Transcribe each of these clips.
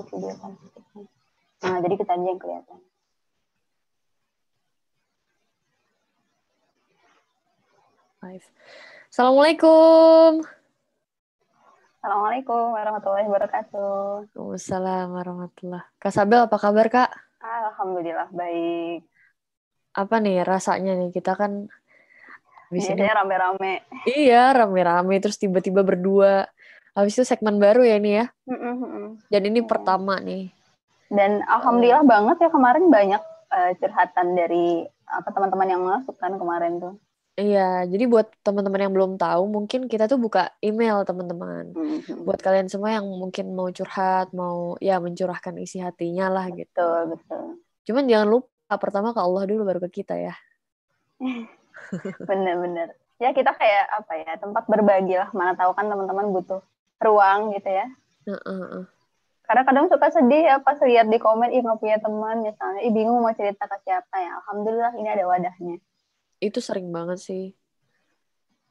yang video kan. Nah, jadi kita aja yang kelihatan. Live. Assalamualaikum. Assalamualaikum warahmatullahi wabarakatuh. Waalaikumsalam warahmatullah. Kak Sabel apa kabar Kak? Alhamdulillah baik. Apa nih rasanya nih kita kan Biasanya rame-rame. Iya rame-rame terus tiba-tiba berdua. Habis itu segmen baru ya ini ya. Dan ini pertama nih. Dan alhamdulillah banget ya kemarin banyak uh, curhatan dari apa teman-teman yang masuk kan kemarin tuh. Iya, jadi buat teman-teman yang belum tahu, mungkin kita tuh buka email teman-teman. Mm-hmm. Buat kalian semua yang mungkin mau curhat, mau ya mencurahkan isi hatinya lah gitu. Betul, betul. Cuman jangan lupa pertama ke Allah dulu baru ke kita ya. Bener-bener. Ya kita kayak apa ya tempat berbagi lah. Mana tahu kan teman-teman butuh ruang gitu ya. Uh-uh. Karena kadang suka sedih ya pas lihat di komen, ih nggak punya teman misalnya, ih bingung mau cerita ke siapa ya. Alhamdulillah ini ada wadahnya itu sering banget sih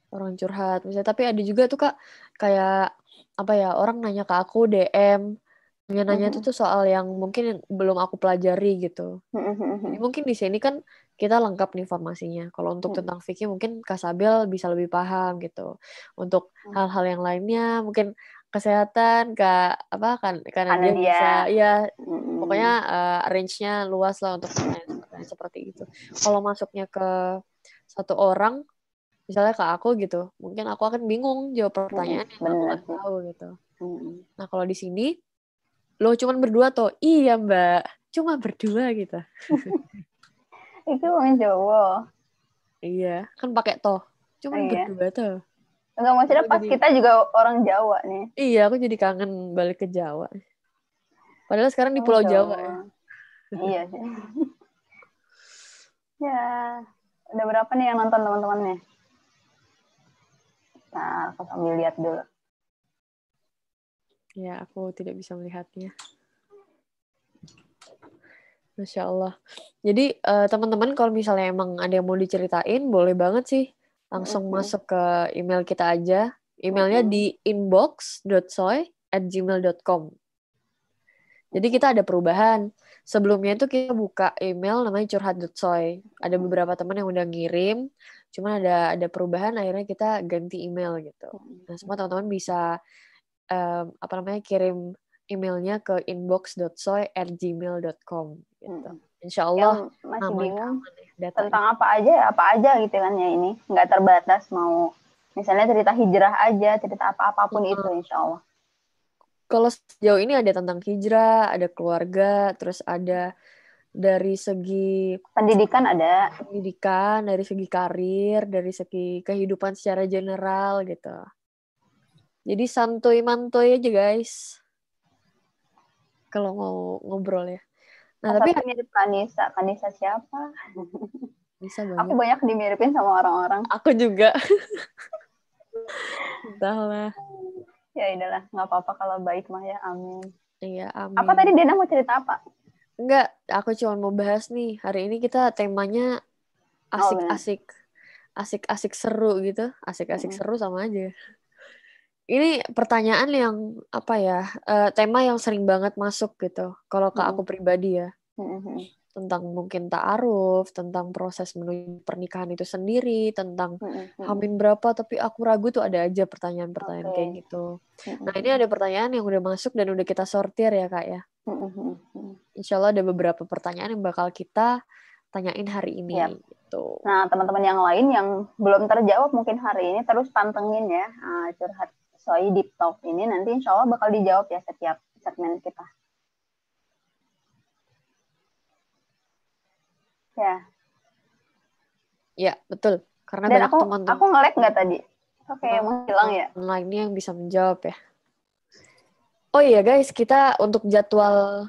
orang curhat misalnya tapi ada juga tuh kak kayak apa ya orang nanya ke aku DM nanya-nanya mm-hmm. tuh soal yang mungkin belum aku pelajari gitu. Jadi mungkin di sini kan kita lengkap nih informasinya. Kalau untuk mm-hmm. tentang fikih mungkin Kak Sabel bisa lebih paham gitu. Untuk mm. hal-hal yang lainnya mungkin kesehatan Kak apa kan karena dia, dia bisa ya mm-hmm. pokoknya uh, range-nya luas lah untuk pertanyaan seperti itu. Kalau masuknya ke satu orang misalnya ke aku gitu mungkin aku akan bingung jawab pertanyaan yang aku nggak tahu gitu nah kalau di sini lo cuman berdua tuh iya mbak cuma berdua gitu itu orang Jawa iya kan pakai toh cuma iya. berdua tuh Enggak maksudnya pas jadi... kita juga orang Jawa nih iya aku jadi kangen balik ke Jawa padahal sekarang di Pulau Jawa, Jawa ya iya sih ya Udah berapa nih yang nonton teman-temannya? Nah, aku sambil lihat dulu. Ya, aku tidak bisa melihatnya. Masya Allah. Jadi uh, teman-teman kalau misalnya emang ada yang mau diceritain, boleh banget sih langsung mm -hmm. masuk ke email kita aja. Emailnya mm -hmm. di inbox.soy at gmail.com. Jadi kita ada perubahan sebelumnya itu kita buka email namanya curhat.soy. Ada beberapa teman yang udah ngirim, cuma ada ada perubahan akhirnya kita ganti email gitu. Nah, semua teman-teman bisa um, apa namanya kirim emailnya ke inbox.soy@gmail.com gitu. Insya Allah yang masih bingung ya, tentang apa aja ya apa aja gitu kan ya ini nggak terbatas mau misalnya cerita hijrah aja cerita apa apa pun hmm. itu Insya Allah kalau sejauh ini ada tentang hijrah, ada keluarga, terus ada dari segi pendidikan ada, pendidikan, dari segi karir, dari segi kehidupan secara general gitu. Jadi santuy mantuy aja guys. Kalau mau ngobrol ya. Nah, tapi mirip Kanisa. Kanisa siapa? Bisa banyak. Aku banyak dimiripin sama orang-orang. Aku juga. Entahlah ya udahlah nggak apa-apa kalau baik mah ya amin iya amin apa tadi Dena mau cerita apa enggak aku cuma mau bahas nih hari ini kita temanya asik-asik oh, asik-asik seru gitu asik-asik hmm. seru sama aja ini pertanyaan yang apa ya uh, tema yang sering banget masuk gitu kalau ke aku pribadi ya tentang mungkin ta'aruf, tentang proses menuju pernikahan itu sendiri, tentang mm-hmm. hamil berapa, tapi aku ragu tuh ada aja pertanyaan-pertanyaan okay. kayak gitu. Mm-hmm. Nah ini ada pertanyaan yang udah masuk dan udah kita sortir ya kak ya. Mm-hmm. Insya Allah ada beberapa pertanyaan yang bakal kita tanyain hari ini. Yep. Gitu. Nah teman-teman yang lain yang belum terjawab mungkin hari ini terus pantengin ya uh, curhat soal deep talk ini nanti insya Allah bakal dijawab ya setiap segmen kita. Ya. Ya, betul. Karena Dan banyak aku, teman-teman. Aku ngelek nggak tadi? Oke, okay, mau hilang ya? Lainnya yang bisa menjawab ya. Oh iya guys, kita untuk jadwal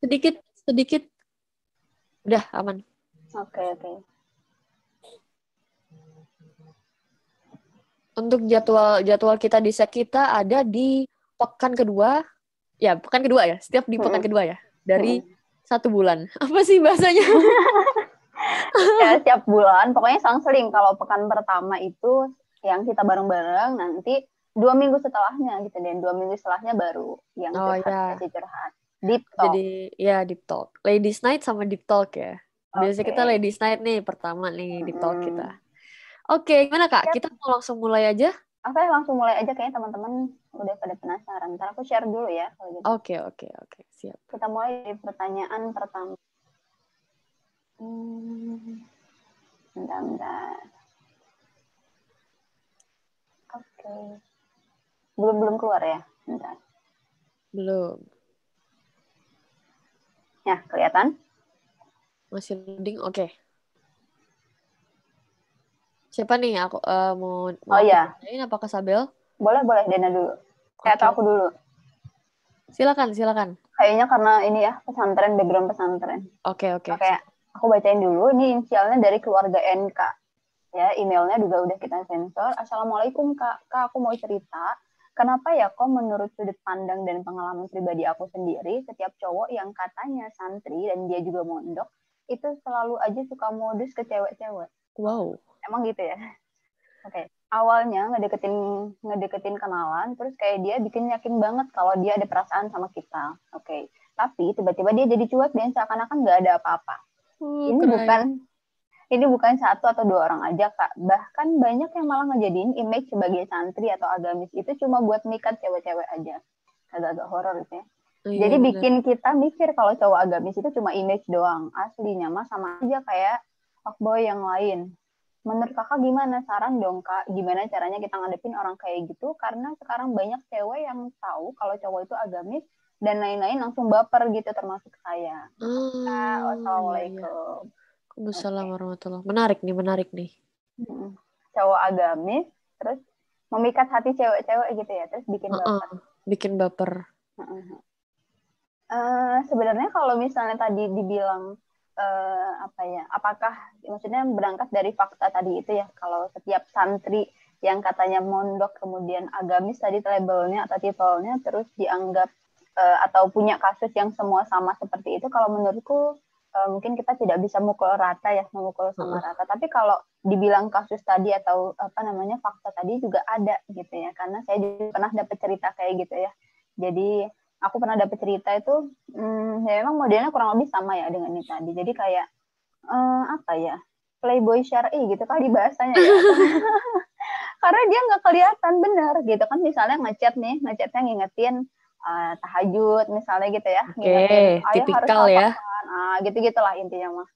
sedikit sedikit udah aman. Oke okay, oke. Okay. Untuk jadwal jadwal kita di set kita ada di pekan kedua, ya pekan kedua ya, setiap di pekan hmm. kedua ya, dari hmm satu bulan. Apa sih bahasanya? ya setiap bulan, pokoknya selang seling. Kalau pekan pertama itu yang kita bareng-bareng, nanti dua minggu setelahnya gitu dan dua minggu setelahnya baru yang Oh, curhat ya. curhat deep talk Jadi ya deep talk. Ladies night sama deep talk ya. Biasanya kita Oke. ladies night nih pertama nih deep talk kita. Oke, gimana Kak? Kita mau langsung mulai aja? Oke, langsung mulai aja kayaknya teman-teman udah pada penasaran. Ntar aku share dulu ya kalau gitu. Oke, oke, oke. Siap. Kita mulai dari pertanyaan pertama. Hmm, bentar, bentar. Oke. Belum belum keluar ya? Bentar. Belum. Ya, kelihatan? Masih loading. Oke. Siapa nih aku eh, mau mau Oh iya, tanyain apakah Sabel? boleh boleh Dena dulu. Eh, atau aku dulu. Silakan, silakan. Kayaknya karena ini ya pesantren background pesantren. Oke, oke. Oke, aku bacain dulu. Ini inisialnya dari keluarga NK. Ya, emailnya juga udah kita sensor. Assalamualaikum Kak. Kak, aku mau cerita. Kenapa ya kok menurut sudut pandang dan pengalaman pribadi aku sendiri, setiap cowok yang katanya santri dan dia juga mondok, itu selalu aja suka modus ke cewek-cewek. Wow. Emang gitu ya? Oke. Awalnya ngedeketin ngedeketin kenalan, terus kayak dia bikin yakin banget kalau dia ada perasaan sama kita. Oke. Tapi tiba-tiba dia jadi cuek dan seakan-akan nggak ada apa-apa. Uh, ini keren. bukan ini bukan satu atau dua orang aja kak bahkan banyak yang malah ngejadiin image sebagai santri atau agamis itu cuma buat mikat cewek-cewek aja agak-agak horor gitu ya Iya, jadi bener. bikin kita mikir kalau cowok agamis itu cuma image doang aslinya mah sama aja kayak fuckboy yang lain menurut kakak gimana saran dong kak gimana caranya kita ngadepin orang kayak gitu karena sekarang banyak cewek yang tahu kalau cowok itu agamis dan lain-lain langsung baper gitu termasuk saya Kak, Ah, iya, iya. wassalamualaikum Waalaikumsalam warahmatullahi Menarik nih, menarik nih. Mm. cowok agamis terus memikat hati cewek-cewek gitu ya terus bikin baper bikin baper. Heeh. Eh, sebenarnya kalau misalnya tadi dibilang eh, apa ya apakah maksudnya berangkat dari fakta tadi itu ya kalau setiap santri yang katanya mondok kemudian agamis tadi labelnya atau titelnya terus dianggap eh, atau punya kasus yang semua sama seperti itu kalau menurutku eh, mungkin kita tidak bisa mukul rata ya memukul sama rata. Tapi kalau dibilang kasus tadi atau apa namanya fakta tadi juga ada gitu ya karena saya juga pernah dapat cerita kayak gitu ya. Jadi aku pernah dapat cerita itu hmm, ya memang modelnya kurang lebih sama ya dengan ini tadi jadi kayak eh, apa ya playboy syar'i gitu kali bahasanya ya karena dia nggak kelihatan bener gitu kan misalnya ngechat nih ngechatnya ngingetin eh, tahajud misalnya gitu ya Oke, ngingetin, "Ayah harus tipikal ya. makan." ah gitu gitulah intinya mah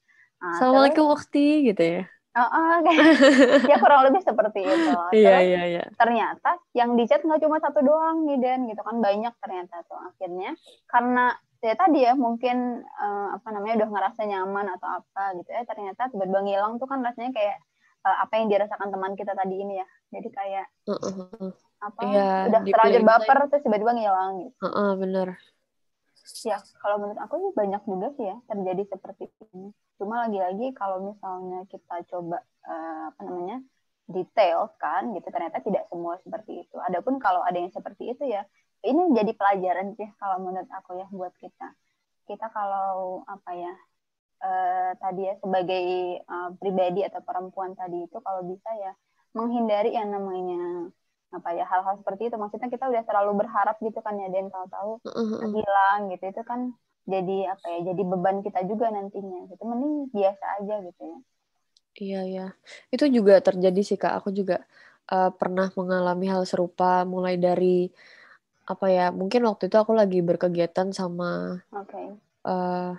Nah, Assalamualaikum waktu gitu ya. Ah, kayak- ya kurang lebih seperti itu Iya, iya, iya. ternyata yang di chat nggak cuma satu doang nih Den gitu kan banyak ternyata tuh akhirnya karena ya tadi ya mungkin eh, apa namanya udah ngerasa nyaman atau apa gitu ya ternyata tiba-tiba ngilang tuh kan rasanya kayak eh, apa yang dirasakan teman kita tadi ini ya jadi kayak Heeh, heeh. apa Iya, udah terlanjur baper terus tiba-tiba ngilang gitu Heeh, bener. Ya kalau menurut aku sih banyak juga sih ya terjadi seperti ini. Cuma lagi-lagi kalau misalnya kita coba eh, apa namanya detail kan gitu ternyata tidak semua seperti itu. Adapun kalau ada yang seperti itu ya ini jadi pelajaran sih kalau menurut aku ya buat kita. Kita kalau apa ya eh, tadi ya sebagai eh, pribadi atau perempuan tadi itu kalau bisa ya menghindari yang namanya apa ya hal-hal seperti itu maksudnya kita udah terlalu berharap gitu kan ya dan kalau tahu Heeh, heeh. hilang gitu itu kan jadi apa ya jadi beban kita juga nantinya gitu mending biasa aja gitu ya Iya, iya. Itu juga terjadi sih, Kak. Aku juga eh, pernah mengalami hal serupa mulai dari apa ya? Mungkin waktu itu aku lagi berkegiatan sama oke eh,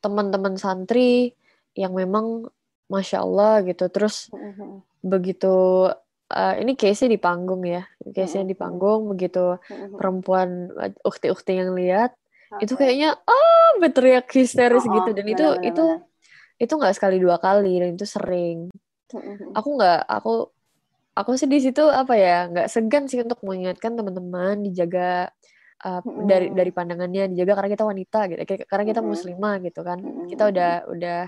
teman-teman santri yang memang masya Allah gitu. Terus Mhm, begitu eh, ini case-nya di panggung ya, case-nya di Mhm. panggung begitu mhm. perempuan eh, ukti-ukti yang lihat itu Oke. kayaknya ah berteriak histeris Oh, gitu dan itu benar, benar, itu itu nggak sekali dua kali dan itu sering. benar. Aku nggak aku aku sih di situ apa ya nggak segan sih untuk mengingatkan teman-teman dijaga uh, Mm-mm. dari dari pandangannya dijaga karena kita wanita gitu karena kita Mm-mm. muslimah gitu kan Mm-mm. kita udah udah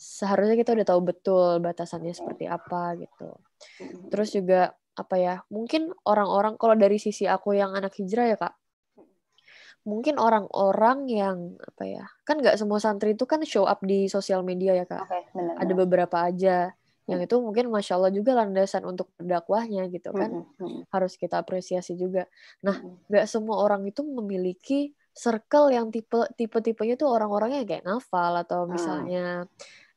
seharusnya kita udah tahu betul batasannya seperti apa gitu. Terus juga apa ya mungkin orang-orang kalau dari sisi aku yang anak hijrah ya kak mungkin orang-orang yang apa ya kan nggak semua santri itu kan show up di sosial media ya kak. Oke benar ada benar. beberapa aja. Yang itu mungkin masya Allah juga landasan untuk berdakwahnya gitu kan. harus kita apresiasi juga. Nah nggak semua orang itu memiliki circle yang tipe tipe tipenya tuh orang-orangnya kayak ngafal atau ah. misalnya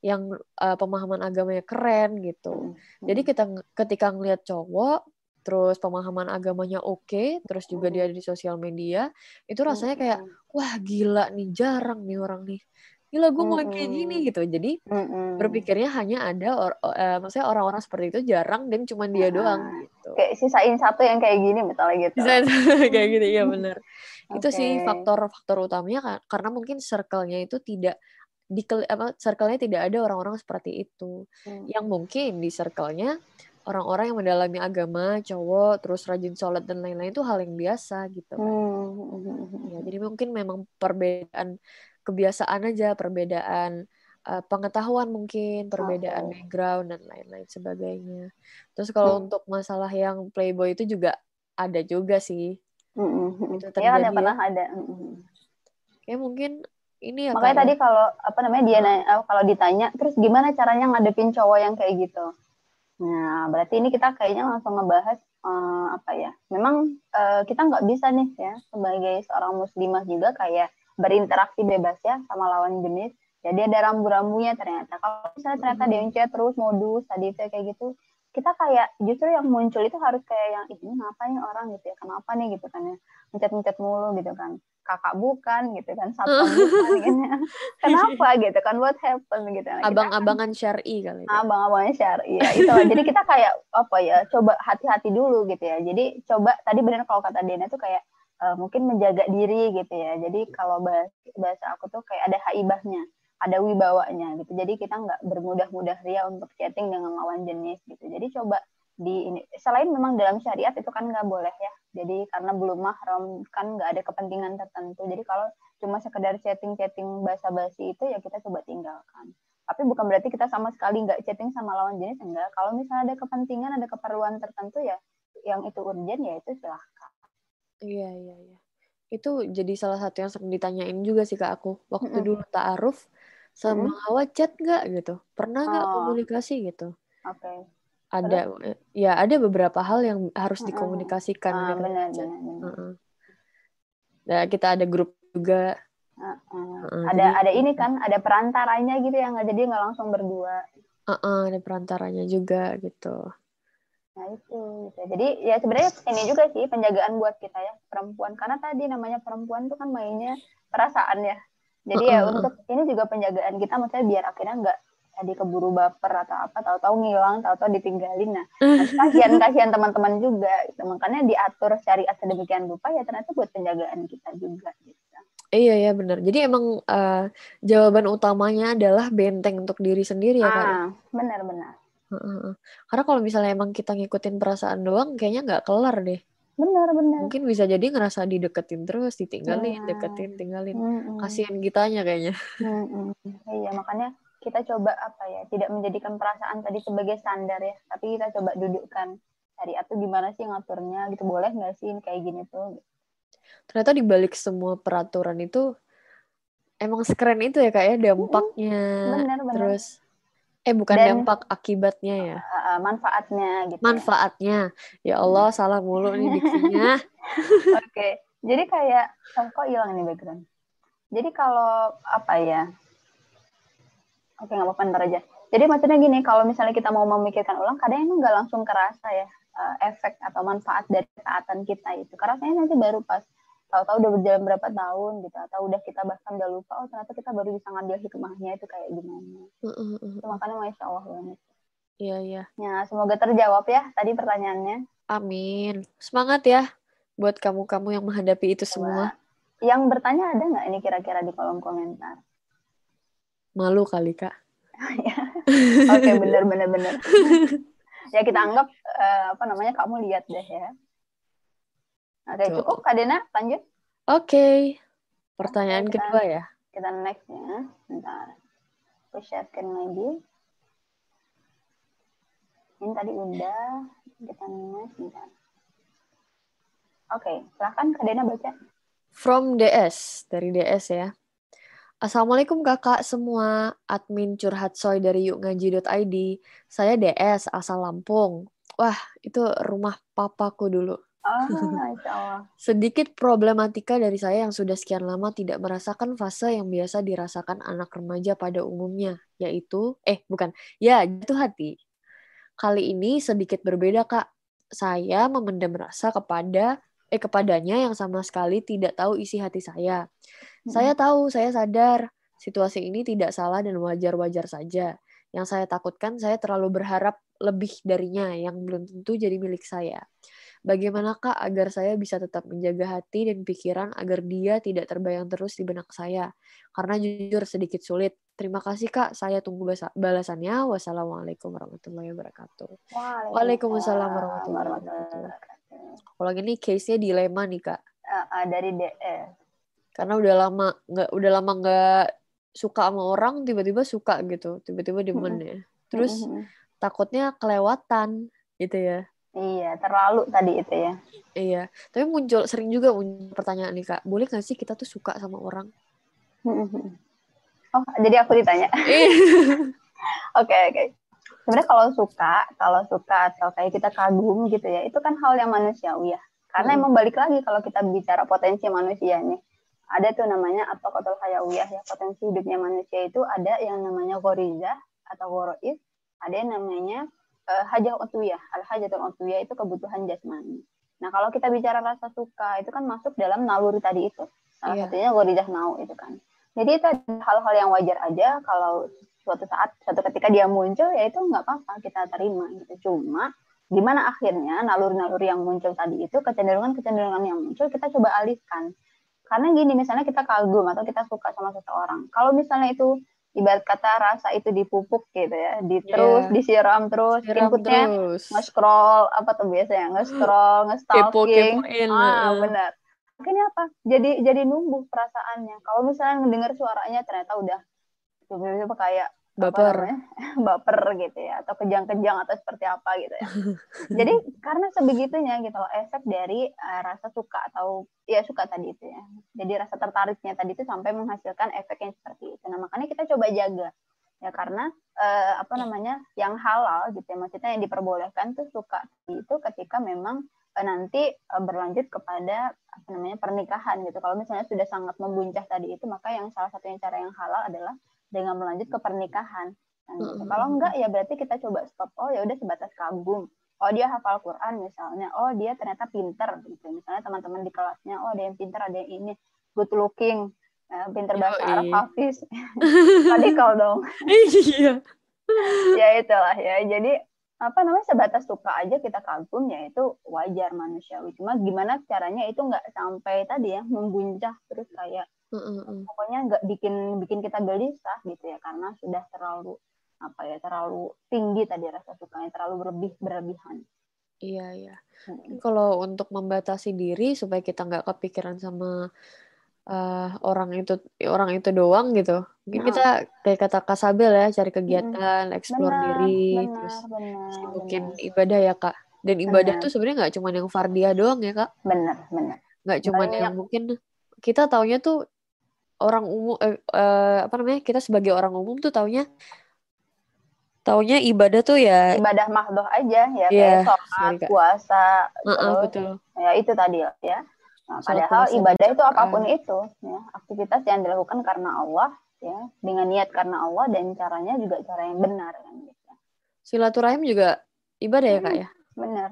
yang uh, pemahaman agamanya keren gitu. Jadi kita ketika ngelihat cowok terus pemahaman agamanya oke, okay, terus juga dia ada di sosial media, itu rasanya kayak wah gila nih jarang nih orang nih. Gila gue mau kayak gini gitu. Jadi berpikirnya hanya ada or, uh, maksudnya orang-orang seperti itu jarang dan cuma dia doang gitu. kayak sisain satu yang kayak gini misalnya gitu. Sisain kayak gini ya benar okay. itu sih faktor-faktor utamanya karena mungkin circle-nya itu tidak di apa circle-nya tidak ada orang-orang seperti itu hmm. yang mungkin di circle-nya orang-orang yang mendalami agama cowok terus rajin sholat dan lain-lain itu hal yang biasa gitu kan. Hmm. ya jadi mungkin memang perbedaan kebiasaan aja, perbedaan uh, pengetahuan mungkin, perbedaan okay. background dan lain-lain sebagainya. Terus kalau hmm. untuk masalah yang playboy itu juga ada juga sih. Mm-hmm. Itu terjadi. Ya, pernah ada. Mm-hmm. Ya mungkin ini ya. Makanya tadi kalau apa namanya dia nanya, eh, kalau ditanya, terus gimana caranya ngadepin cowok yang kayak gitu? Nah, berarti ini kita kayaknya langsung ngebahas uh, apa ya? Memang uh, kita nggak bisa nih ya sebagai seorang muslimah juga kayak berinteraksi bebas ya sama lawan jenis jadi ada rambu-rambunya ternyata kalau misalnya ternyata dia chat terus modus tadi kayak gitu kita kayak justru yang muncul itu harus kayak yang ini ngapain orang gitu ya kenapa nih gitu kan ya mencet-mencet mulu gitu kan kakak bukan gitu kan satu bukan gitu ya. kenapa gitu kan what happened gitu nah, abang-abangan kan, syari kali ya. abang-abangan syari ya itu jadi kita kayak apa ya coba hati-hati dulu gitu ya jadi coba tadi benar kalau kata Dena tuh kayak uh, mungkin menjaga diri gitu ya. Jadi kalau bahasa, bahasa aku tuh kayak ada haibahnya, ada wibawanya gitu. Jadi kita nggak bermudah-mudah ria untuk chatting dengan lawan jenis gitu. Jadi coba di ini selain memang dalam syariat itu kan nggak boleh ya jadi karena belum mahram kan nggak ada kepentingan tertentu jadi kalau cuma sekedar chatting chatting basa-basi itu ya kita coba tinggalkan tapi bukan berarti kita sama sekali nggak chatting sama lawan jenis enggak kalau misalnya ada kepentingan ada keperluan tertentu ya yang itu urgent ya itu silahkan Iya, iya, iya. Itu jadi salah satu yang sering ditanyain juga sih ke aku. Waktu mm-hmm. dulu ta'aruf, sama mm-hmm. Hawa chat nggak gitu? Pernah nggak oh. komunikasi gitu? Oke. Okay. Ada, Terus? ya ada beberapa hal yang harus mm-hmm. dikomunikasikan. Ah, benar, benar, benar. Uh-uh. Nah, kita ada grup juga. Uh-uh. Uh-uh. Ada jadi, ada ini kan, ada perantaranya gitu yang nggak jadi nggak langsung berdua. Uh-uh, ada perantaranya juga gitu. Nah itu, gitu. jadi ya sebenarnya ini juga sih penjagaan buat kita ya perempuan karena tadi namanya perempuan tuh kan mainnya perasaan ya. Jadi ya untuk ini juga penjagaan kita maksudnya biar akhirnya nggak tadi keburu baper atau apa tahu-tahu ngilang tahu-tahu ditinggalin nah kasihan kasihan teman-teman juga gitu. makanya diatur syariat sedemikian rupa ya ternyata buat penjagaan kita juga gitu. Iya ya benar. Jadi emang uh, jawaban utamanya adalah benteng untuk diri sendiri ya kan? Ah, benar-benar. Karena kalau misalnya emang kita ngikutin perasaan doang, kayaknya nggak kelar deh. Benar, benar. Mungkin bisa jadi ngerasa dideketin terus, ditinggalin, ya. deketin, tinggalin. Mm-mm. Kasihan kitanya kayaknya. Mm-mm. Iya, makanya kita coba apa ya, tidak menjadikan perasaan tadi sebagai standar ya, tapi kita coba dudukkan cari atau gimana sih ngaturnya gitu, boleh nggak sih kayak gini tuh. Ternyata dibalik semua peraturan itu emang sekeren itu ya kak ya dampaknya. Benar, benar. Terus Eh bukan Dan, dampak akibatnya ya. Uh, manfaatnya gitu. Ya. Manfaatnya. Ya Allah hmm. salah mulu nih diksinya. Oke. okay. Jadi kayak oh, kok hilang ini background. Jadi kalau apa ya? Oke, nggak apa-apa ntar aja. Jadi maksudnya gini, kalau misalnya kita mau memikirkan ulang, kadang emang nggak langsung kerasa ya uh, efek atau manfaat dari ketaatan kita itu. Karena nanti baru pas tahu-tahu udah berjalan berapa tahun gitu atau udah kita bahkan udah lupa oh ternyata kita baru bisa ngambil hikmahnya itu kayak gimana. Uh, uh, itu makanya masya allah banget. Iya iya. Ya semoga terjawab ya tadi pertanyaannya. Amin. Semangat ya buat kamu-kamu yang menghadapi itu semua. Yang bertanya ada nggak ini kira-kira di kolom komentar malu kali kak oke okay, bener bener bener ya kita anggap uh, apa namanya kamu lihat deh ya Oke, Tuh. cukup Kak Dena, lanjut. Oke. Okay. Pertanyaan kita, kedua ya. Kita next ya. Bentar. Aku sharekan lagi. Ini tadi udah. Kita next. Bentar. Oke, okay, silahkan Kak Dena baca. From DS, dari DS ya. Assalamualaikum kakak semua, admin curhat soy dari yukngaji.id. Saya DS, asal Lampung. Wah, itu rumah papaku dulu. Oh, Sedikit problematika dari saya yang sudah sekian lama tidak merasakan fase yang biasa dirasakan anak remaja pada umumnya, yaitu, eh bukan, ya jatuh hati. Kali ini sedikit berbeda kak. Saya memendam rasa kepada eh kepadanya yang sama sekali tidak tahu isi hati saya. Saya tahu, saya sadar situasi ini tidak salah dan wajar-wajar saja. Yang saya takutkan saya terlalu berharap lebih darinya yang belum tentu jadi milik saya. Bagaimana kak agar saya bisa tetap menjaga hati dan pikiran agar dia tidak terbayang terus di benak saya? Karena jujur sedikit sulit. Terima kasih kak, saya tunggu balasannya. Wassalamualaikum warahmatullahi wabarakatuh. Waalaikumsalam warahmatullahi wabarakatuh. Kalau gini case-nya dilema nih kak. Uh, uh, dari DS karena udah lama nggak udah lama nggak suka sama orang tiba-tiba suka gitu. Tiba-tiba demen ya. Terus takutnya kelewatan gitu ya. Iya terlalu tadi itu ya. Iya. Tapi muncul sering juga muncul pertanyaan nih kak. Boleh nggak sih kita tuh suka sama orang? Oh jadi aku ditanya. Iya. oke oke sebenarnya kalau suka kalau suka atau kayak kita kagum gitu ya itu kan hal yang manusiawi ya. Karena hmm. emang balik lagi kalau kita bicara potensi manusia nih. Ada tuh namanya apa kotor hayawiyah ya potensi hidupnya manusia itu ada yang namanya goriza atau gorois ada yang namanya uh, hajah utwiyah al hajatul utwiyah itu kebutuhan jasmani. Nah kalau kita bicara rasa suka itu kan masuk dalam naluri tadi itu. Salah yeah. satunya gorizah nau itu kan. Jadi itu hal-hal yang wajar aja kalau suatu saat suatu ketika dia muncul ya itu nggak apa-apa kita terima gitu cuma gimana akhirnya naluri-naluri yang muncul tadi itu kecenderungan-kecenderungan yang muncul kita coba alihkan karena gini, misalnya kita kagum atau kita suka sama seseorang. Kalau misalnya itu ibarat kata rasa itu dipupuk gitu ya, di iya. terus yeah. disiram terus, Siram inputnya nge-scroll apa tuh biasanya nge-scroll, nge-stalking. Ah, benar. Akhirnya apa? Jadi jadi numbuh perasaannya. Kalau misalnya mendengar suaranya ternyata udah tiba-tiba kayak baper. baper gitu ya atau kejang-kejang atau seperti apa gitu ya. Jadi karena sebegitunya gitu loh efek dari uh, rasa suka atau ya suka tadi itu ya. Jadi rasa tertariknya tadi itu sampai menghasilkan efek yang seperti itu. Nah makanya kita coba jaga. Ya karena uh, apa namanya yang halal gitu ya maksudnya yang diperbolehkan tuh suka itu ketika memang uh, nanti uh, berlanjut kepada apa namanya pernikahan gitu. Kalau misalnya sudah sangat membuncah tadi itu maka yang salah satunya cara yang halal adalah dengan melanjut ke pernikahan. Nah, gitu. Kalau enggak ya berarti kita coba stop. Oh ya udah sebatas kagum. Oh dia hafal Quran misalnya. Oh dia ternyata pinter gitu. Misalnya teman-teman di kelasnya. Oh ada yang pinter, ada yang ini good looking, uh, pinter bahasa oh, Arab, hafiz. Tadi kau dong. Iya. ya itulah ya. Jadi apa namanya sebatas suka aja kita kagum ya itu wajar manusiawi. Cuma gimana caranya itu nggak sampai tadi ya membuncah terus kayak mm Pokoknya nggak bikin bikin kita gelisah gitu ya karena sudah terlalu apa ya terlalu tinggi tadi rasa sukanya terlalu berlebih berlebihan. Iya iya. Hmm. Kalau untuk membatasi diri supaya kita nggak kepikiran sama uh, orang itu orang itu doang gitu. Mungkin nah. kita kayak kata Kasabel ya cari kegiatan, hmm. explore benar, diri, benar, terus mungkin ibadah ya kak. Dan ibadah benar. tuh sebenarnya nggak cuma yang fardiah doang ya kak. Benar benar. Nggak cuma yang mungkin kita taunya tuh orang umum eh, eh, apa namanya kita sebagai orang umum tuh taunya taunya ibadah tuh ya ibadah mahdoh aja ya yeah, kayak sholat puasa uh -uh, terus betul. ya itu tadi ya nah, padahal puasa, ibadah itu apa pun uh. itu ya aktivitas yang dilakukan karena Allah ya dengan niat karena Allah dan caranya juga cara yang benar kan gitu. silaturahim juga ibadah ya kak ya benar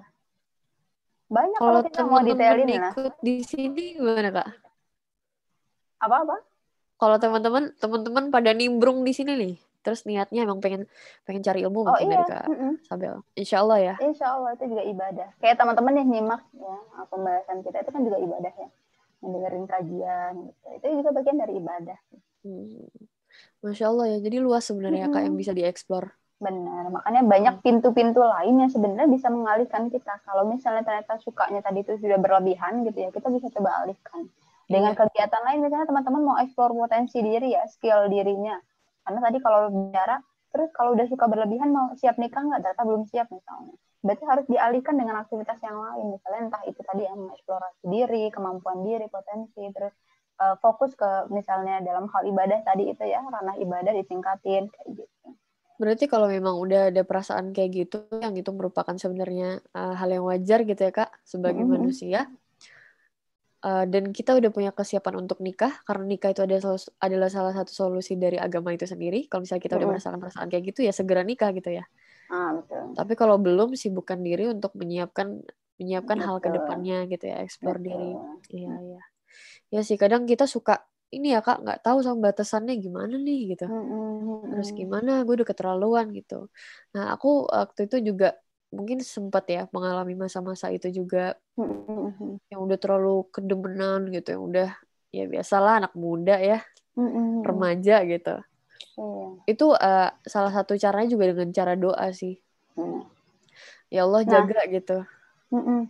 banyak kalau, kalau kita mau detailin ikut di sini gimana kak apa apa kalau teman-teman teman-teman pada nimbrung di sini nih terus niatnya emang pengen pengen cari ilmu oh, mungkin iya. dari kak mm -mm. Sabel Insya Allah ya Insya Allah itu juga ibadah kayak teman-teman yang nyimak ya pembahasan kita itu kan juga ibadah ya mendengarin kajian gitu. itu juga bagian dari ibadah hmm. Masya Allah ya jadi luas sebenarnya hmm. kak yang bisa dieksplor Benar, makanya banyak pintu-pintu lain yang sebenarnya bisa mengalihkan kita. Kalau misalnya ternyata sukanya tadi itu sudah berlebihan gitu ya, kita bisa coba alihkan dengan iya. kegiatan lain misalnya teman-teman mau eksplor potensi diri ya skill dirinya karena tadi kalau bicara terus kalau udah suka berlebihan mau siap nikah nggak ternyata belum siap misalnya berarti harus dialihkan dengan aktivitas yang lain misalnya entah itu tadi yang mengeksplorasi diri kemampuan diri potensi terus uh, fokus ke misalnya dalam hal ibadah tadi itu ya ranah ibadah ditingkatin kayak gitu. Berarti kalau memang udah ada perasaan kayak gitu, yang itu merupakan sebenarnya uh, hal yang wajar gitu ya kak sebagai mm -hmm. manusia. Uh, dan kita udah punya kesiapan untuk nikah karena nikah itu adalah adalah salah satu solusi dari agama itu sendiri. Kalau misalnya kita mm -hmm. udah merasakan perasaan kayak gitu ya segera nikah gitu ya. Ah, betul. Tapi kalau belum sibukkan diri untuk menyiapkan menyiapkan betul. hal ke depannya gitu ya, eksplor diri. Iya, iya ya sih kadang kita suka ini ya kak nggak tahu sama batasannya gimana nih gitu mm-hmm. terus gimana gue udah keterlaluan gitu nah aku waktu itu juga mungkin sempat ya mengalami masa-masa itu juga mm-hmm. yang udah terlalu kedemenan gitu yang udah ya biasalah anak muda ya mm-hmm. remaja gitu mm. itu uh, salah satu caranya juga dengan cara doa sih mm. ya Allah nah. jaga gitu mm-hmm.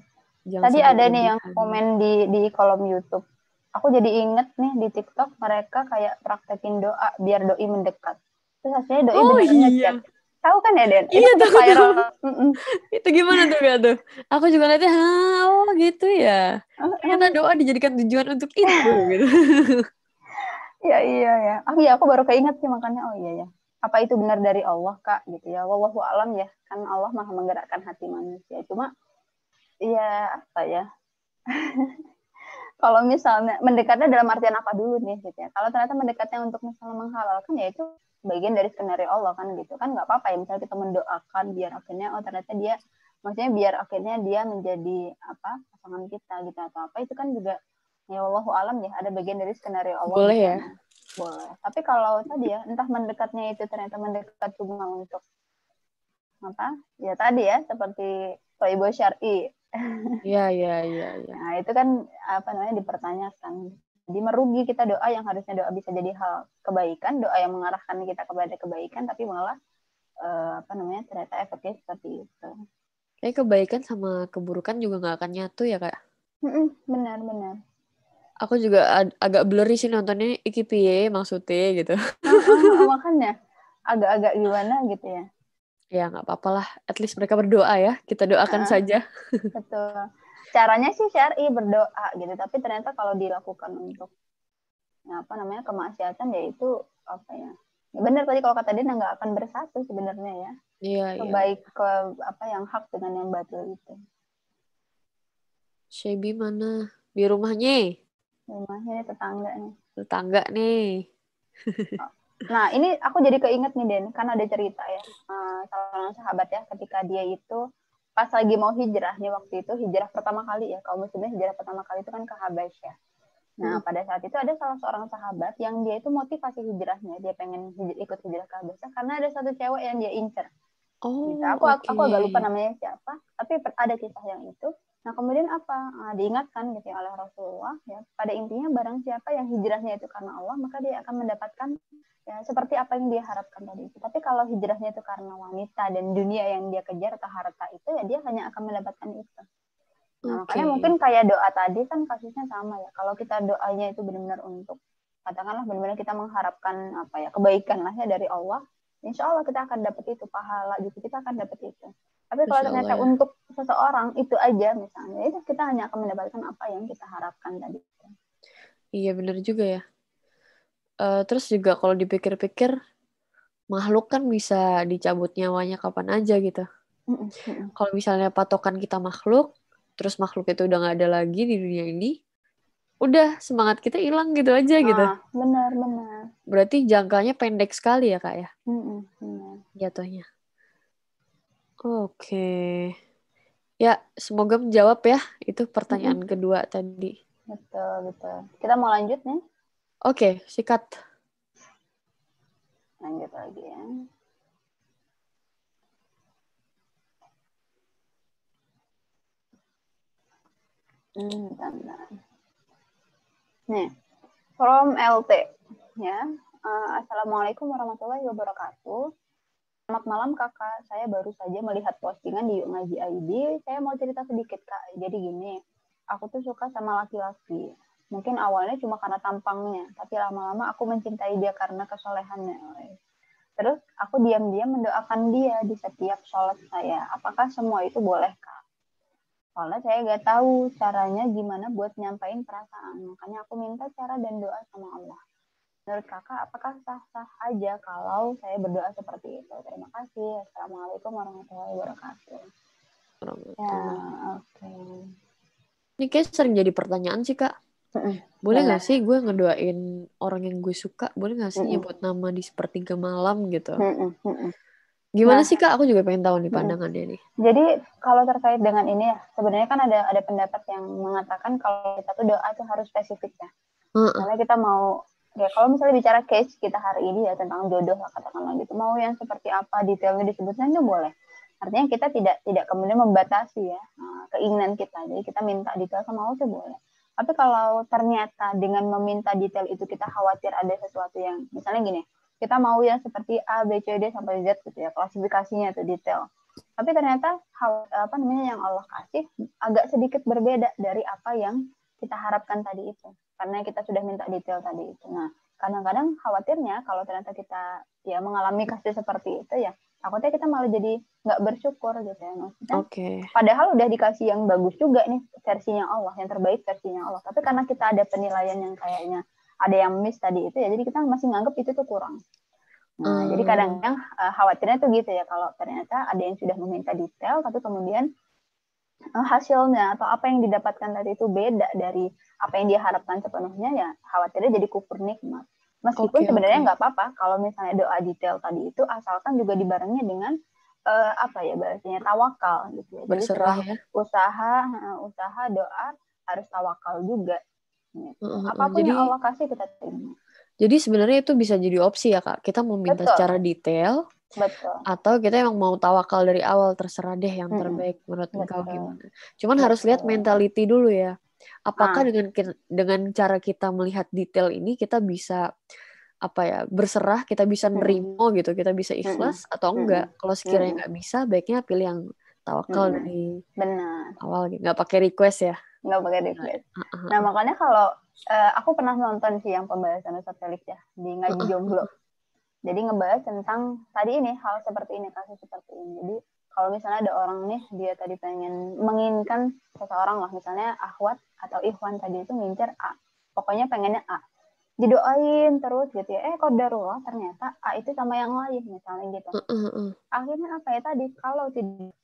tadi ada nih yang komen di di kolom YouTube aku jadi inget nih di TikTok mereka kayak praktekin doa biar doi mendekat. Terus hasilnya doi oh, bener iya. Tahu kan ya Den? Iya itu viral. itu gimana tuh gak tuh? Aku juga lihatnya, oh gitu ya. Ternyata doa dijadikan tujuan untuk itu gitu. Iya iya ya. Aku ya aku baru keinget sih makanya oh iya ya. Apa itu benar dari Allah kak gitu ya? Wallahu alam ya. Kan Allah maha menggerakkan hati manusia. Cuma ya apa ya? kalau misalnya mendekatnya dalam artian apa dulu nih gitu ya. Kalau ternyata mendekatnya untuk misalnya menghalalkan ya itu bagian dari skenario Allah kan gitu. Kan nggak apa-apa ya misalnya kita mendoakan biar akhirnya oh ternyata dia maksudnya biar akhirnya dia menjadi apa pasangan kita gitu atau apa itu kan juga ya Allah alam ya ada bagian dari skenario Allah boleh ya? boleh. Tapi kalau tadi ya entah mendekatnya itu ternyata mendekat cuma untuk apa ya tadi ya seperti playboy syari Iya, iya, iya. Ya. Nah, itu kan apa namanya dipertanyakan. Jadi merugi kita doa yang harusnya doa bisa jadi hal kebaikan, doa yang mengarahkan kita kepada kebaikan, tapi malah uh, apa namanya ternyata efeknya seperti itu. Kayak kebaikan sama keburukan juga nggak akan nyatu ya kak? benar, benar. Aku juga ag agak blurry sih nontonnya iki piye maksudnya gitu. Makanya agak-agak gimana gitu ya ya nggak apa-apa lah. At least mereka berdoa ya. Kita doakan uh, saja. Betul. Caranya sih syari berdoa gitu. Tapi ternyata kalau dilakukan untuk ya apa namanya kemaksiatan ya itu apa ya, ya benar tadi kalau kata dia nggak akan bersatu sebenarnya ya. Iya, iya. baik ke apa yang hak dengan yang batil itu. Shebi mana? Di rumahnya rumahnya tetangga nih. Tetangga nih. Oh. Nah, ini aku jadi keinget nih, Den, kan ada cerita ya. Uh, salah sahabat ya, ketika dia itu pas lagi mau hijrah nih waktu itu, hijrah pertama kali ya, kalau muslimnya hijrah pertama kali itu kan ke ya. Nah, hmm. pada saat itu ada salah seorang sahabat yang dia itu motivasi hijrahnya, dia pengen hij ikut hijrah ke Habasyah karena ada satu cewek yang dia incer. Oh, gitu. aku okay. aku agak lupa namanya siapa, tapi ada kisah yang itu. Nah, kemudian apa? Nah, diingatkan gitu ya oleh Rasulullah ya, pada intinya barang siapa yang hijrahnya itu karena Allah, maka dia akan mendapatkan ya seperti apa yang dia harapkan tadi. Tapi kalau hijrahnya itu karena wanita dan dunia yang dia kejar atau harta itu ya dia hanya akan mendapatkan itu. Nah, okay. makanya mungkin kayak doa tadi kan kasusnya sama ya. Kalau kita doanya itu benar-benar untuk katakanlah benar-benar kita mengharapkan apa ya kebaikan lah ya dari Allah, insya Allah kita akan dapat itu pahala juga kita akan dapat itu. Tapi kalau ternyata ya. untuk seseorang itu aja misalnya, itu kita hanya akan mendapatkan apa yang kita harapkan tadi. Iya benar juga ya uh, terus juga kalau dipikir-pikir makhluk kan bisa dicabut nyawanya kapan aja gitu. Kalau misalnya patokan kita makhluk, terus makhluk itu udah nggak ada lagi di dunia ini, udah semangat kita hilang gitu aja ah, gitu. Benar benar. Berarti jangkanya pendek sekali ya kak ya? Mm-mm, Jatuhnya. Oke. Ya semoga menjawab ya itu pertanyaan mm kedua tadi. Betul betul. Kita mau lanjut nih. Oke, sikat. Lanjut lagi ya. Hmm, bentar. Nih, from LT ya. Uh, Assalamualaikum warahmatullahi wabarakatuh. Selamat malam kakak, saya baru saja melihat postingan di Yuk ID. Saya mau cerita sedikit kak. Jadi gini, aku tuh suka sama laki-laki. Mungkin awalnya cuma karena tampangnya tapi lama-lama aku mencintai dia karena kesolehannya. Terus aku diam-diam mendoakan dia di setiap sholat saya. Apakah semua itu boleh kak? Soalnya saya nggak tahu caranya gimana buat nyampain perasaan. Makanya aku minta cara dan doa sama Allah menurut kakak apakah sah-sah aja kalau saya berdoa seperti itu? Terima kasih. Assalamualaikum warahmatullahi wabarakatuh. Ya oke okay. ini kayak sering jadi pertanyaan sih kak. Boleh nggak sih gue ngedoain orang yang gue suka? Boleh nggak sih nyebut nama di sepertiga malam gitu? Gimana nah, sih kak? Aku juga pengen tahu nih pandangannya nih. Jadi kalau terkait dengan ini ya, sebenarnya kan ada ada pendapat yang mengatakan kalau kita tuh doa tuh harus spesifik ya. Karena kita mau ya kalau misalnya bicara case kita hari ini ya tentang jodoh lah katakanlah gitu, mau yang seperti apa detailnya disebutnya itu boleh. Artinya kita tidak tidak kemudian membatasi ya uh, keinginan kita. Jadi kita minta detail sama Allah tuh boleh. Tapi kalau ternyata dengan meminta detail itu kita khawatir ada sesuatu yang misalnya gini, kita mau yang seperti A, B, C, D sampai Z gitu ya, klasifikasinya itu detail. Tapi ternyata apa namanya yang Allah kasih agak sedikit berbeda dari apa yang kita harapkan tadi itu. Karena kita sudah minta detail tadi itu. Nah, kadang-kadang khawatirnya kalau ternyata kita ya mengalami kasih seperti itu ya, takutnya kita malah jadi nggak bersyukur gitu ya maksudnya. Okay. Padahal udah dikasih yang bagus juga nih versinya Allah, yang terbaik versinya Allah. Tapi karena kita ada penilaian yang kayaknya ada yang miss tadi itu ya jadi kita masih nganggap itu tuh kurang nah hmm. jadi kadang-kadang uh, khawatirnya tuh gitu ya kalau ternyata ada yang sudah meminta detail tapi kemudian hasilnya atau apa yang didapatkan tadi itu beda dari apa yang dia harapkan sepenuhnya ya khawatirnya jadi kufur nikmat meskipun okay, sebenarnya nggak okay. apa-apa kalau misalnya doa detail tadi itu asalkan juga dibarengi dengan uh, apa ya bahasanya tawakal gitu ya. Jadi Berserah, ya? usaha uh, usaha doa harus tawakal juga Uh, Apa pun jadi, yang Allah kasih kita terima. Jadi sebenarnya itu bisa jadi opsi ya kak. Kita mau minta Betul. secara detail. Betul. Atau kita emang mau tawakal dari awal terserah deh yang terbaik hmm. menurut Betul. engkau gimana. Cuman Betul. harus lihat mentality dulu ya. Apakah ah. dengan dengan cara kita melihat detail ini kita bisa apa ya berserah kita bisa nerimo hmm. gitu kita bisa ikhlas hmm. atau enggak kalau sekiranya nggak bisa baiknya pilih yang tawakal hmm. dari Benar. awal gitu nggak pakai request ya nggak pakai diklat. Uh, uh, nah makanya kalau uh, aku pernah nonton sih yang pembahasan Ustaz Felix ya di ngaji jomblo. Jadi ngebahas tentang tadi ini hal seperti ini kasus seperti ini. Jadi kalau misalnya ada orang nih dia tadi pengen menginginkan seseorang lah misalnya akhwat atau ikhwan tadi itu ngincer A. Pokoknya pengennya A. Didoain terus gitu ya. Eh kok darulah ternyata A itu sama yang lain misalnya gitu. Akhirnya apa ya tadi kalau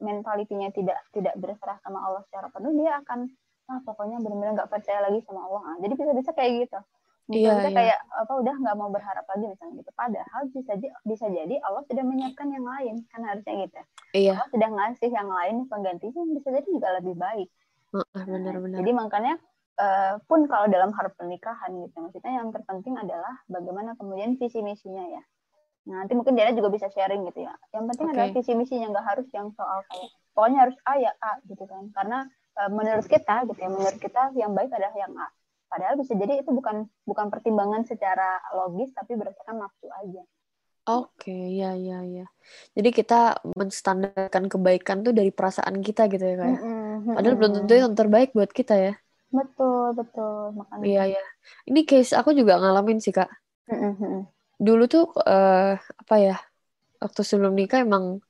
mentalitinya tidak tidak berserah sama Allah secara penuh dia akan ah pokoknya benar-benar nggak percaya lagi sama Allah ah, jadi bisa-bisa kayak gitu bisa, iya, iya. kayak apa udah nggak mau berharap lagi misalnya gitu padahal bisa bisa jadi Allah sudah menyiapkan yang lain kan harusnya gitu iya. Allah sudah ngasih yang lain penggantinya bisa jadi juga lebih baik uh, benar-benar jadi makanya uh, pun kalau dalam hal pernikahan gitu maksudnya yang terpenting adalah bagaimana kemudian visi misinya ya Nah, nanti mungkin dia juga bisa sharing gitu ya. Yang penting okay. adalah visi misinya nggak harus yang soal kayak pokoknya harus A ya A gitu kan. Karena Eh, menurut kita gitu ya menurut kita yang baik adalah yang A padahal bisa jadi itu bukan bukan pertimbangan secara logis tapi berdasarkan nafsu aja Oke, okay, ya ya ya. Jadi kita menstandarkan kebaikan tuh dari perasaan kita gitu ya kayak. Mm-hmm. Padahal belum tentu yang terbaik buat kita ya. Betul betul makanya. Iya ya. Ini case aku juga ngalamin sih kak. Mm-hmm. Dulu tuh uh, apa ya? Waktu sebelum nikah emang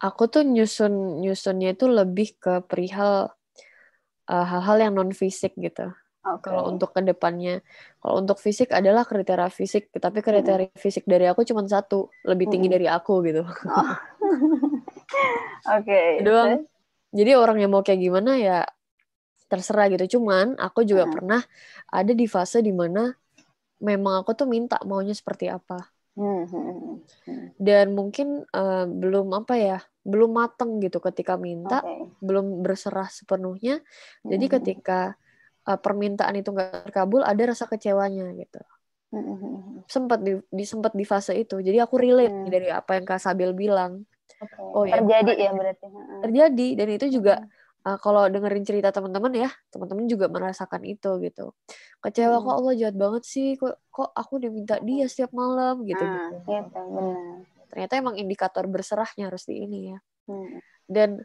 aku tuh nyusun nyusunnya itu lebih ke perihal uh, hal-hal yang non fisik gitu. Okay. Kalau untuk ke depannya, kalau untuk fisik adalah kriteria fisik, tapi kriteria hmm. fisik dari aku cuma satu, lebih tinggi hmm. dari aku gitu. Oh. Oke. okay. Doang. Jadi orang yang mau kayak gimana ya terserah gitu. Cuman aku juga hmm. pernah ada di fase di mana memang aku tuh minta maunya seperti apa. Hmm. Dan mungkin uh, belum apa ya, belum mateng gitu ketika minta, okay. belum berserah sepenuhnya. Jadi ketika uh, permintaan itu nggak terkabul, ada rasa kecewanya gitu. Sempat di, di sempat di fase itu. Jadi aku relate hmm. dari apa yang Kak Sabil bilang. Okay. Oh ya. Terjadi ya berarti. Terjadi dan itu juga uh, kalau dengerin cerita teman-teman ya teman-teman juga merasakan itu gitu kecewa hmm. kok Allah jahat banget sih kok kok aku udah minta dia setiap malam gitu ah, gitu, gitu benar. ternyata emang indikator berserahnya harus di ini ya hmm. dan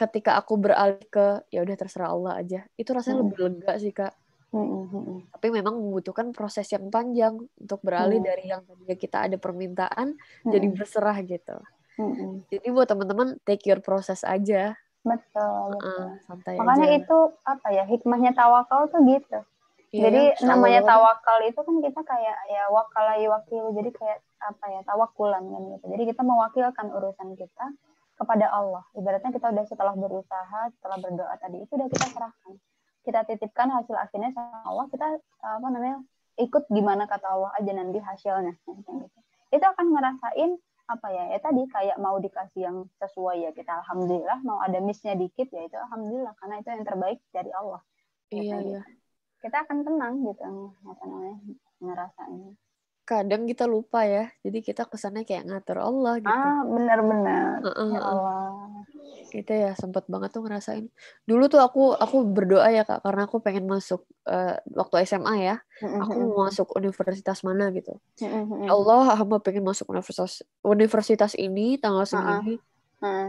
ketika aku beralih ke ya udah terserah Allah aja itu rasanya hmm. lebih lega sih kak Hmm, hmm, hmm. Tapi memang membutuhkan proses yang panjang untuk beralih hmm. dari yang tadinya kita ada permintaan hmm. jadi berserah gitu. Hmm. Jadi buat teman-teman take your proses aja betul, betul. Uh, santai makanya aja. itu apa ya hikmahnya tawakal tuh gitu Iya, jadi ya, namanya tawakal itu kan kita kayak ya wakalai wakil jadi kayak apa ya tawakulan kan gitu jadi kita mewakilkan urusan kita kepada Allah ibaratnya kita udah setelah berusaha setelah berdoa tadi itu udah kita serahkan kita titipkan hasil akhirnya sama Allah kita apa namanya ikut gimana kata Allah aja nanti hasilnya gitu. itu akan ngerasain apa ya ya tadi kayak mau dikasih yang sesuai ya kita alhamdulillah mau ada missnya dikit ya itu alhamdulillah karena itu yang terbaik dari Allah Iya, gitu. iya. kita akan tenang gitu apa namanya ngerasanya Kadang kita lupa ya. Jadi kita kesannya kayak ngatur Allah gitu. ah benar-benar Heeh, ya heeh. Allah Itu ya sempet banget tuh ngerasain. Dulu tuh aku aku berdoa ya Kak karena aku pengen masuk eh, waktu SMA ya. Aku mau masuk universitas mana gitu. Ya Allah, hamba pengen masuk universitas universitas ini tanggal segini.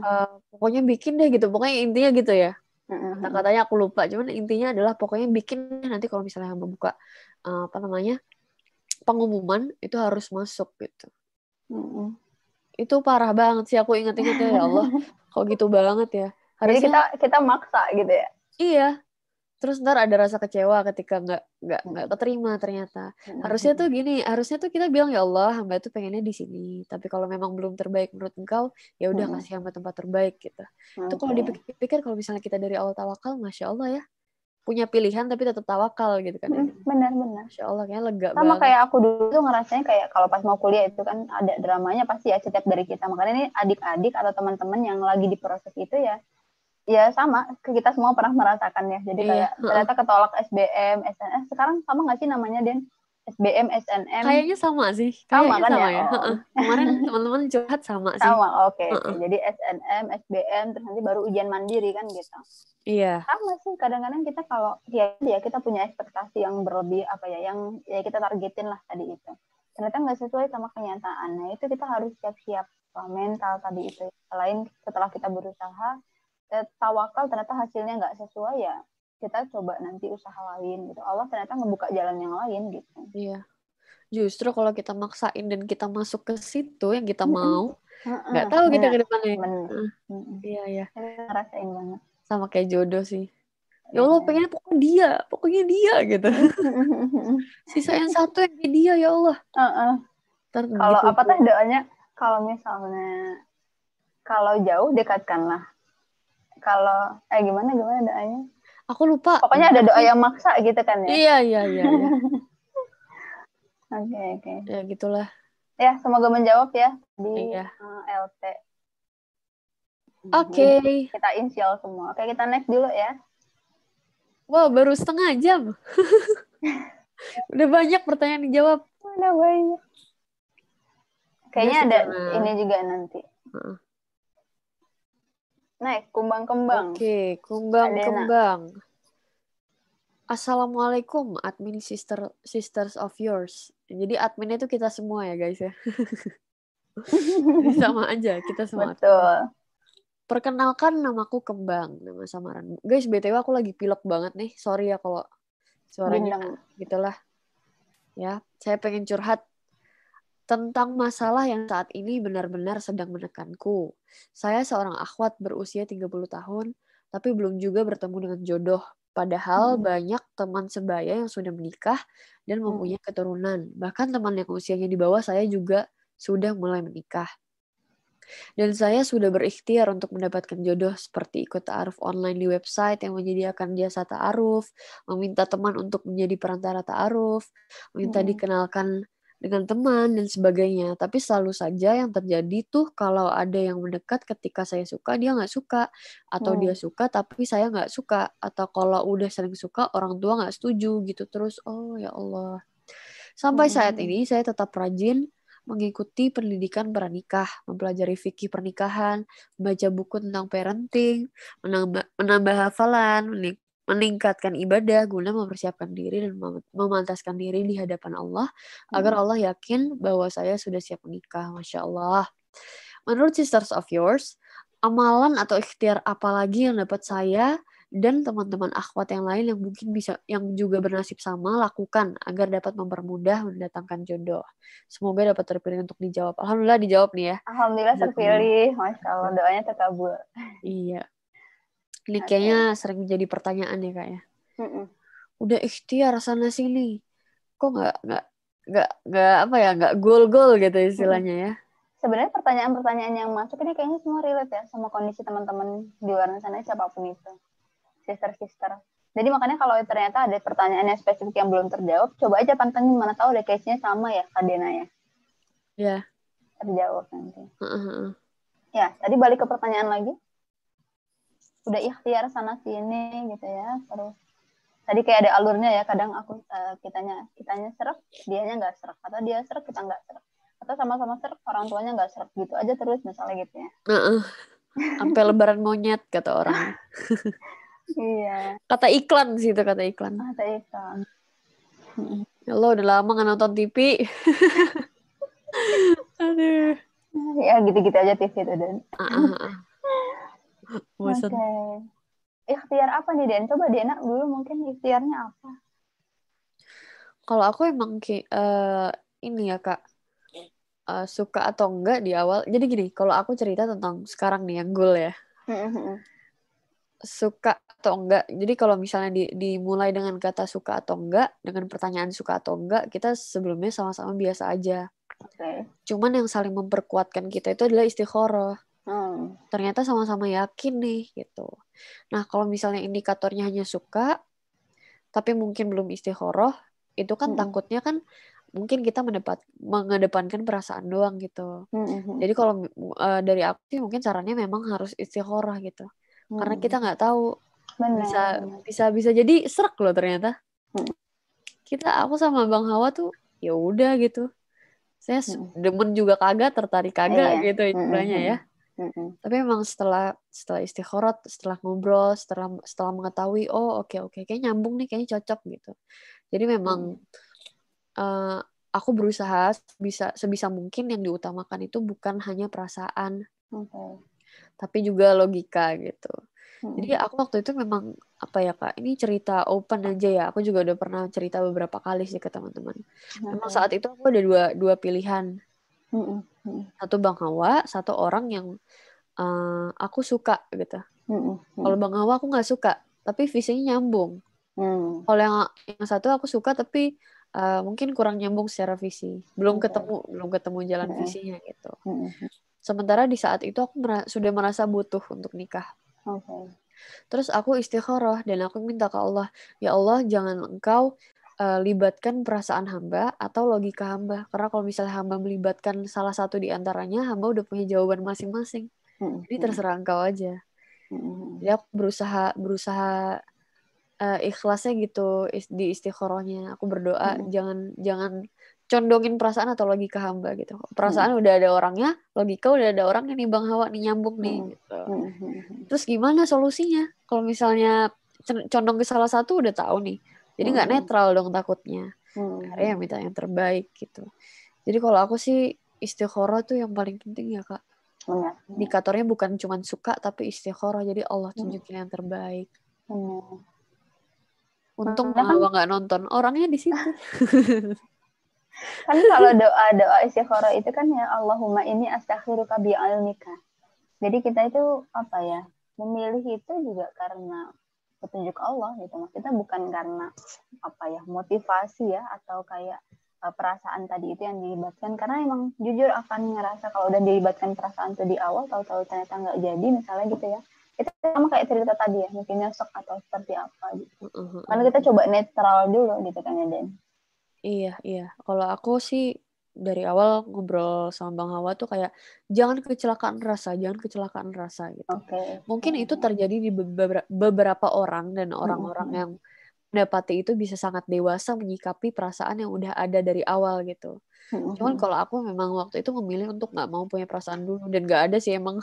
Eh, pokoknya bikin deh gitu. Pokoknya intinya gitu ya. Kata-katanya aku lupa. Cuman intinya adalah pokoknya bikin nanti kalau misalnya hamba buka eh, apa namanya pengumuman itu harus masuk gitu. Itu parah banget sih aku inget-inget ya Allah. Kok gitu banget ya. jadi Harusnya kita kita maksa gitu ya iya. Terus ntar ada rasa kecewa ketika nggak nggak nggak keterima ternyata. Harusnya tuh gini, harusnya tuh kita bilang ya Allah, hamba itu pengennya di sini. Tapi kalau memang belum terbaik menurut engkau, ya udah kasih hamba tempat terbaik gitu. Itu kalau dipikir-pikir kalau misalnya kita dari awal tawakal, masya Allah ya, punya pilihan tapi tetap tawakal gitu kan. Benar-benar Masya Allah kayaknya lega sama banget. kayak aku dulu tuh ngerasain kayak kalau pas mau kuliah itu kan ada dramanya pasti ya setiap dari kita makanya ini adik-adik atau teman-teman yang lagi di proses itu ya ya sama kita semua pernah merasakan ya jadi Iya, kayak heeh. ternyata ketolak SBM SNM sekarang sama nggak sih namanya Den SBM SNM Kayaknya sama sih. Sama Kayaknya kan sama ya? ya. Oh. Kemarin teman-teman curhat sama sih. sama oke oke. Heeh. jadi SNM SBM terus nanti baru ujian mandiri kan gitu Iya. sama sih kadang-kadang kita kalau ya ya kita punya ekspektasi yang berlebih apa ya yang ya kita targetin lah tadi itu ternyata nggak sesuai sama kenyataan nah itu kita harus siap-siap uh, mental tadi itu selain setelah kita berusaha eh, tawakal ternyata hasilnya nggak sesuai ya kita coba nanti usaha lain gitu Allah ternyata ngebuka jalan yang lain gitu Iya. Justru kalau kita maksain dan kita masuk ke situ yang kita mau, nggak tahu kita benar, ke depannya. Mm-mm. Iya, iya. Ngerasain banget Sama kayak jodoh sih. Ya Allah, Iya. pengennya pokoknya dia, pokoknya dia gitu. Sisain satu yang dia ya Allah. Heeh. Ntar kalau gitu. apa teh doanya kalau misalnya kalau jauh dekatkanlah kalau eh gimana gimana doanya Aku lupa. pokoknya ada doa yang maksa gitu kan ya Iya, iya, iya, iya. oke oke ya gitulah. ya semoga menjawab ya di Iya. eh, LT Oke. kita inisial semua oke kita next dulu ya Wah, baru setengah jam. Udah banyak pertanyaan dijawab. udah banyak kayaknya ada ini juga nanti kumbang kembang Oke, kumbang Adena. kembang. Assalamualaikum, admin sister sisters of yours. Jadi adminnya itu kita semua ya guys ya. Sama aja kita semua. betul Perkenalkan namaku Kembang, nama samaran. Guys, BTW aku lagi pilek banget nih. Sorry ya kalau suaranya gitulah. Ya, saya pengen curhat tentang masalah yang saat ini benar-benar sedang menekanku. Saya seorang akhwat berusia 30 tahun, tapi belum juga bertemu dengan jodoh. Padahal Hmm. banyak teman sebaya yang sudah menikah dan Hmm. mempunyai keturunan. Bahkan teman yang usianya di bawah saya juga sudah mulai menikah. Dan saya sudah berikhtiar untuk mendapatkan jodoh seperti ikut ta'aruf online di website yang menyediakan jasa ta'aruf, meminta teman untuk menjadi perantara ta'aruf, meminta Mm. dikenalkan dengan teman dan sebagainya. Tapi selalu saja yang terjadi tuh kalau ada yang mendekat ketika saya suka dia nggak suka atau Hmm. dia suka tapi saya nggak suka atau kalau udah sering suka orang tua nggak setuju gitu terus oh ya Allah sampai saat Hmm. ini saya tetap rajin mengikuti pendidikan pernikah, mempelajari fikih pernikahan, membaca buku tentang parenting, menambah, menambah hafalan, meningkatkan ibadah guna mempersiapkan diri dan mem- memantaskan diri di hadapan Allah agar Hmm. Allah yakin bahwa saya sudah siap menikah. Masya Allah. Menurut Sisters of Yours, amalan atau ikhtiar apa lagi yang dapat saya dan teman-teman akhwat yang lain yang mungkin bisa yang juga bernasib sama lakukan agar dapat mempermudah mendatangkan jodoh. Semoga dapat terpilih untuk dijawab. Alhamdulillah dijawab nih ya. alhamdulillah terpilih masya Allah doanya terkabul Iya. Ini kayaknya sering jadi pertanyaan ya kak ya. Mm-mm. Udah ikhtiar sana sini, kok nggak nggak nggak nggak apa ya nggak gol-gol gitu istilahnya ya. Sebenarnya pertanyaan-pertanyaan yang masuk ini kayaknya semua relate ya sama kondisi teman-teman di luar sana siapa pun itu. Sister-sister. Jadi makanya kalau ternyata ada pertanyaan yang spesifik yang belum terjawab, coba aja pantengin mana tahu deh case-nya sama ya Kadena ya. Ya. Terjawab nanti. Heeh. Ya, tadi balik ke pertanyaan lagi. Udah ikhtiar sana sini gitu ya. Terus tadi kayak ada alurnya ya. Kadang aku uh, kitanya kitanya serak, dianya nggak serak. Atau dia serak, kita nggak serak. Atau sama-sama serak, orang tuanya nggak serak gitu aja terus misalnya gitu ya. Heeh. Sampai lebaran monyet kata orang. Iya. Kata iklan sih itu kata iklan. Ah, tadi kan. Ya Allah udah lama nggak nonton TV. Aduh. Ya gitu-gitu aja TV itu Dan. Ah. Oke. Bosan. Ikhtiar apa nih Den? Coba Dena dulu mungkin ikhtiarnya apa? Kalau aku emang ki eh, ini ya kak eh, suka atau enggak di awal. Jadi gini, kalau aku cerita tentang sekarang nih yang goal ya. suka atau enggak. Jadi kalau misalnya di, dimulai dengan kata suka atau enggak, dengan pertanyaan suka atau enggak, kita sebelumnya sama-sama biasa aja. Oke. Cuman yang saling memperkuatkan kita itu adalah istikharah. Hmm. Ternyata sama-sama yakin nih gitu. Nah, kalau misalnya indikatornya hanya suka, tapi mungkin belum istikharah, itu kan Mm-mm. takutnya kan mungkin kita mendepat, mengedepankan perasaan doang gitu. Hmm. Jadi kalau eh, dari aku sih mungkin caranya memang harus istikharah gitu. Karena Hmm. kita nggak tahu Benar, bisa bisa bisa jadi serak loh ternyata Mm. kita aku sama bang Hawa tuh ya udah gitu saya s- Mm. demen juga kagak tertarik kagak Iya. gitu istilahnya Mm, mm, ya Mm-mm. tapi emang setelah setelah istikharah setelah ngobrol setelah setelah mengetahui oh oke oke kayak nyambung nih kayaknya cocok gitu jadi memang eh, aku berusaha bisa sebisa mungkin yang diutamakan itu bukan hanya perasaan Oke. tapi juga logika gitu Mm. Jadi aku waktu itu memang apa ya kak, ini cerita open aja ya. Aku juga udah pernah cerita beberapa kali sih ke teman-teman. Memang saat itu aku ada dua dua pilihan, Mm-mm. satu bang Hawa, satu orang yang eh, aku suka gitu. Kalau bang Hawa aku nggak suka, tapi visinya nyambung. Mm. Kalau yang yang satu aku suka tapi eh, mungkin kurang nyambung secara visi, belum Oke. ketemu belum ketemu jalan Mm-mm. visinya gitu. Mm-mm. Sementara di saat itu aku mera- sudah merasa butuh untuk nikah. Oke. Terus aku istikharah dan aku minta ke Allah, ya Allah jangan engkau eh, libatkan perasaan hamba atau logika hamba. Karena kalau misalnya hamba melibatkan salah satu di antaranya, hamba udah punya jawaban masing-masing. Mm-mm. Jadi terserah engkau aja. Mm-mm. Jadi aku berusaha berusaha eh, ikhlasnya gitu di istikharahnya. Aku berdoa Mm-mm. jangan jangan condongin perasaan atau logika hamba gitu. Perasaan udah ada orangnya, logika udah ada orangnya nih Bang Hawa nih nyambung nih Mm. gitu. Mm-mm. Terus gimana solusinya? Kalau misalnya condong ke salah satu udah tahu nih. Jadi nggak Hmm. netral dong takutnya. Mm. Akhirnya ya minta yang terbaik gitu. Jadi kalau aku sih istikharah tuh yang paling penting ya kak. Benar. Indikatornya bukan cuma suka tapi istikharah. Jadi Allah Hmm. tunjukin yang terbaik. Benar. Untung Karena Bang kan- nggak nonton. Orangnya di situ. Kan kalau doa doa istikharah itu kan ya Allahumma ini astakhiruka bi ilmika. Jadi kita itu apa ya? Memilih itu juga karena petunjuk Allah gitu. Maksudnya bukan karena apa ya? motivasi ya atau kayak uh, perasaan tadi itu yang dilibatkan karena emang jujur akan ngerasa kalau udah dilibatkan perasaan itu di awal tahu-tahu ternyata nggak jadi misalnya gitu ya. Itu sama kayak cerita tadi ya, mungkin nyesek atau seperti apa gitu. Karena kita coba netral dulu gitu kan ya Den. Iya, iya. Kalau aku sih dari awal ngobrol sama Bang Hawa tuh kayak jangan kecelakaan rasa, jangan kecelakaan rasa gitu. Oke. Mungkin itu terjadi di beberapa, orang dan orang-orang Mm-mm. yang mendapati itu bisa sangat dewasa menyikapi perasaan yang udah ada dari awal gitu. Cuman kalau aku memang waktu itu memilih untuk nggak mau punya perasaan dulu dan nggak ada sih emang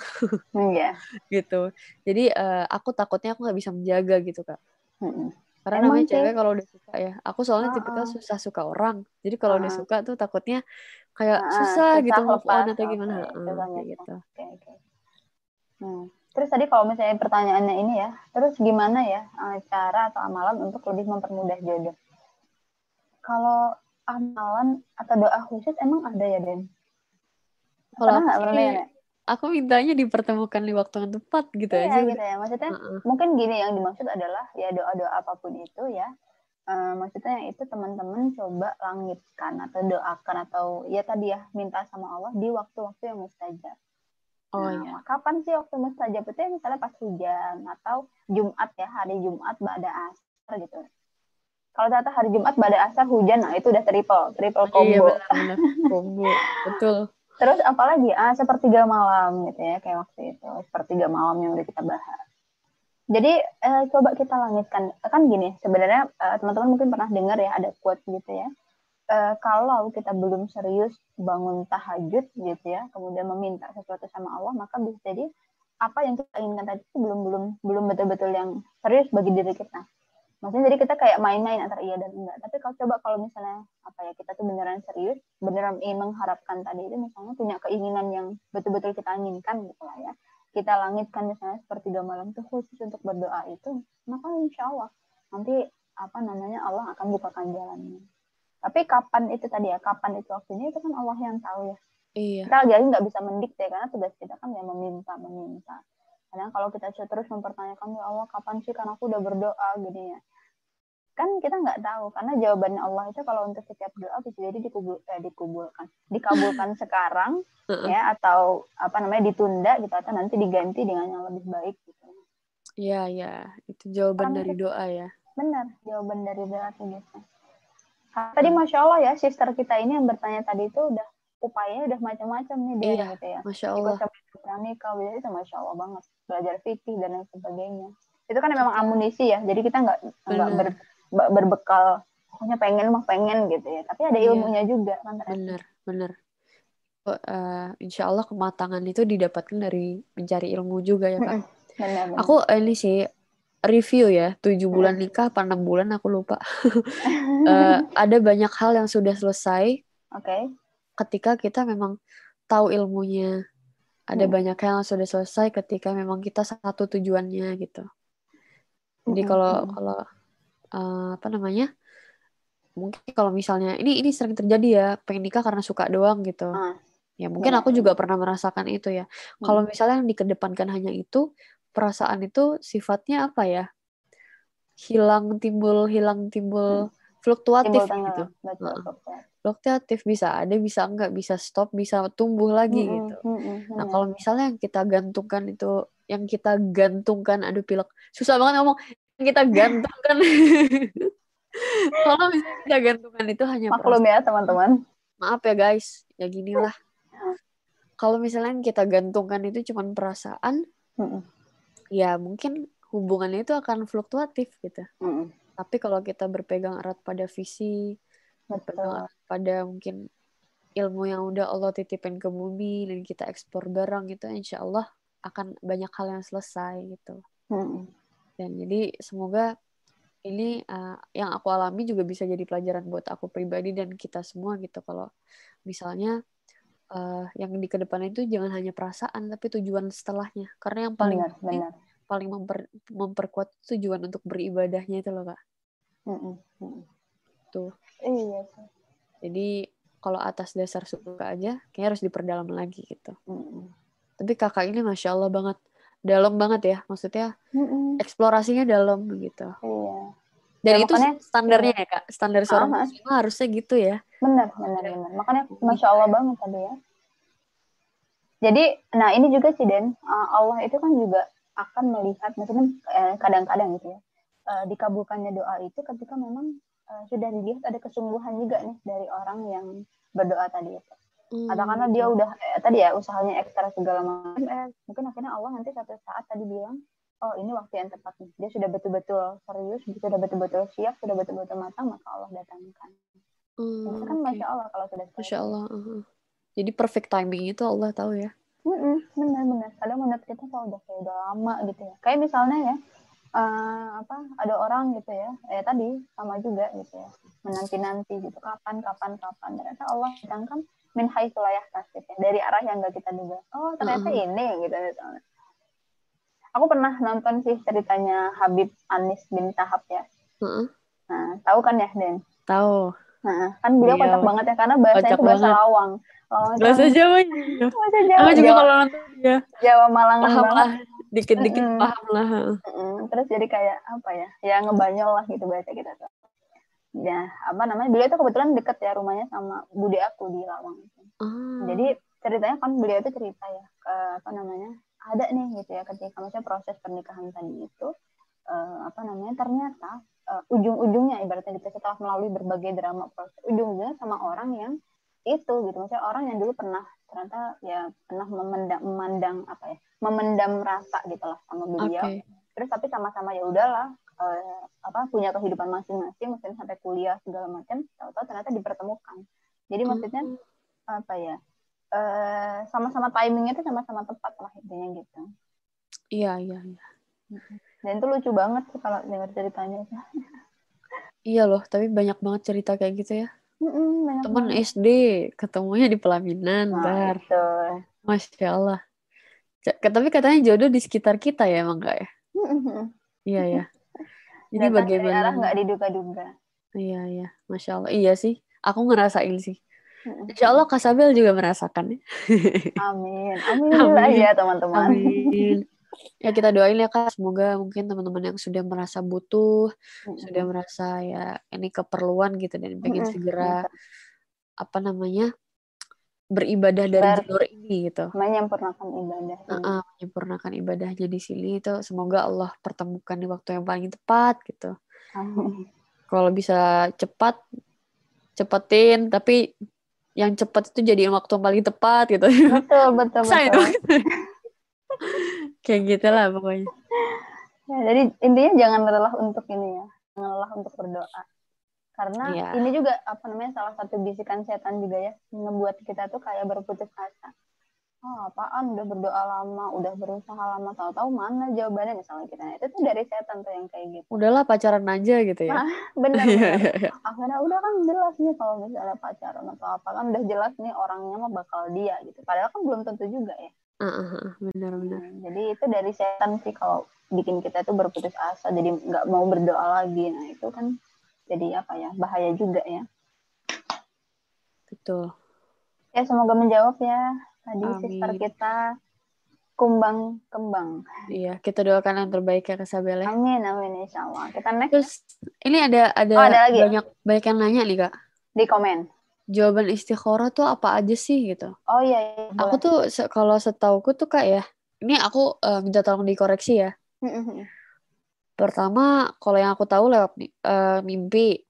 Iya. gitu. Jadi eh, aku takutnya aku nggak bisa menjaga gitu kak. Mm-mm. Karena Emang namanya sih. cewek kalau udah suka ya. Aku soalnya Ah, tipikal ah. susah suka orang. Jadi kalau udah Ah. suka tuh takutnya kayak Ah, susah, susah gitu move on atau gimana. Kayak move on. gitu. Oke, oke. Hmm. Terus tadi kalau misalnya pertanyaannya ini ya, terus gimana ya eh, cara atau amalan untuk lebih mempermudah jodoh? Kalau amalan atau doa khusus emang ada ya Den? Kalau aku pernah? Aku mintanya dipertemukan di waktu yang tepat gitu iya, aja. gitu ya. Maksudnya uh-uh. mungkin gini yang dimaksud adalah ya doa-doa apa pun itu ya. Uh, maksudnya itu teman-teman coba langitkan atau doakan atau ya tadi ya minta sama Allah di waktu-waktu yang mustajab. Oh nah, iya. Kapan sih waktu mustajab itu ya misalnya pas hujan atau Jumat ya hari Jumat pada asar gitu. Kalau ternyata hari Jumat pada asar hujan, nah itu udah triple, triple iya, combo. Iya benar, combo, betul. Terus apalagi ah sepertiga malam gitu ya kayak waktu itu sepertiga malam yang udah kita bahas. Jadi eh, coba kita langitkan kan gini sebenarnya eh, teman-teman mungkin pernah dengar ya ada quote gitu ya. Eh, kalau kita belum serius bangun tahajud gitu ya, kemudian meminta sesuatu sama Allah, maka bisa jadi apa yang kita inginkan tadi itu belum belum belum betul-betul yang serius bagi diri kita maksudnya jadi kita kayak main-main antara iya dan enggak. Tapi kalau coba kalau misalnya apa ya kita tuh beneran serius beneran ingin mengharapkan tadi itu misalnya punya keinginan yang betul-betul kita inginkan gitu lah ya. Kita langitkan misalnya seperti dua malam tuh khusus untuk berdoa itu maka insya Allah nanti apa namanya Allah akan bukakan jalannya. Tapi kapan itu tadi ya kapan itu waktunya itu kan Allah yang tahu ya. Iya. kita lagi nggak bisa mendikte karena tugas kita kan ya meminta meminta karena kalau kita terus mempertanyakan ya Allah kapan sih karena aku udah berdoa gini ya kan kita nggak tahu karena jawabannya Allah itu kalau untuk setiap doa bisa jadi dikubul, eh, dikubulkan dikabulkan sekarang ya atau apa namanya ditunda gitu atau nanti diganti dengan yang lebih baik gitu. Iya iya itu jawaban karena dari doa ya. Benar jawaban dari doa gitu. Tadi masya Allah ya sister kita ini yang bertanya tadi itu udah upayanya udah macam-macam nih dia iya, gitu ya. Masya Allah. Ikut pranikah itu masya Allah banget belajar fikih dan lain sebagainya. Itu kan memang amunisi ya, jadi kita nggak nggak ber, berbekal pokoknya pengen mah pengen gitu ya tapi ada iya. ilmunya iya. juga kan bener bener uh, insya Allah kematangan itu didapatkan dari mencari ilmu juga ya kak bener, bener. aku ini sih review ya tujuh bulan nikah apa enam bulan aku lupa uh, ada banyak hal yang sudah selesai oke okay. Ketika kita memang tahu ilmunya ada hmm. banyak yang sudah selesai ketika memang kita satu tujuannya gitu jadi kalau hmm. kalau uh, apa namanya mungkin kalau misalnya ini ini sering terjadi ya pengen nikah karena suka doang gitu uh, ya mungkin ya. aku juga pernah merasakan itu ya hmm. kalau misalnya yang dikedepankan hanya itu perasaan itu sifatnya apa ya hilang timbul hilang timbul hmm. Fluktuatif gitu. Betul, fluktuatif bisa ada bisa enggak bisa stop bisa tumbuh lagi hmm, gitu. hmm, hmm, nah kalau misalnya yang kita gantungkan itu yang kita gantungkan aduh pilek. Susah banget ngomong. Kita gantungkan. Kalau misalnya kita gantungkan itu hanya maklum ya teman-teman. Maaf ya guys. Ya gini lah kalau misalnya kita gantungkan itu cuma perasaan mm ya mungkin hubungannya itu akan fluktuatif gitu. Mm tapi kalau kita berpegang erat pada visi berpegang erat pada mungkin ilmu yang udah Allah titipin ke bumi dan kita ekspor barang itu insya Allah akan banyak hal yang selesai gitu. Mm dan jadi semoga ini uh, yang aku alami juga bisa jadi pelajaran buat aku pribadi dan kita semua gitu. Kalau misalnya uh, yang di ke depan itu jangan hanya perasaan tapi tujuan setelahnya. Karena yang paling benar, penting, benar. paling memper, memperkuat tujuan untuk beribadahnya itu loh kak mm -mm. tuh. Iya jadi kalau atas dasar suka aja kayaknya harus diperdalam lagi gitu. Mm -mm. tapi kakak ini masya allah banget. Dalam banget ya maksudnya mm-mm. eksplorasinya dalam gitu. Iya. Dan ya, itu makanya, standarnya ya kak? Standar seorang uh muslim harusnya gitu ya? Benar benar benar. Makanya masya allah banget tadi ya. Jadi nah ini juga sih Den. Allah itu kan juga akan melihat maksudnya eh, kadang-kadang gitu ya eh, dikabulkannya doa itu ketika memang eh, sudah dilihat ada kesungguhan juga nih dari orang yang berdoa tadi itu Hmm. Atau karena dia udah eh, tadi ya usahanya ekstra segala macam, eh, mungkin akhirnya Allah nanti satu saat tadi bilang, oh ini waktu yang tepat nih. Dia sudah betul-betul serius, sudah betul-betul siap, sudah betul-betul matang, maka Allah datangkan. Hmm, kan masya Allah kalau sudah. Masya Allah. Uh-huh. Jadi perfect timing itu Allah tahu ya. Benar-benar. Kadang menurut kita kalau udah kayak udah lama gitu ya. Kayak misalnya ya, uh, apa ada orang gitu ya, eh tadi sama juga gitu ya, menanti-nanti gitu kapan kapan kapan. Ternyata Allah datangkan min haitsu la yahtasib ya dari arah yang gak kita duga. Oh ternyata ini gitu misalnya. Aku pernah nonton sih ceritanya Habib Anis bin Tahab ya. Nah tahu kan ya Den? Tahu. Nah, kan beliau kocak banget ya karena bahasanya itu bahasa banget. lawang. Itu Bahasa Jawa bahasa Jawa. Aku juga Jawa, kalau nonton ya Jawa Malangan paham banget. lah. Dikit-dikit Mm-mm. paham lah. Mm, Terus jadi kayak apa ya? Ya ngebanyol lah gitu bahasa kita tuh. Ya, apa namanya? Beliau itu kebetulan deket ya rumahnya sama bude aku di Lawang. Ah. Jadi ceritanya kan beliau itu cerita ya ke apa namanya? Ada nih gitu ya ketika maksudnya proses pernikahan tadi itu eh, apa namanya? Ternyata eh, ujung-ujungnya ibaratnya gitu setelah melalui berbagai drama proses ujung-ujungnya sama orang yang itu gitu. Maksudnya orang yang dulu pernah ternyata ya pernah memendam memandang apa ya memendam rasa gitu lah sama beliau. Terus tapi sama-sama ya udahlah eh, apa punya kehidupan masing-masing maksudnya sampai kuliah segala macam tahu-tahu ternyata dipertemukan. Jadi maksudnya Hmm. apa ya eh, sama-sama timingnya itu sama-sama tepat lah intinya gitu. Iya, iya, iya. dan itu lucu banget sih kalau dengar ceritanya. Iya loh, tapi banyak banget cerita kayak gitu ya. Mm-mm, Temen banget. SD ketemunya di pelaminan, nah, itu. Masya Allah. Tapi katanya jodoh di sekitar kita ya emang kak ya? Iya ya. Jadi Datang arah bagaimana? nggak diduga-duga Iya, iya. Masya Allah. Iya sih. Aku ngerasain sih. Insya Allah Kak Sabel juga merasakan ya. amin amin dulu Amin. aja teman-teman Amin. Ya kita doain ya Kak. Semoga mungkin teman-teman yang sudah merasa butuh, Mm-mm. sudah merasa ya ini keperluan gitu dan pengen Mm-mm. segera apa namanya beribadah dari jalur ini gitu. menyempurnakan ibadah ini. Heeh, menyempurnakan ibadahnya di sini itu semoga Allah pertemukan di waktu yang paling tepat gitu. Amin. Kalau bisa cepat cepetin tapi yang cepat itu jadi waktu yang paling tepat gitu. betul betul betul. Kayak gitu lah pokoknya. Ya, jadi intinya jangan lelah untuk ini ya, jangan lelah untuk berdoa. Karena Iya. ini juga apa namanya salah satu bisikan setan juga ya, ngebuat kita tuh kayak berputus asa. Oh, apaan udah berdoa lama, udah berusaha lama, tahu-tahu mana jawabannya misalnya kita. Nah, itu tuh dari setan tuh yang kayak gitu. Udahlah pacaran aja gitu ya. Bener Iya, bener. iya. Akhirnya udah kan jelas nih kalau misalnya pacaran atau apa kan udah jelas nih orangnya mah bakal dia gitu. Padahal kan belum tentu juga ya. Heeh, Benar-benar. Hmm, jadi itu dari setan sih kalau bikin kita tuh berputus asa jadi nggak mau berdoa lagi nah itu kan jadi apa ya bahaya juga ya Betul. ya semoga menjawab ya tadi Amin. sister kita kumbang kembang Iya, kita doakan yang terbaik ya Kak Sabel ya. amin amin insya Allah kita next Terus ini ada ada, Oh, ada lagi ya? banyak banyak yang nanya nih Kak. di komen Jawaban istikharah tuh apa aja sih gitu? oh iya, iya Aku tuh se- kalau setauku tuh Kak ya. Ini aku eh, minta tolong dikoreksi ya. Mm-mm. Pertama, kalau yang aku tahu lewat eh, mimpi.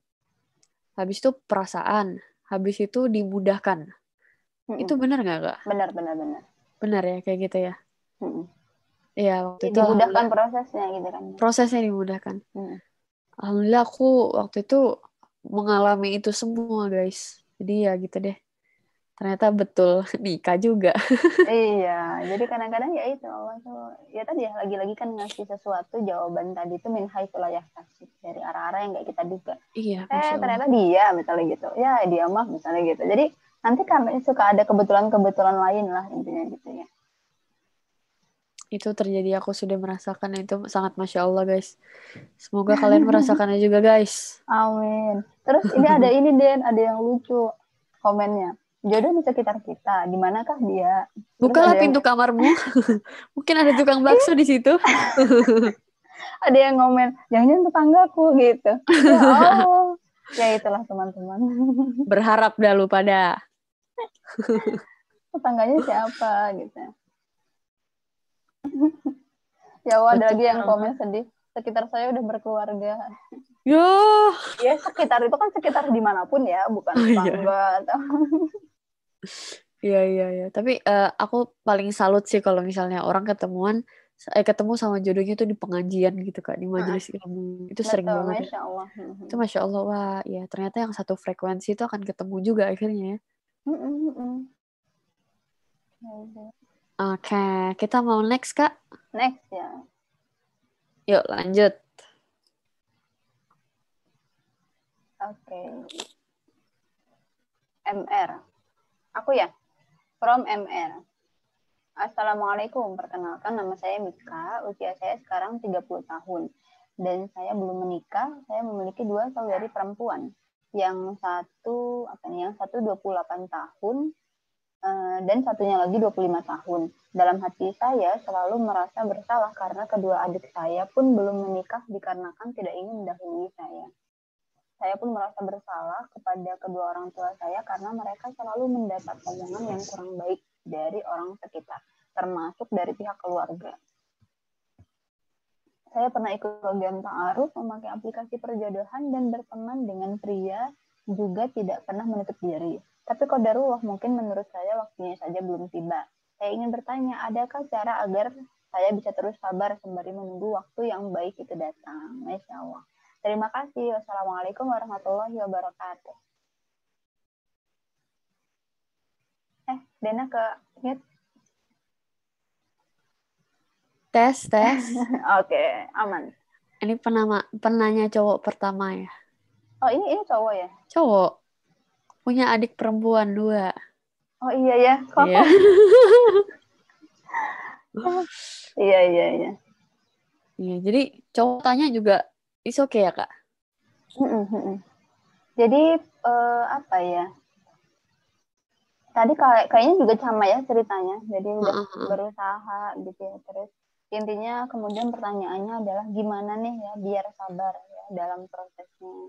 Habis itu perasaan. Habis itu dimudahkan. Itu benar nggak Kak? benar benar benar Benar ya kayak gitu ya. Iya, waktu itu dimudahkan prosesnya gitu kan prosesnya dimudahkan. Mm. Alhamdulillah aku waktu itu mengalami itu semua guys. Jadi ya gitu deh. Ternyata betul nikah juga. iya jadi kadang-kadang ya itu Allah tuh ya tadi ya lagi-lagi kan ngasih sesuatu jawaban tadi itu min haitsu la yahtasib dari arah-arah yang kayak kita duga iya, eh ternyata dia misalnya gitu ya dia mah misalnya gitu jadi nanti karena suka ada kebetulan-kebetulan lain lah intinya gitu ya Itu terjadi aku sudah merasakan itu sangat Masya Allah guys. Semoga kalian merasakannya juga guys. amin terus ini ada ini Den ada yang lucu komennya. Jodoh di sekitar kita di manakah dia Bukalah yang- pintu kamarmu. Mungkin ada tukang bakso di situ. ada yang ngomen jangan tetanggaku gitu. Ya Allah. Ya itulah teman-teman. Berharap dah lu pada. tetangganya siapa gitu. Ya ada lagi yang komen sedih. Sekitar saya udah berkeluarga Yo, ya sekitar itu kan sekitar di mana pun ya bukan Oh, iya. tetangga Iya iya iya. Tapi eh, aku paling salut sih kalau misalnya orang ketemuan eh ketemu sama jodohnya tuh di pengajian gitu kak di majelis ilmu itu sering Betul, banget ya. masya Allah Mhm. Itu masya Allah wah ya ternyata yang satu frekuensi itu akan ketemu juga akhirnya ya. Gitu. Oke kita mau next kak. next ya Yuk lanjut. Oke MR aku ya from MR Assalamualaikum, perkenalkan nama saya Mika, usia saya sekarang 30 tahun. Dan saya belum menikah, saya memiliki dua saudari perempuan. yang satu apa nih yang satu 28 tahun uh, dan satunya lagi 25 tahun. Dalam hati saya selalu merasa bersalah karena kedua adik saya pun belum menikah dikarenakan tidak ingin mendahului saya. Saya pun merasa bersalah kepada kedua orang tua saya karena mereka selalu mendapat omongan yang kurang baik dari orang sekitar, termasuk dari pihak keluarga. Saya pernah ikut program ta'aruf, memakai aplikasi perjodohan, dan berteman dengan pria juga tidak pernah menutup diri. Tapi kodarullah mungkin menurut saya waktunya saja belum tiba. Saya ingin bertanya, adakah cara agar saya bisa terus sabar sembari menunggu waktu yang baik itu datang? Masya Allah. Terima kasih. Wassalamualaikum warahmatullahi wabarakatuh. Eh, Dena ke mute. Tes, tes. Oke, okay, aman. Ini penama, penanya cowok pertama ya? Oh, ini ini cowok ya? Cowok. Punya adik perempuan dua. Oh iya ya, kok? Iya. iya, iya, iya. Iya, jadi cowok tanya juga is okay ya, Kak? Jadi, uh, apa ya? Tadi kayak kayaknya juga sama ya ceritanya. Jadi udah uh -huh. berusaha gitu ya. Terus intinya kemudian pertanyaannya adalah gimana nih ya biar sabar ya dalam prosesnya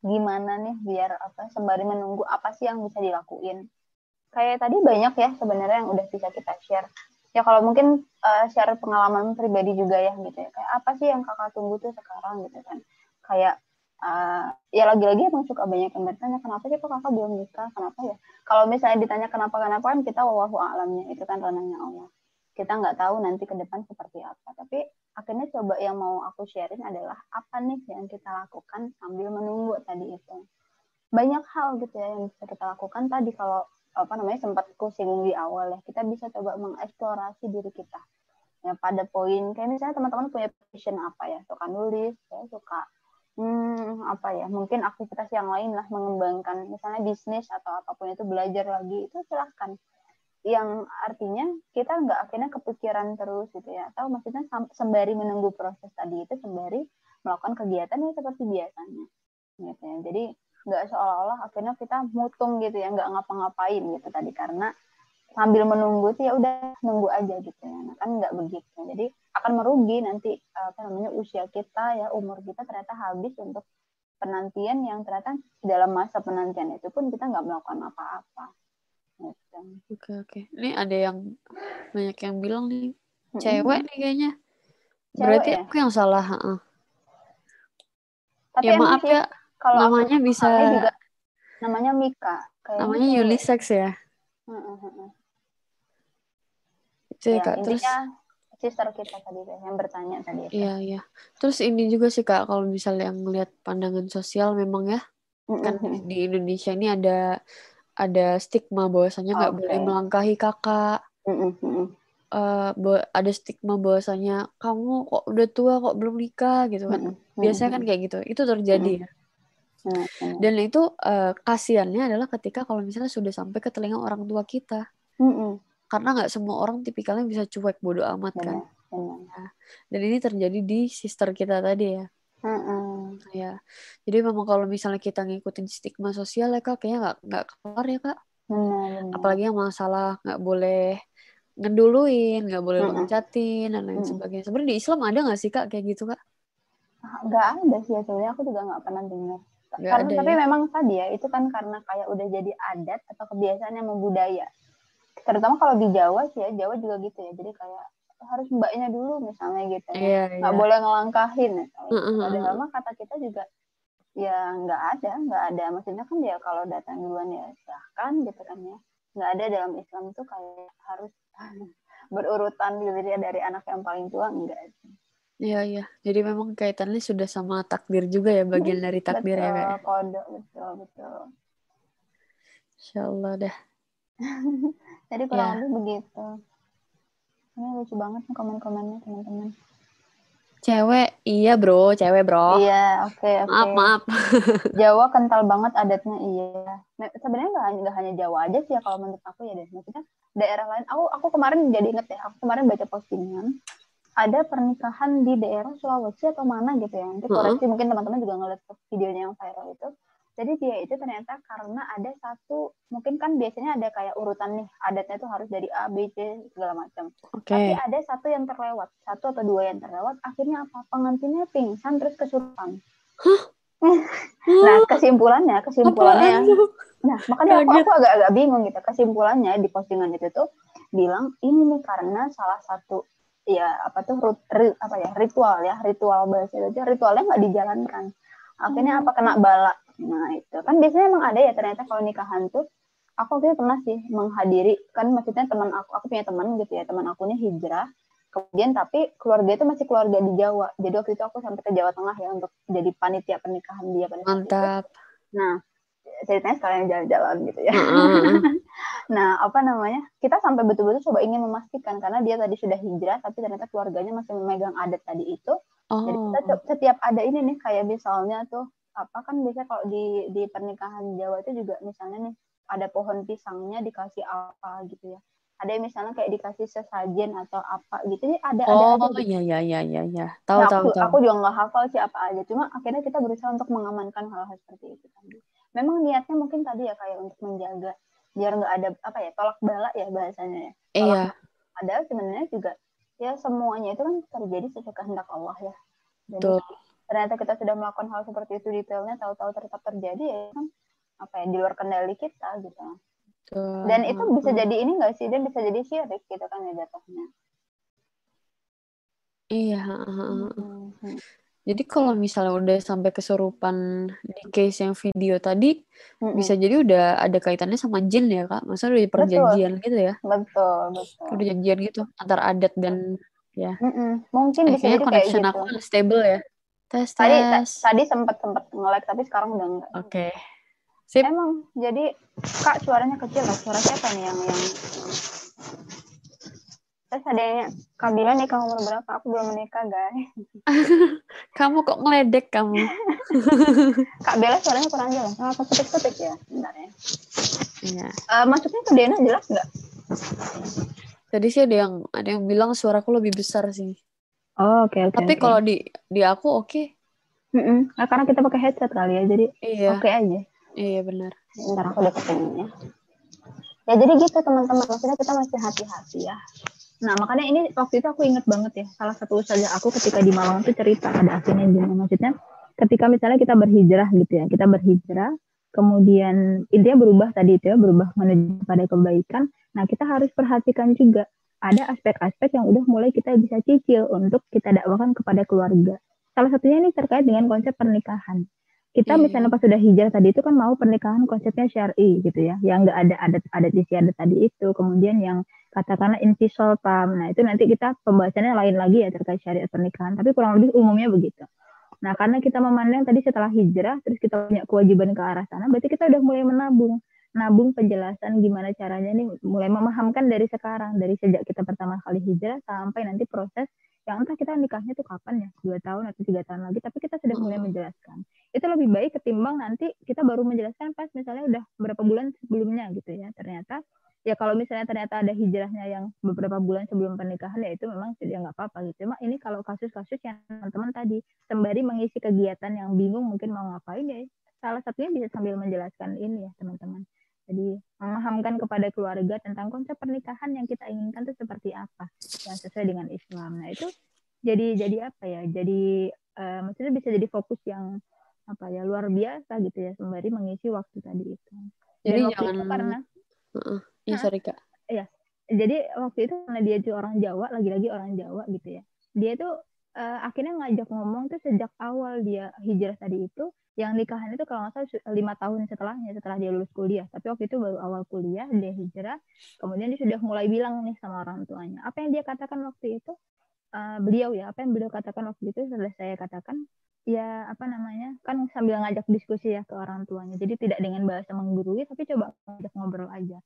gimana nih biar apa sembari menunggu apa sih yang bisa dilakuin kayak tadi banyak ya sebenarnya yang udah bisa kita share ya kalau mungkin uh, share pengalaman pribadi juga ya gitu ya. Kayak apa sih yang kakak tunggu tuh sekarang gitu kan. Kayak uh, ya lagi-lagi emang suka banyak yang bertanya kenapa sih kok kakak belum nikah? Kenapa ya? Kalau misalnya ditanya kenapa kenapa kan kita wawahu alamnya itu kan ranahnya Allah. Kita nggak tahu nanti ke depan seperti apa. Tapi akhirnya coba yang mau aku sharing adalah apa nih yang kita lakukan sambil menunggu tadi itu. Banyak hal gitu ya yang bisa kita lakukan tadi kalau apa namanya sempat aku singgung di awal ya. Kita bisa coba mengeksplorasi diri kita. Ya pada poin kayak misalnya teman-teman punya passion apa ya? Suka nulis ya suka hmm, apa ya? Mungkin aktivitas yang lain lah mengembangkan misalnya bisnis atau apa pun itu belajar lagi itu silahkan. Yang artinya kita nggak akhirnya kepikiran terus gitu ya. Atau maksudnya sembari menunggu proses tadi itu sembari melakukan kegiatan yang seperti biasanya. Gitu ya. Jadi nggak seolah-olah akhirnya kita mutung gitu ya nggak ngapa-ngapain gitu tadi karena sambil menunggu sih ya udah nunggu aja gitu ya nah, kan nggak begitu jadi akan merugi nanti apa namanya usia kita ya umur kita ternyata habis untuk penantian yang ternyata dalam masa penantian itu pun kita nggak melakukan apa-apa Oke oke. Ini ada yang banyak yang bilang nih cewek nih kayaknya. Cewek Berarti ya? aku yang salah. Uh. Tapi ya maaf ya. Kalau namanya bisa. Juga, namanya Mika. Kayaknya namanya gitu. unisex ya. Hmm. Itu ya, kak. Terus sister kita tadi yang bertanya tadi. Iya iya. Terus ini juga sih kak kalau misalnya yang melihat pandangan sosial memang ya. Mm -hmm. Kan di Indonesia ini ada ada stigma bahwasanya nggak okay. boleh melangkahi kakak. Mm-hmm. Uh, ada stigma bahwasanya kamu kok udah tua kok belum nikah gitu kan. Mm-hmm. Biasanya kan kayak gitu. Itu terjadi mm-hmm. ya. Mm-hmm. Dan itu uh, kasiannya adalah ketika kalau misalnya sudah sampai ke telinga orang tua kita. Mm-hmm. Karena nggak semua orang tipikalnya bisa cuek bodoh amat kan. Mm-hmm. Nah, dan ini terjadi di sister kita tadi ya. Mm-mm. Ya, jadi memang kalau misalnya kita ngikutin stigma sosial ya kak, kayaknya nggak nggak keluar ya kak. Mm-hmm. Apalagi yang masalah nggak boleh ngeduluin, nggak boleh mm-hmm. loncatin dan lain mm-hmm. sebagainya. Sebenarnya di Islam ada nggak sih kak kayak gitu kak? Nggak ada sih sebenarnya aku juga nggak pernah dengar. Gak karena ada, tapi ya? memang tadi ya itu kan karena kayak udah jadi adat atau kebiasaan yang membudaya. Terutama kalau di Jawa sih ya, Jawa juga gitu ya. Jadi kayak harus mbaknya dulu misalnya gitu ya yeah, nggak yeah. boleh ngelangkahin misalnya. Uh, padahal mah kata kita juga ya nggak ada nggak ada maksudnya kan ya kalau datang duluan ya silahkan gitu kan ya nggak ada dalam Islam itu kayak harus berurutan gitu ya dari anak yang paling tua enggak Iya iya. Jadi memang kaitannya sudah sama takdir juga ya bagian dari takdir betul, ya kayak. Kode betul betul. Insya Allah dah. Jadi kurang ya. lebih begitu. Ini lucu banget nih komen-komennya teman-teman. Cewek, iya bro, cewek bro. Iya, oke okay, oke. Okay. Maaf maaf. Jawa kental banget adatnya, iya. Sebenarnya nggak hanya, hanya Jawa aja sih ya kalau menurut aku ya deh. Maksudnya daerah lain, aku aku kemarin jadi inget ya, aku kemarin baca postingan ada pernikahan di daerah Sulawesi atau mana gitu ya. Nanti koreksi -huh. mungkin teman-teman juga ngeliat videonya yang viral itu. jadi dia itu ternyata karena ada satu mungkin kan biasanya ada kayak urutan nih adatnya tuh harus dari A B C segala macam Oke. tapi ada satu yang terlewat satu atau dua yang terlewat akhirnya apa pengantinnya pingsan terus kesurupan nah kesimpulannya kesimpulannya nah makanya aku aku agak-agak bingung gitu kesimpulannya di postingan itu tuh bilang ini nih karena salah satu ya apa tuh rut, ri- apa ya ritual ya ritual bahasa itu ritualnya nggak dijalankan. Akhirnya apa kena bala. Nah itu. Kan biasanya emang ada ya ternyata kalau nikahan tuh aku waktu itu pernah sih menghadiri kan maksudnya teman aku aku punya teman gitu ya teman aku nih hijrah. Kemudian tapi keluarga itu masih keluarga di Jawa. Jadi waktu itu aku sampai ke Jawa Tengah ya untuk jadi panitia pernikahan dia pada saat itu. Mantap. nah ceritanya sekalian jalan-jalan gitu ya Heeh. Nah, apa namanya? Kita sampai betul-betul coba ingin memastikan karena dia tadi sudah hijrah, tapi ternyata keluarganya masih memegang adat tadi itu. Jadi kita Oh. setiap ada ini nih, kayak misalnya tuh apa kan biasanya kalau di di pernikahan Jawa itu juga misalnya nih ada pohon pisangnya dikasih apa gitu ya. Ada yang misalnya kayak dikasih sesajen atau apa gitu. Jadi ada ada Oh, aja gitu. iya iya iya iya iya. Tahu Nah, tahu aku, tahu. aku juga nggak hafal sih apa aja. Cuma akhirnya kita berusaha untuk mengamankan hal-hal seperti itu tadi. Memang niatnya mungkin tadi ya kayak untuk menjaga biar nggak ada apa ya tolak bala ya bahasanya ya. Iya. Padahal sebenarnya juga ya semuanya itu kan terjadi sesuai kehendak Allah ya. Jadi Betul. ternyata kita sudah melakukan hal seperti itu detailnya tahu-tahu tetap terjadi ya kan apa ya di luar kendali kita gitu. Betul. Dan itu bisa jadi ini nggak sih? Dan bisa jadi syirik gitu kan ya jatuhnya. Iya. Mhm. Jadi kalau misalnya udah sampai kesurupan di case yang video tadi, Mhm. bisa jadi udah ada kaitannya sama jin ya, Kak? Maksudnya udah Betul, perjanjian gitu ya? betul, betul. Udah janjian gitu antar adat dan ya. Mm-mm. Mungkin Eh, bisa jadi kayak gitu. aku unstable ya. Tes, Tadi tes. tadi sempat sempat nge-lag tapi sekarang udah enggak. Oke. Sip. Emang jadi Kak suaranya kecil lah. Suara siapa nih yang yang Terus ada yang Kak Bila nikah umur berapa? Aku belum menikah, guys. Kamu kok ngeledek kamu? Kak Bella suaranya kurang jelas. Oh, aku ketik-ketik ya. Bentar ya. Iya. Eh, masuknya ke Dena jelas nggak? Tadi sih ada yang ada yang bilang suaraku lebih besar sih. Oh, oke, oke. Tapi oke. kalau di di aku oke. Mm-mm. Nah, karena kita pakai headset kali ya, jadi Iya. oke aja. Iya benar. Bentar aku deketin ya. Ya jadi gitu teman-teman, maksudnya kita masih hati-hati ya. Nah makanya ini waktu itu aku inget banget ya, salah satu ustazah aku ketika di Malang tuh cerita pada akhirnya gini, maksudnya ketika misalnya kita berhijrah gitu ya, kita berhijrah, kemudian intinya berubah tadi itu ya, berubah menuju pada kebaikan, nah kita harus perhatikan juga ada aspek-aspek yang udah mulai kita bisa cicil untuk kita dakwakan kepada keluarga. Salah satunya ini terkait dengan konsep pernikahan kita Iya. misalnya pas sudah hijrah tadi itu kan mau pernikahan konsepnya syar'i gitu ya, yang nggak ada adat adat istiadat tadi itu, kemudian yang katakanlah intisal pam, nah itu nanti kita pembahasannya lain lagi ya terkait syariat pernikahan, tapi kurang lebih umumnya begitu. Nah karena kita memandang tadi setelah hijrah, terus kita punya kewajiban ke arah sana, berarti kita udah mulai menabung, nabung penjelasan gimana caranya nih, mulai memahamkan dari sekarang, dari sejak kita pertama kali hijrah sampai nanti proses yang entah kita nikahnya tuh kapan ya, dua tahun atau tiga tahun lagi, tapi kita sudah mulai Mm-mm. menjelaskan itu lebih baik ketimbang nanti kita baru menjelaskan pas misalnya udah beberapa bulan sebelumnya gitu ya ternyata ya kalau misalnya ternyata ada hijrahnya yang beberapa bulan sebelum pernikahan ya itu memang ya nggak apa-apa gitu. Cuma ini kalau kasus-kasus yang teman-teman tadi sembari mengisi kegiatan yang bingung mungkin mau ngapain ya salah satunya bisa sambil menjelaskan ini ya teman-teman. Jadi memahamkan kepada keluarga tentang konsep pernikahan yang kita inginkan itu seperti apa yang sesuai dengan Islam. Nah itu jadi jadi apa ya? Jadi eh, maksudnya bisa jadi fokus yang apa ya luar biasa gitu ya sembari mengisi waktu tadi itu. Dan Jadi waktu itu jangan karena Iya, Hah? sorry Kak. jadi waktu itu karena dia itu orang Jawa lagi-lagi orang Jawa gitu ya. Dia itu eh, akhirnya ngajak ngomong tuh sejak awal dia hijrah tadi itu yang nikahan itu kalau nggak salah lima tahun setelahnya setelah dia lulus kuliah. Tapi waktu itu baru awal kuliah dia hijrah. Kemudian dia sudah mulai bilang nih sama orang tuanya. Apa yang dia katakan waktu itu? Eh, beliau ya apa yang beliau katakan waktu itu setelah saya katakan ya apa namanya kan sambil ngajak diskusi ya ke orang tuanya. Jadi tidak dengan bahasa menggurui tapi coba ngajak ngobrol aja.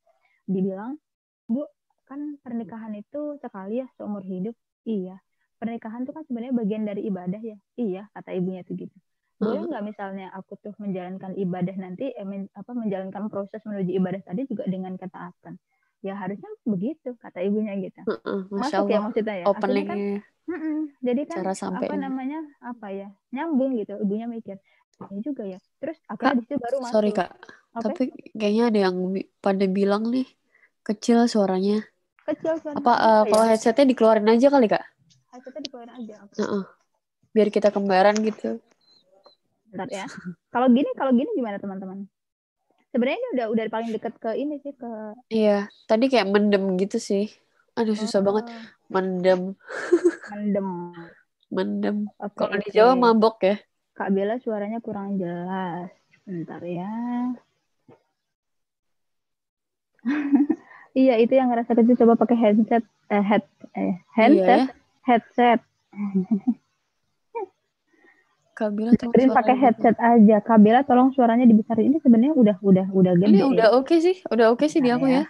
Dibilang bu kan pernikahan itu sekali ya seumur hidup. Iya. Pernikahan itu kan sebenarnya bagian dari ibadah ya? Iya kata ibunya tuh gitu. Boleh nggak misalnya aku tuh menjalankan ibadah nanti eh, men- apa menjalankan proses menuju ibadah tadi juga dengan ketaatan ya harusnya begitu kata ibunya gitu Heeh, Masya masuk ya maksudnya ya akhirnya kan. Jadi kan cara apa sampainya. namanya apa ya nyambung gitu ibunya mikir ya juga ya terus akhirnya di situ baru masuk Sorry kak, Oke. tapi kayaknya ada yang pada bilang nih kecil suaranya. kecil suara Apa eh, kalau headsetnya dikeluarin aja kali kak? headsetnya dikeluarin aja Oke, Heeh. Biar kita kembaran gitu. bentar ya kalau gini kalau gini gimana teman-teman sebenarnya ini udah udah paling dekat ke ini sih ke Iya, tadi kayak mendem gitu sih. Aduh susah banget Oh, mendem, mendem mendem. Oke, Kalau di. Jawa mabok ya. Kak Bella suaranya kurang jelas. Bentar ya. iya, itu yang ngerasa kecil coba pakai headset eh head eh handset, Iya ya. headset. Kak Bila tuh Dengerin pakai headset aja. Kak Bella tolong suaranya dibesarin. Ini sebenarnya udah udah udah gede. Ini udah oke sih, udah oke sih di Nah, aku ya. ya.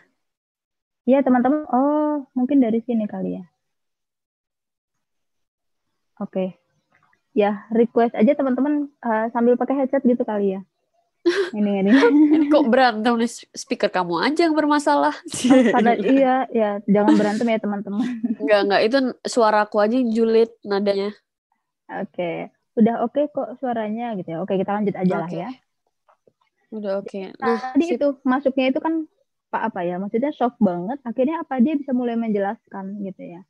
Iya, teman-teman. Oh, mungkin dari sini kali ya. Oke. Ya, request aja teman-teman eh, sambil pakai headset gitu kali ya. Ini ini. Kok berantem nih speaker kamu aja yang bermasalah. Oh, karena iya, ya jangan berantem ya teman-teman. Enggak, enggak. Itu suaraku aja yang julid nadanya. Oke, udah oke kok suaranya gitu ya. Oke, kita lanjut aja lah Oke. ya. Udah oke. Nah, Nah, tadi sip. itu masuknya itu kan pak apa ya? Maksudnya shock banget. Akhirnya apa dia bisa mulai menjelaskan gitu ya.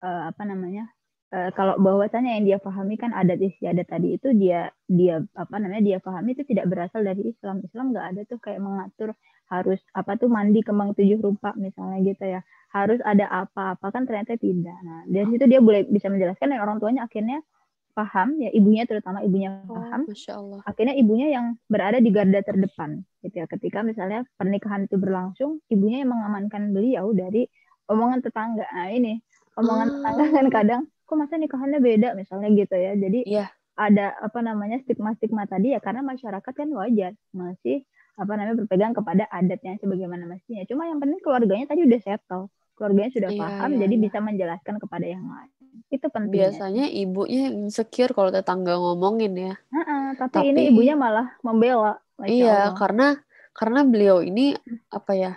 Eh, apa namanya? Eh, kalau bahwasanya yang dia pahami kan adat istiadat tadi itu dia dia apa namanya dia pahami itu tidak berasal dari Islam. Islam nggak ada tuh kayak mengatur harus apa tuh mandi kembang tujuh rupa misalnya gitu ya. Harus ada apa-apa kan ternyata tidak. Nah, dari situ dia boleh bisa menjelaskan dan orang tuanya akhirnya paham ya ibunya terutama ibunya Oh, paham. Masya Allah. akhirnya ibunya yang berada di garda terdepan gitu ya. Ketika misalnya pernikahan itu berlangsung ibunya yang mengamankan beliau dari omongan tetangga. Nah ini omongan Ah. tetangga kan kadang kok masa nikahannya beda? misalnya gitu ya. Jadi Iya. ada apa namanya stigma-stigma tadi ya karena masyarakat kan wajar masih apa namanya berpegang kepada adatnya sebagaimana mestinya. Cuma yang penting keluarganya tadi udah settle keluarganya sudah Iya, paham iya, jadi iya. bisa menjelaskan kepada yang lain itu pentingnya Biasanya ibunya yang insecure kalau tetangga ngomongin ya. Heeh, tapi, Tapi- ini ibunya malah membela Iya, Allah. karena karena beliau ini apa ya?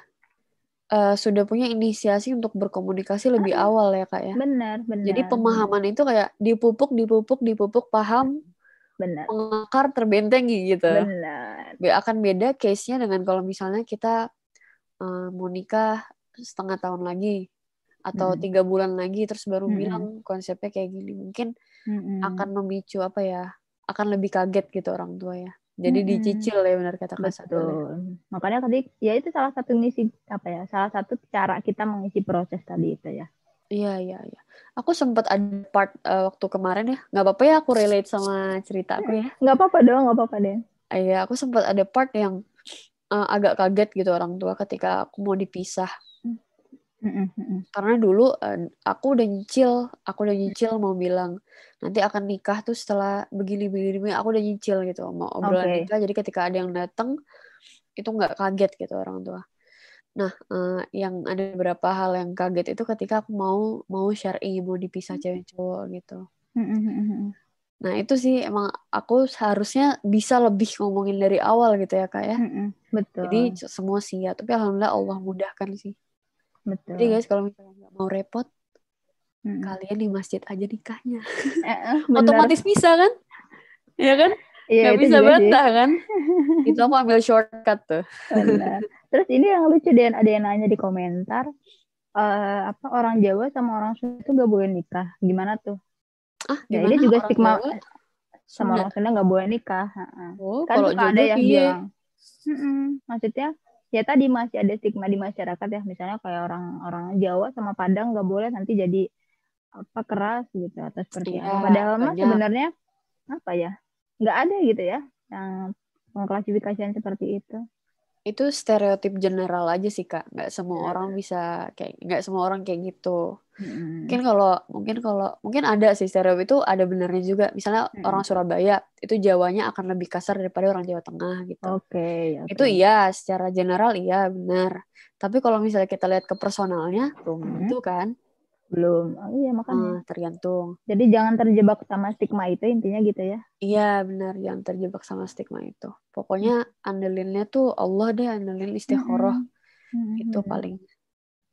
eh, sudah punya inisiasi untuk berkomunikasi lebih awal ya, Kak ya. benar benar Jadi pemahaman itu kayak dipupuk, dipupuk, dipupuk, paham, benar mengakar, terbentengi gitu. benar Be- Akan beda case-nya dengan kalau misalnya kita eh, mau nikah setengah tahun lagi atau tiga bulan lagi terus baru Mm-mm. bilang konsepnya kayak gini. Mungkin Mm-mm. akan memicu apa ya akan lebih kaget gitu orang tua ya. Jadi Mm-mm. dicicil ya benar kata Kak Sadil ya. makanya tadi ya itu salah satu ngisi apa ya salah satu cara kita mengisi proses tadi itu ya. Iya iya iya. Aku sempat ada part eh, waktu kemarin ya. Nggak apa-apa ya aku relate sama cerita aku ya nggak apa-apa dong nggak apa-apa deh. Iya aku sempat ada part yang eh, agak kaget gitu orang tua ketika aku mau dipisah Mm-mm. karena dulu eh, aku udah nyicil aku udah nyicil mau bilang nanti akan nikah tuh setelah begini begini, begini. aku udah nyicil gitu mau obrolan Oke. nikah jadi ketika ada yang datang itu nggak kaget gitu orang tua nah eh, yang ada beberapa hal yang kaget itu ketika aku mau mau syar'i mau dipisah cewek cowok gitu Mm-mm, mm-mm. nah itu sih emang aku seharusnya bisa lebih ngomongin dari awal gitu ya kak ya Mm-mm. betul jadi semua siap tapi alhamdulillah Allah mudahkan sih betul jadi guys kalau misalnya nggak mau repot Mm-mm. kalian di masjid aja nikahnya Eh, eh, otomatis bisa kan ya kan Iya, itu bisa sih. bantah kan itu aku ambil shortcut tuh Benar. Terus ini yang lucu deh, ada yang nanya di komentar, eh, apa orang Jawa sama orang Sunda itu gak boleh nikah, gimana tuh? ah Ya, gimana ini juga orang stigma Jawa? sama Sunda. orang Sunda gak boleh nikah. Oh Kan kalau ada yang piye bilang, "Mm-mm." maksudnya ya tadi masih ada stigma di masyarakat ya, misalnya kayak orang orang Jawa sama Padang gak boleh nanti jadi apa keras gitu atau seperti apa. Padahal mah sebenarnya apa ya, nggak ada gitu ya yang mengklasifikasikan seperti itu. itu stereotip general aja sih kak nggak semua Iya. orang bisa kayak nggak semua orang kayak gitu Mm-mm. mungkin kalau mungkin kalau mungkin ada sih stereotip itu ada benernya juga misalnya Mm-mm. orang Surabaya itu Jawanya akan lebih kasar daripada orang Jawa Tengah gitu Oke, oke. itu iya secara general iya benar tapi kalau misalnya kita lihat ke personalnya belum Hmm. tentu kan belum. Oh, iya makanya. Eh, tergantung Jadi jangan terjebak sama stigma itu intinya gitu ya. Iya benar jangan terjebak sama stigma itu. Pokoknya andelinnya tuh Allah deh andelin istikharah Mm-mm. itu Mm-mm. paling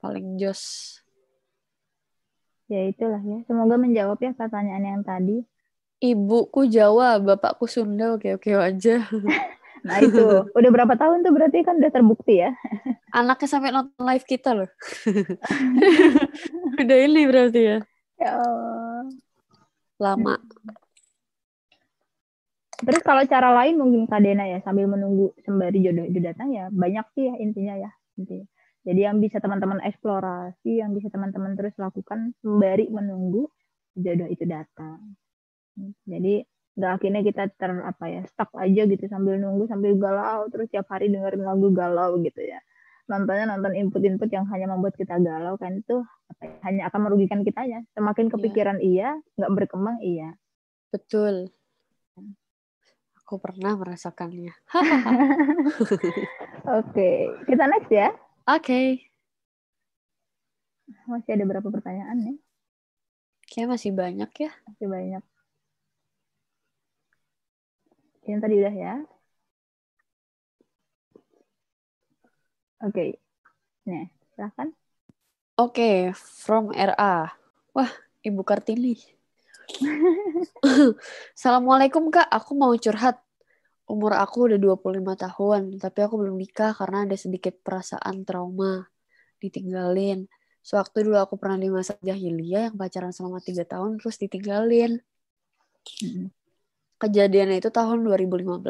paling jos. Ya itulah ya. Semoga menjawab ya pertanyaan yang tadi. Ibuku Jawa, bapakku Sunda, oke-oke aja. Nah itu, udah berapa tahun tuh berarti kan udah terbukti ya? Anaknya sampai nonton live kita loh. udah ini berarti ya. Ya Allah. Lama. Terus kalau cara lain mungkin Kak Dena ya sambil menunggu sembari jodoh itu datang ya banyak sih ya intinya ya intinya. Jadi yang bisa teman-teman eksplorasi, yang bisa teman-teman terus lakukan sembari menunggu jodoh itu datang. Jadi nggak akhirnya kita ter apa ya stuck aja gitu sambil nunggu sambil galau terus tiap hari dengerin lagu galau gitu ya nontonnya nonton input-input yang hanya membuat kita galau kan itu apa ya, hanya akan merugikan kita ya semakin iya. kepikiran iya nggak berkembang iya betul aku pernah merasakannya oke okay. kita next ya oke okay. masih ada berapa pertanyaan nih kayak masih banyak ya masih banyak yang tadi udah ya. Oke. Okay. Nih, silahkan. Oke, okay, from RA. Wah, Ibu Kartini. Assalamualaikum Kak, aku mau curhat. Umur aku udah 25 tahun, tapi aku belum nikah karena ada sedikit perasaan trauma. Ditinggalin. Sewaktu dulu aku pernah di masa jahiliyah yang pacaran selama tiga tahun terus ditinggalin. Kejadiannya itu tahun 2015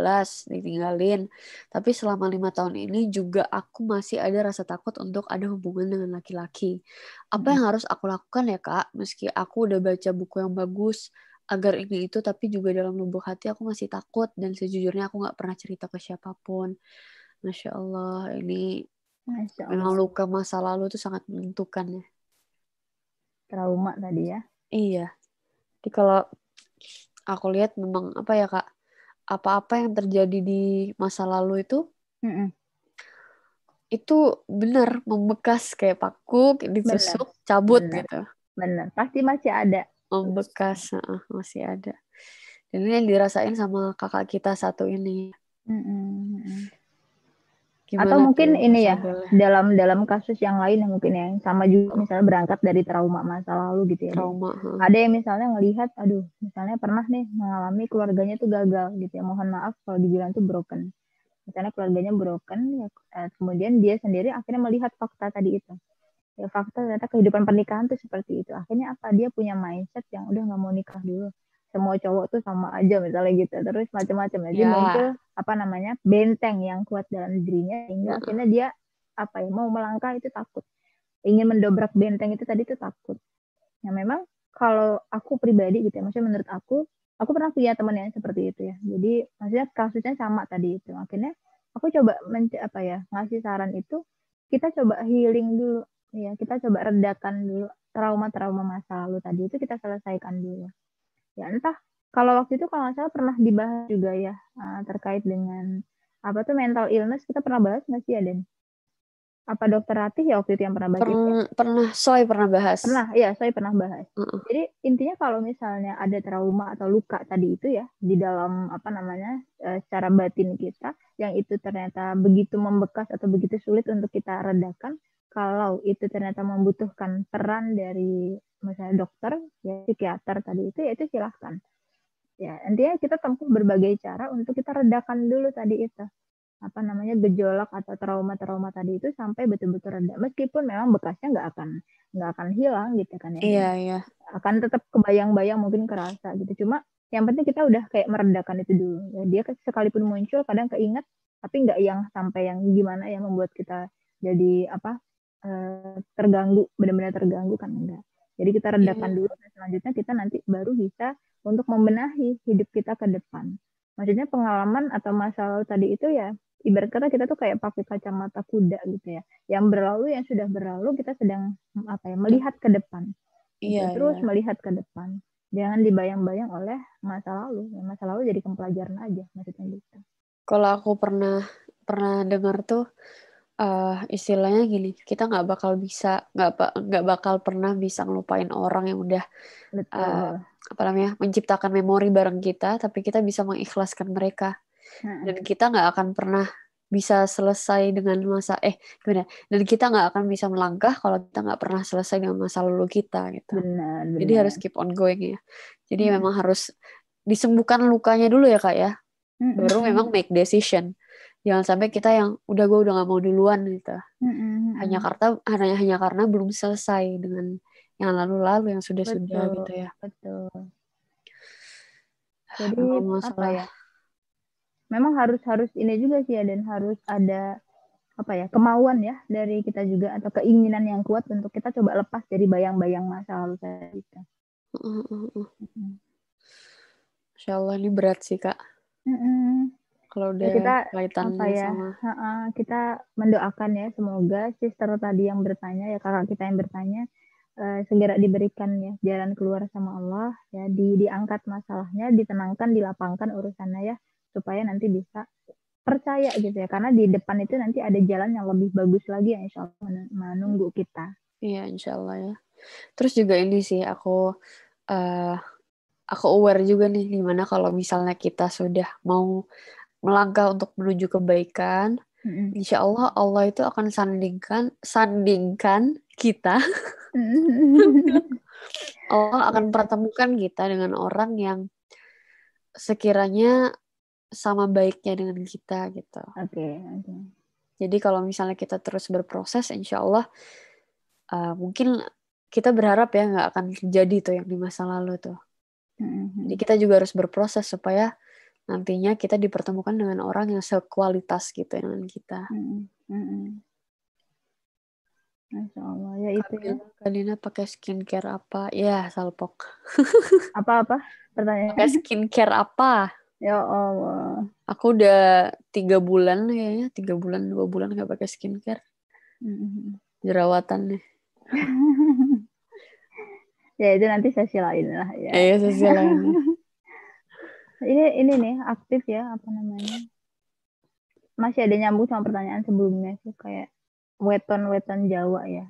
ditinggalin. Tapi selama lima tahun ini juga aku masih ada rasa takut untuk ada hubungan dengan laki-laki. Apa yang harus aku lakukan ya kak? Meski aku udah baca buku yang bagus agar ini itu tapi juga dalam lubuk hati aku masih takut dan sejujurnya aku nggak pernah cerita ke siapa pun masya Allah ini masya Allah. memang luka masa lalu itu sangat menentukan ya trauma tadi ya iya jadi kalau aku lihat memang apa ya kak apa-apa yang terjadi di masa lalu itu mm -mm. itu benar membekas kayak paku ditusuk bener. cabut bener. gitu benar pasti masih ada membekas uh, masih ada. Dan ini yang dirasain sama kakak kita satu ini. Gimana atau mungkin ini ya dalam dalam kasus yang lain yang mungkin yang sama juga misalnya berangkat dari trauma masa lalu gitu ya trauma huh. ada yang misalnya ngelihat aduh misalnya pernah nih mengalami keluarganya tuh gagal gitu ya mohon maaf kalau dibilang tuh broken. Misalnya keluarganya broken ya eh, kemudian dia sendiri akhirnya melihat fakta tadi itu ya fakta ternyata kehidupan pernikahan tuh seperti itu. Akhirnya apa? Dia punya mindset yang udah nggak mau nikah dulu. Semua cowok tuh sama aja misalnya gitu. Terus macam-macam jadi yeah. muncul apa namanya benteng yang kuat dalam dirinya sehingga yeah. akhirnya dia apa ya mau melangkah itu takut. Ingin mendobrak benteng itu tadi itu takut. Nah memang kalau aku pribadi gitu ya maksudnya menurut aku aku pernah punya teman yang seperti itu ya. Jadi maksudnya kasusnya sama tadi itu. Akhirnya aku coba men apa ya ngasih saran itu kita coba healing dulu ya kita coba redakan dulu trauma-trauma masa lalu tadi itu kita selesaikan dulu ya entah kalau waktu itu kalau nggak salah pernah dibahas juga ya uh, terkait dengan apa tuh mental illness kita pernah bahas nggak sih Aden? Apa dokter Ratih ya waktu itu yang pernah bahas? Per, itu? Pernah, Soy pernah bahas. Pernah, ya Soy pernah bahas. Uh -uh. Jadi intinya kalau misalnya ada trauma atau luka tadi itu ya di dalam apa namanya uh, secara batin kita yang itu ternyata begitu membekas atau begitu sulit untuk kita redakan, kalau itu ternyata membutuhkan peran dari misalnya dokter ya psikiater tadi itu ya itu silahkan. Ya intinya kita tempuh berbagai cara untuk kita redakan dulu tadi itu. Apa namanya gejolak atau trauma-trauma tadi itu sampai betul-betul reda. Meskipun memang bekasnya nggak akan nggak akan hilang gitu kan ya. Iya iya. Akan tetap kebayang-bayang mungkin kerasa gitu. Cuma yang penting kita udah kayak meredakan itu dulu. Ya dia sekalipun muncul kadang keinget tapi nggak yang sampai yang gimana ya membuat kita jadi apa eh, terganggu benar-benar terganggu kan enggak jadi kita redakan yeah. dulu dan selanjutnya kita nanti baru bisa untuk membenahi hidup kita ke depan. Maksudnya pengalaman atau masa lalu tadi itu ya ibarat kata kita tuh kayak pakai kacamata kuda gitu ya. Yang berlalu yang sudah berlalu kita sedang apa ya melihat ke depan. Iya. Terus iya. melihat ke depan. Jangan dibayang-bayang oleh masa lalu. Ya, masa lalu jadi pembelajaran aja maksudnya gitu. Kalau aku pernah pernah dengar tuh uh, istilahnya gini kita nggak bakal bisa nggak nggak bakal pernah bisa ngelupain orang yang udah Uh, apa namanya menciptakan memori bareng kita tapi kita bisa mengikhlaskan mereka hmm. dan kita nggak akan pernah bisa selesai dengan masa eh gimana dan kita nggak akan bisa melangkah kalau kita nggak pernah selesai dengan masa lalu kita gitu benar, benar. jadi harus keep on going ya jadi hmm. memang harus disembuhkan lukanya dulu ya kak ya Mm-mm. baru memang make decision jangan sampai kita yang udah gue udah gak mau duluan gitu Mm-mm. hanya karena hanya hanya karena belum selesai dengan yang lalu-lalu yang sudah-sudah Betul. gitu ya betul jadi apa ya memang harus harus ini juga sih ya dan harus ada apa ya kemauan ya dari kita juga atau keinginan yang kuat untuk kita coba lepas dari bayang-bayang masa lalu kita. Uh. Mm-mm. Insya Allah ini berat sih kak Mm-mm. Kalau udah Ya, kita kaitannya apa ya sama ha-ha, kita mendoakan ya semoga sister tadi yang bertanya ya kakak kita yang bertanya eh, segera diberikan ya jalan keluar sama Allah ya di diangkat masalahnya ditenangkan dilapangkan urusannya ya supaya nanti bisa percaya gitu ya karena di depan itu nanti ada jalan yang lebih bagus lagi yang insya Allah men- menunggu kita Iya, insya Allah ya. Terus juga ini sih aku eh aku aware juga nih gimana kalau misalnya kita sudah mau melangkah untuk menuju kebaikan, Mm-mm. insya Allah Allah itu akan sandingkan sandingkan kita, Allah akan pertemukan kita dengan orang yang sekiranya sama baiknya dengan kita gitu. oke oke Jadi kalau misalnya kita terus berproses, insya Allah uh, mungkin kita berharap ya nggak akan terjadi tuh yang di masa lalu tuh. Mm-mm. Jadi kita juga harus berproses supaya nantinya kita dipertemukan dengan orang yang sekualitas gitu dengan kita. Mm-mm. Mm-mm. Masya Allah ya itu ya Kalina pakai skincare apa? Ya, salpok. apa-apa pertanyaan Pakai skincare apa? ya Allah Aku udah tiga bulan kayaknya, tiga bulan, dua bulan nggak pakai skincare. Mm-mm. Jerawatan nih. ya itu nanti sesi lain lah ya Eh, sesi lainnya. Ini ini nih aktif ya apa namanya? Masih ada nyambung sama pertanyaan sebelumnya sih kayak weton weton Jawa ya.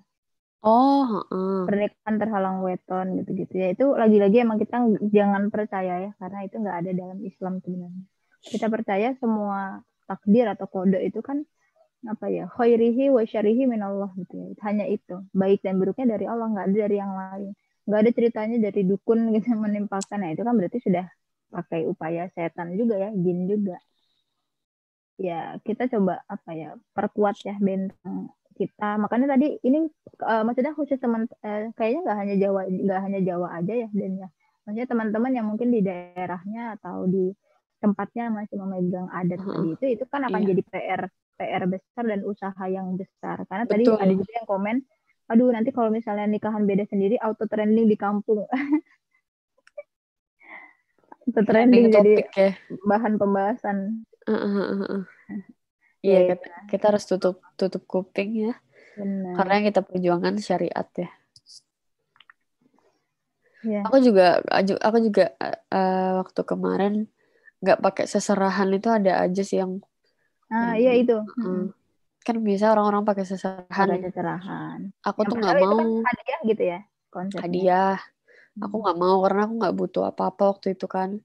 Oh, heeh. pernikahan terhalang weton gitu-gitu ya. Itu lagi-lagi emang kita ng- jangan percaya ya karena itu nggak ada dalam Islam sebenarnya. Kita percaya semua takdir atau kode itu kan apa ya khairihi wa syarihi minallah gitu ya. Hanya itu baik dan buruknya dari Allah nggak ada dari yang lain. Nggak ada ceritanya dari dukun gitu menimpakan. Nah itu kan berarti sudah pakai upaya setan juga ya jin juga. Ya kita coba apa ya perkuat ya benteng kita. Makanya tadi ini eh, maksudnya khusus teman eh, kayaknya nggak hanya Jawa nggak hanya Jawa aja ya dan ya. Maksudnya teman-teman yang mungkin di daerahnya atau di tempatnya masih memegang adat tadi itu itu kan akan Iya. jadi PR PR besar dan usaha yang besar. Karena tadi Betul. ada juga yang komen aduh nanti kalau misalnya nikahan beda sendiri auto trending di kampung auto trending jadi topik ya. bahan pembahasan. Heeh, heeh, heeh. Ya, Iya, kita, kita harus tutup tutup kuping ya, benar. Karena yang kita perjuangkan syariat ya. ya Aku juga, aku juga eh, waktu kemarin nggak pakai seserahan itu ada aja sih yang, ah yang- iya itu. Eh, kan biasa orang-orang pakai seserahan. ada cerahan Aku Yang tuh nggak itu mau. kan hadiah gitu ya konsepnya. Hadiah. Aku nggak mau karena aku nggak butuh apa-apa waktu itu kan.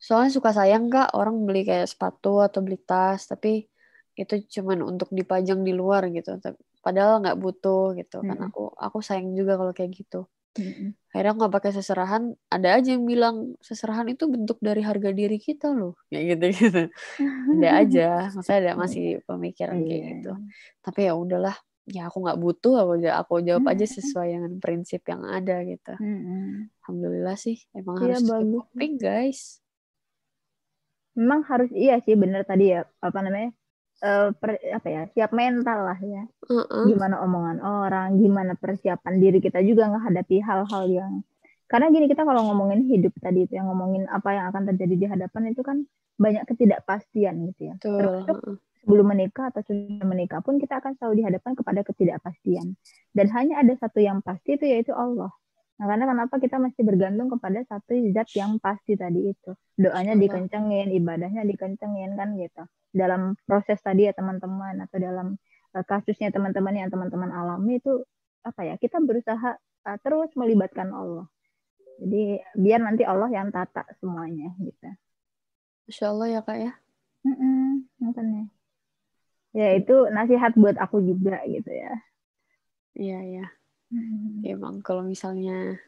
Soalnya suka sayang kak orang beli kayak sepatu atau beli tas, tapi itu cuman untuk dipajang di luar gitu. Padahal nggak butuh gitu kan. Mm-mm. Aku aku sayang juga kalau kayak gitu. Mm-mm. Akhirnya aku nggak pakai seserahan. Ada aja yang bilang seserahan itu bentuk dari harga diri kita loh, kayak gitu gitu. Ada aja, maksudnya ada masih pemikiran kayak Iya. gitu. Tapi ya udahlah, ya aku nggak butuh. Aku ja- aku jawab aja Mm-mm. sesuai dengan prinsip yang ada gitu. Mm-mm. Alhamdulillah sih, emang Iya, harus bagus. kuping guys. memang harus iya sih benar tadi ya apa namanya eh, per- apa ya siap mental lah ya Heeh. gimana omongan orang gimana persiapan diri kita juga menghadapi hal-hal yang karena gini kita kalau ngomongin hidup tadi itu yang ngomongin apa yang akan terjadi di hadapan itu kan banyak ketidakpastian gitu ya Betul. termasuk. Sebelum menikah atau sudah menikah pun kita akan selalu dihadapkan kepada ketidakpastian. Dan hanya ada satu yang pasti itu yaitu Allah. Nah karena kenapa kita masih bergantung kepada satu zat yang pasti tadi itu? Doanya dikencengin ibadahnya dikencengin kan gitu. Dalam proses tadi ya teman-teman atau dalam eh, kasusnya teman-teman yang teman-teman alami itu apa ya kita berusaha eh, terus melibatkan Allah. Jadi biar nanti Allah yang tata semuanya gitu. Masya Allah ya kak ya. Mm-mm, makanya. Ya itu nasihat buat aku juga gitu ya. Iya iya. Mm. Emang kalau misalnya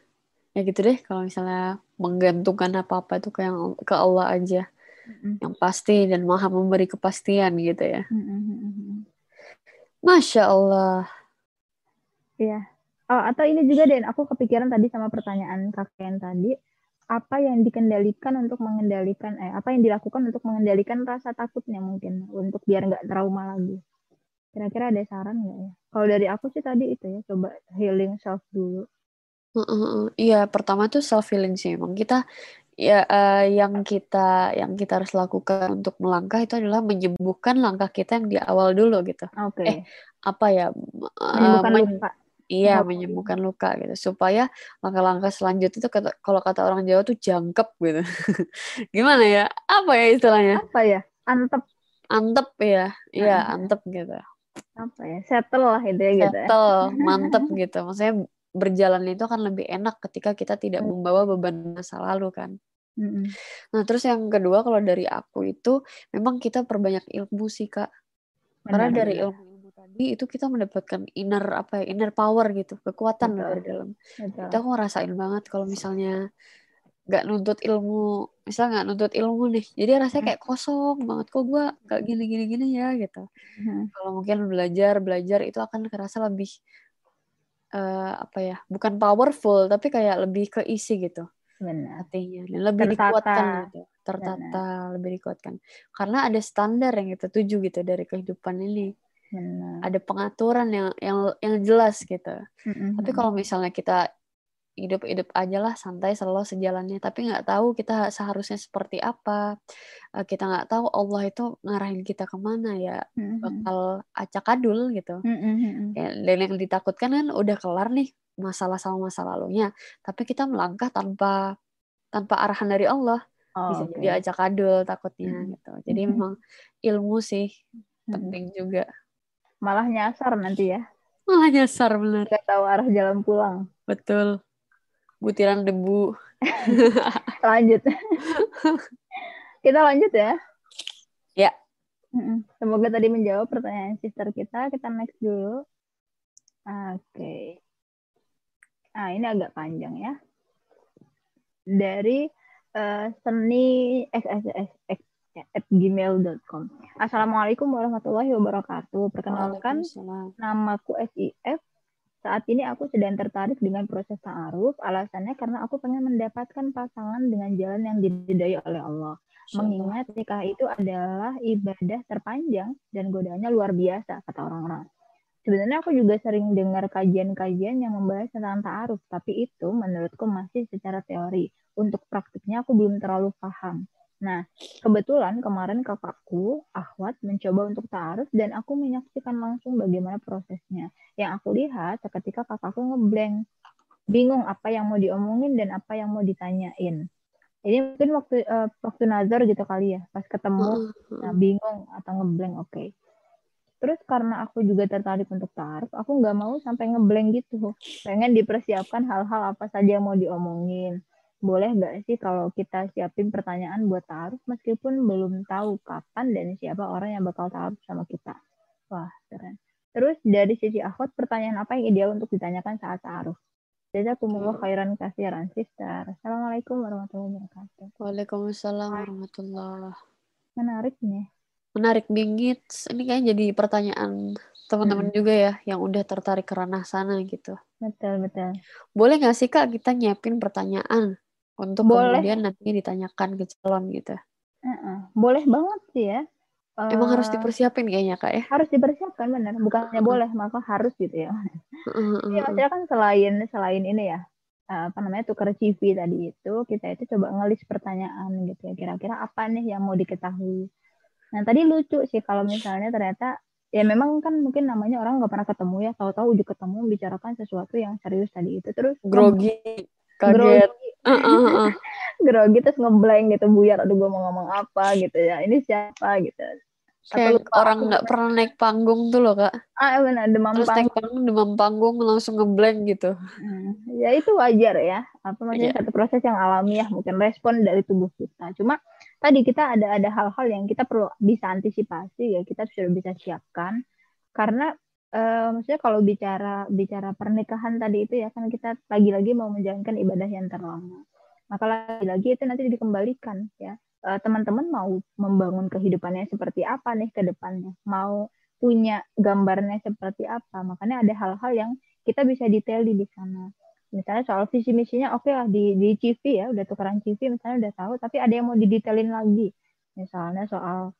ya gitu deh kalau misalnya menggantungkan apa-apa itu ke yang ke Allah aja mm-hmm. yang pasti dan maha memberi kepastian gitu ya mm-hmm. masya Allah iya oh, atau ini juga deh aku kepikiran tadi sama pertanyaan kakek yang tadi apa yang dikendalikan untuk mengendalikan eh apa yang dilakukan untuk mengendalikan rasa takutnya mungkin untuk biar nggak trauma lagi kira-kira ada saran nggak ya kalau dari aku sih tadi itu ya coba healing self dulu Iya, pertama tuh self healing sih. Emang kita ya uh, yang kita yang kita harus lakukan untuk melangkah itu adalah menyembuhkan langkah kita yang di awal dulu gitu. Oke. Eh, apa ya? Menyembuhkan uh, men luka. Iya, oh. menyembuhkan luka gitu. Supaya langkah-langkah selanjutnya itu kata, kalau kata orang Jawa tuh jangkep gitu. Gimana ya? Apa ya istilahnya? Apa ya? Antep. Antep ya. Iya, antep gitu. Apa ya? Settle lah itu ya gitu. Settle, mantep gitu. Maksudnya berjalan itu akan lebih enak ketika kita tidak membawa beban masa lalu kan. Mm-hmm. Nah terus yang kedua kalau dari aku itu memang kita perbanyak ilmu sih kak. Karena dari ilmu-ilmu tadi itu kita mendapatkan inner apa ya inner power gitu kekuatan Betul. dari dalam. Betul. Itu aku ngerasain banget kalau misalnya nggak nuntut ilmu misalnya nggak nuntut ilmu nih jadi rasanya kayak kosong banget kok gue gak gini gini gini ya gitu hmm. kalau mungkin belajar belajar itu akan kerasa lebih uh, apa ya bukan powerful tapi kayak lebih keisi gitu Benar. hatinya dan lebih tertata. dikuatkan gitu tertata Benar. lebih dikuatkan karena ada standar yang kita tuju gitu dari kehidupan ini Benar. ada pengaturan yang yang yang jelas gitu mm-hmm. tapi kalau misalnya kita hidup-hidup aja lah santai selalu sejalannya tapi nggak tahu kita seharusnya seperti apa eh, kita nggak tahu Allah itu ngarahin kita ke mana ya mm-hmm. bakal acak adul gitu mm-hmm. dan yang ditakutkan kan udah kelar nih masalah sama masa lalunya tapi kita melangkah tanpa tanpa arahan dari Allah oh, bisa okay. jadi acak adul takutnya mm-hmm. gitu jadi mm-hmm. memang ilmu sih mm-hmm. penting juga malah nyasar nanti ya malah nyasar benar nggak tahu arah jalan pulang betul butiran debu. lanjut. kita lanjut ya. Ya. Semoga tadi menjawab pertanyaan sister kita. Kita next dulu. Oke. Okay. Nah, ini agak panjang ya. Dari uh, seni xxx at gmail.com. Assalamualaikum warahmatullahi wabarakatuh. Perkenalkan, namaku SIF saat ini aku sedang tertarik dengan proses ta'aruf, alasannya karena aku pengen mendapatkan pasangan dengan jalan yang diridai oleh Allah. Mengingat nikah itu adalah ibadah terpanjang dan godaannya luar biasa, kata orang-orang. Sebenarnya aku juga sering dengar kajian-kajian yang membahas tentang ta'aruf, tapi itu menurutku masih secara teori. Untuk praktiknya aku belum terlalu paham. Nah, kebetulan kemarin kakakku, Ahwat, mencoba untuk ta'aruf dan aku menyaksikan langsung bagaimana prosesnya. Yang aku lihat ketika kakakku ngeblank. Bingung apa yang mau diomongin dan apa yang mau ditanyain. Ini mungkin waktu uh, waktu nazar gitu kali ya, pas ketemu, nah bingung atau ngeblank, oke. Okay. Terus karena aku juga tertarik untuk ta'aruf, aku nggak mau sampai ngeblank gitu. Pengen dipersiapkan hal-hal apa saja yang mau diomongin boleh nggak sih kalau kita siapin pertanyaan buat taruh meskipun belum tahu kapan dan siapa orang yang bakal taruh sama kita. Wah, keren. Terus dari sisi akhwat, pertanyaan apa yang ideal untuk ditanyakan saat taruh? Jazakumullah khairan kasiran sister. Assalamualaikum warahmatullahi wabarakatuh. Waalaikumsalam warahmatullahi Menarik nih. Menarik bingit. Ini kayaknya jadi pertanyaan teman-teman hmm. juga ya yang udah tertarik ke ranah sana gitu. Betul, betul. Boleh nggak sih Kak kita nyiapin pertanyaan untuk Boleh. kemudian nanti ditanyakan ke calon gitu. Uh-uh. Boleh banget sih ya. Uh, Emang harus dipersiapin kayaknya kak ya? Harus dipersiapkan benar, bukannya uh-uh. boleh maka harus gitu ya. Uh-uh. Ya maksudnya kan selain selain ini ya apa namanya tukar CV tadi itu kita itu coba ngelis pertanyaan gitu ya kira-kira apa nih yang mau diketahui. Nah tadi lucu sih kalau misalnya ternyata ya memang kan mungkin namanya orang nggak pernah ketemu ya tahu-tahu udah ketemu bicarakan sesuatu yang serius tadi itu terus grogi kaget grogi uh, uh, uh. grogi terus ngeblank gitu buyar aduh gue mau ngomong apa? Gitu ya. Ini siapa? Gitu. Kayak orang nggak pernah naik panggung tuh loh kak. Ah benar demam terus panggung. naik panggung. demam panggung langsung ngeblank gitu. Hmm, ya itu wajar ya. Apa maksudnya yeah. satu proses yang alamiah mungkin respon dari tubuh kita. Cuma tadi kita ada ada hal-hal yang kita perlu bisa antisipasi ya kita sudah bisa siapkan. Karena uh, maksudnya kalau bicara bicara pernikahan tadi itu ya kan kita lagi-lagi mau menjalankan ibadah yang terlama. Maka lagi-lagi itu nanti dikembalikan ya. Teman-teman mau membangun kehidupannya seperti apa nih ke depannya? Mau punya gambarnya seperti apa? Makanya ada hal-hal yang kita bisa detail di sana. Misalnya soal visi misinya oke okay lah di di CV ya udah tukeran CV misalnya udah tahu tapi ada yang mau didetailin lagi. Misalnya soal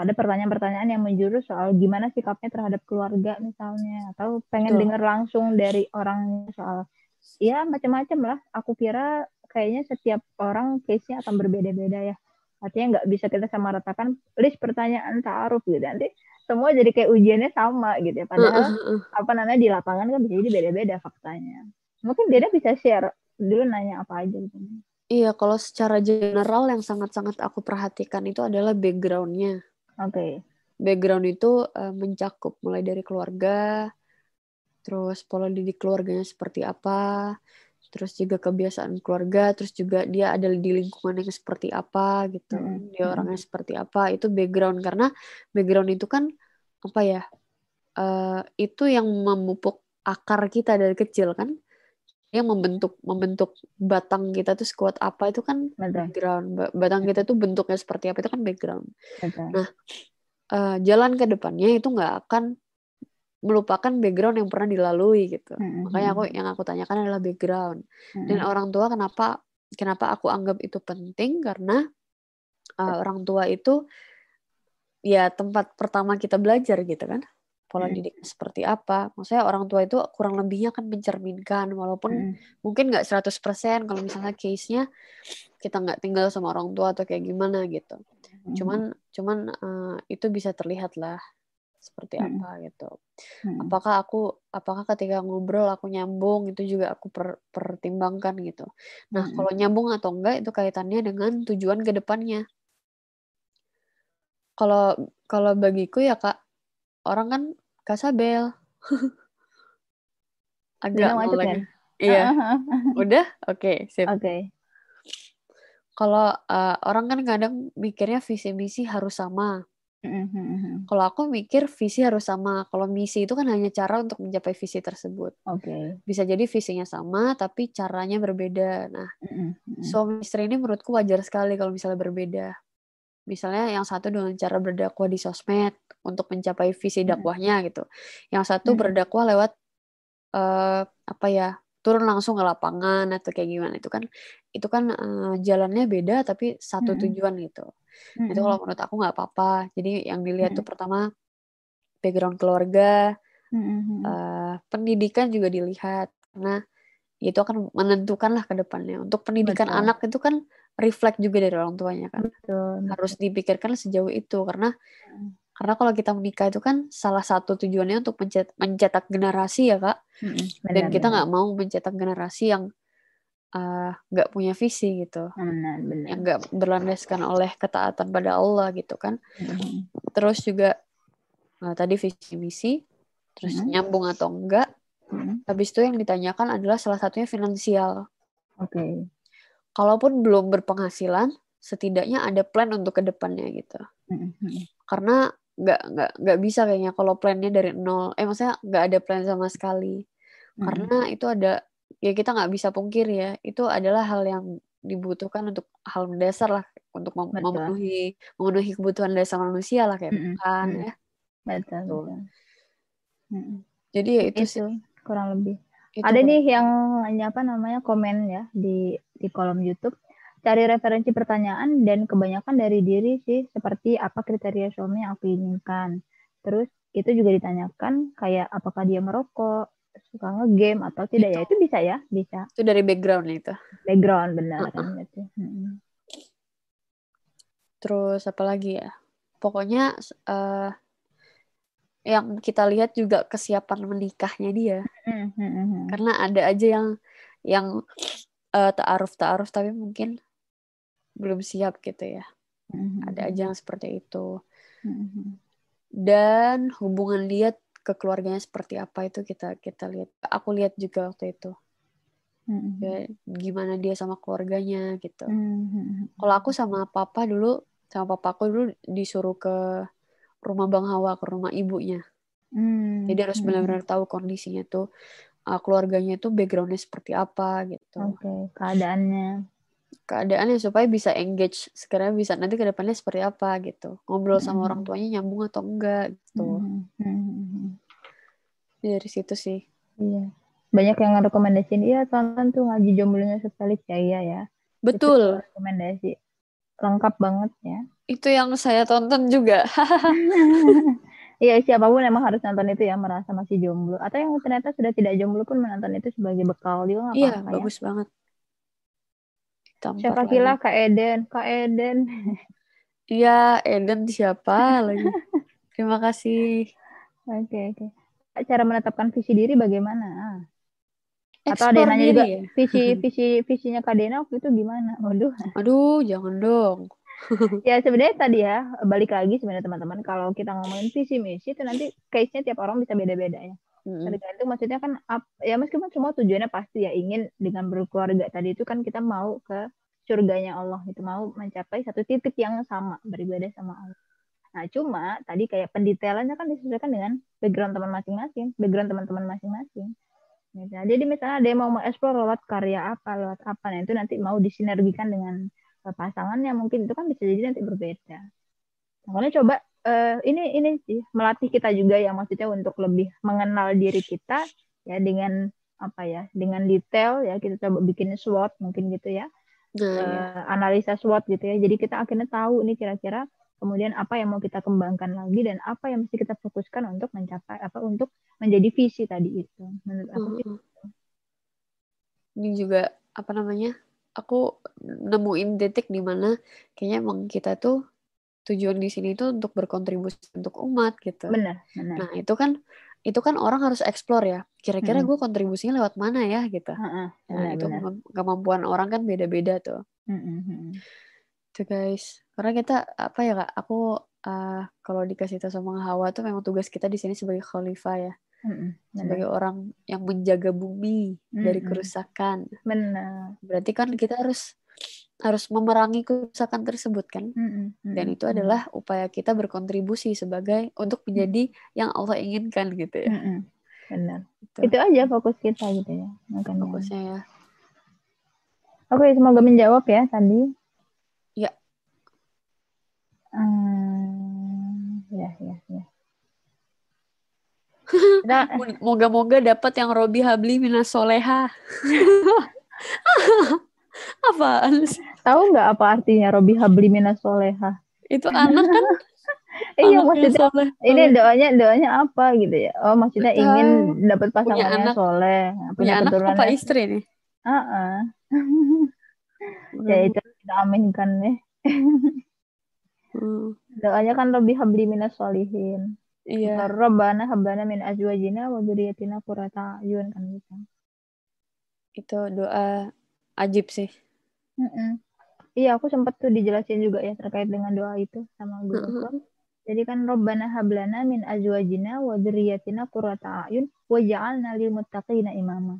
ada pertanyaan-pertanyaan yang menjurus soal gimana sikapnya terhadap keluarga misalnya. Atau pengen dengar langsung dari orang soal ya macam-macam lah. Aku kira kayaknya setiap orang case-nya akan berbeda-beda ya. Artinya nggak bisa kita sama ratakan list pertanyaan taruh gitu. Nanti semua jadi kayak ujiannya sama gitu ya. Padahal uh, uh, uh. apa namanya di lapangan kan bisa jadi beda-beda faktanya. Mungkin dia bisa share dulu nanya apa aja gitu. Iya, kalau secara general yang sangat-sangat aku perhatikan itu adalah backgroundnya. Oke. Okay. Background itu uh, mencakup mulai dari keluarga, terus pola didik keluarganya seperti apa, terus juga kebiasaan keluarga, terus juga dia ada di lingkungan yang seperti apa gitu, mm. dia orangnya seperti apa, itu background karena background itu kan apa ya, uh, itu yang memupuk akar kita dari kecil kan, yang membentuk membentuk batang kita tuh sekuat apa itu kan Betul. background batang kita tuh bentuknya seperti apa itu kan background Betul. nah uh, jalan ke depannya itu nggak akan melupakan background yang pernah dilalui gitu hmm. makanya aku yang aku tanyakan adalah background hmm. dan orang tua kenapa kenapa aku anggap itu penting karena uh, orang tua itu ya tempat pertama kita belajar gitu kan pola hmm. didik seperti apa. Maksudnya orang tua itu kurang lebihnya kan mencerminkan walaupun hmm. mungkin nggak 100% kalau misalnya case-nya kita nggak tinggal sama orang tua atau kayak gimana gitu. Hmm. Cuman cuman uh, itu bisa terlihat lah seperti hmm. apa gitu. Hmm. Apakah aku apakah ketika ngobrol aku nyambung itu juga aku per, pertimbangkan gitu. Nah, hmm. kalau nyambung atau enggak itu kaitannya dengan tujuan ke depannya. Kalau kalau bagiku ya Kak, orang kan Kasabel. Agak lagi. Iya. Udah? Oke, okay, sip. Oke. Okay. Kalau uh, orang kan kadang mikirnya visi misi harus sama. Mm-hmm. Kalau aku mikir visi harus sama. Kalau misi itu kan hanya cara untuk mencapai visi tersebut. Oke. Okay. Bisa jadi visinya sama, tapi caranya berbeda. Nah, mm-hmm. suami istri ini menurutku wajar sekali kalau misalnya berbeda. Misalnya yang satu dengan cara berdakwah di sosmed untuk mencapai visi dakwahnya gitu. Yang satu berdakwah lewat uh, apa ya turun langsung ke lapangan atau kayak gimana itu kan itu kan uh, jalannya beda tapi satu tujuan gitu. Itu kalau menurut aku nggak apa-apa. Jadi yang dilihat tuh pertama background keluarga, uh, pendidikan juga dilihat karena itu akan menentukan lah ke depannya. Untuk pendidikan Betul. anak itu kan reflect juga dari orang tuanya kan. Betul. Harus dipikirkan sejauh itu karena hmm. karena kalau kita menikah itu kan salah satu tujuannya untuk mencetak, mencetak generasi ya kak. Hmm, benar, Dan kita nggak mau mencetak generasi yang eh, nggak uh, punya visi gitu. Benar, benar. Yang nggak berlandaskan oleh ketaatan pada Allah gitu kan. Hmm. Terus juga nah, tadi visi misi, terus hmm. nyambung atau enggak. Hmm. Habis itu yang ditanyakan adalah salah satunya finansial. Oke. Okay kalaupun belum berpenghasilan setidaknya ada plan untuk ke depannya gitu mm-hmm. karena nggak nggak nggak bisa kayaknya kalau plannya dari nol eh maksudnya nggak ada plan sama sekali mm-hmm. karena itu ada ya kita nggak bisa pungkir ya itu adalah hal yang dibutuhkan untuk hal mendasar lah untuk mem- memenuhi memenuhi kebutuhan dasar manusia lah kayak mm-hmm. makan ya betul, betul. Mm-hmm. jadi ya itu, itu sih kurang lebih itu ada nih yang apa namanya komen ya di di kolom YouTube cari referensi pertanyaan dan kebanyakan dari diri sih seperti apa kriteria suami yang aku inginkan terus itu juga ditanyakan kayak apakah dia merokok suka ngegame atau tidak itu. ya itu bisa ya bisa itu dari background itu background benar uh -uh. gitu. Hmm. terus apa lagi ya pokoknya uh, yang kita lihat juga kesiapan menikahnya dia mm-hmm. karena ada aja yang yang uh, taaruf taaruf tapi mungkin belum siap gitu ya mm-hmm. ada aja yang seperti itu mm-hmm. dan hubungan dia ke keluarganya seperti apa itu kita kita lihat aku lihat juga waktu itu mm-hmm. ya, gimana dia sama keluarganya gitu mm-hmm. kalau aku sama papa dulu sama papaku dulu disuruh ke rumah Bang Hawa ke rumah ibunya. Hmm. Jadi harus hmm. benar-benar tahu kondisinya tuh uh, keluarganya tuh backgroundnya seperti apa gitu. Oke, okay. keadaannya. Keadaannya supaya bisa engage sekarang bisa nanti ke depannya seperti apa gitu. Ngobrol hmm. sama orang tuanya nyambung atau enggak gitu. Hmm. Hmm. Dari situ sih. Iya. Banyak yang rekomendasiin, iya tonton tuh ngaji jomblonya sekali ya ya. Betul. Itu rekomendasi. Lengkap banget ya. Itu yang saya tonton juga. Iya siapa pun emang harus nonton itu ya merasa masih jomblo atau yang ternyata sudah tidak jomblo pun menonton itu sebagai bekal juga nggak iya, apa-apa. Iya bagus ya. banget. Tampar siapa kira Kak Eden, Kak Eden. Iya Eden siapa lagi? Terima kasih. Oke okay, oke. Okay. Cara menetapkan visi diri bagaimana? Atau ada nanya juga ya? visi visi visinya Kak Dena waktu itu gimana? Waduh. Aduh, jangan dong. ya sebenarnya tadi ya balik lagi sebenarnya teman-teman kalau kita ngomongin visi misi itu nanti case-nya tiap orang bisa beda-beda ya. Hmm. itu maksudnya kan ya meskipun semua tujuannya pasti ya ingin dengan berkeluarga tadi itu kan kita mau ke surganya Allah itu mau mencapai satu titik yang sama beribadah sama Allah. Nah cuma tadi kayak pendetailannya kan disesuaikan dengan background teman masing-masing, background teman-teman masing-masing. Gitu. Jadi misalnya ada yang mau mengeksplor lewat karya apa, lewat apa, nah itu nanti mau disinergikan dengan pasangannya mungkin itu kan bisa jadi nanti berbeda. Makanya coba uh, ini ini sih melatih kita juga ya maksudnya untuk lebih mengenal diri kita ya dengan apa ya dengan detail ya kita coba bikin SWOT mungkin gitu ya. Uh, analisa SWOT gitu ya. Jadi kita akhirnya tahu ini kira-kira kemudian apa yang mau kita kembangkan lagi dan apa yang mesti kita fokuskan untuk mencapai apa untuk menjadi visi tadi itu menurut aku uh -huh. ini juga apa namanya aku nemuin titik di mana kayaknya emang kita tuh tujuan di sini tuh untuk berkontribusi untuk umat gitu. Benar, benar. Nah, itu kan itu kan orang harus explore ya. Kira-kira hmm. gue kontribusinya lewat mana ya gitu. Uh, uh, nah, itu benar. kemampuan orang kan beda-beda tuh. Hmm, Tuh guys. Karena kita apa ya Kak, aku uh, kalau dikasih tahu sama Hawa tuh memang tugas kita di sini sebagai khalifah ya. Mm-mm, sebagai orang yang menjaga bumi Mm-mm. dari kerusakan. Benar. Berarti kan kita harus harus memerangi kerusakan tersebut kan. Mm-mm. Dan itu adalah upaya kita berkontribusi sebagai untuk menjadi yang Allah inginkan gitu ya. Mm-mm. Benar. Itu. itu aja fokus kita gitu ya. Makanya. Fokusnya ya. Oke, semoga menjawab ya tadi. Ya. Hmm, ya, ya, ya. Nah, moga-moga dapat yang Robi Habli Minas Soleha. Apaan sih? Tahu nggak apa artinya Robi Habli Minas Soleha? Itu anak kan? iya maksudnya soleh. ini doanya doanya apa gitu ya? Oh maksudnya Betul. ingin dapat pasangan yang soleh, punya, punya anak apa istri nih? Ah, uh -uh. ya itu kita aminkan nih. Hmm. Doanya kan Robi Habli Minas Solihin. Iya. Rabbana hablana min azwajina wa dzurriyyatina qurrata ayun kan gitu. Itu doa ajib sih. Mm -mm. Iya, aku sempat tuh dijelasin juga ya terkait dengan doa itu sama guru mm -hmm. Jadi kan Rabbana hablana min azwajina wa dzurriyyatina qurrata ayun waj'alna lil muttaqina imama.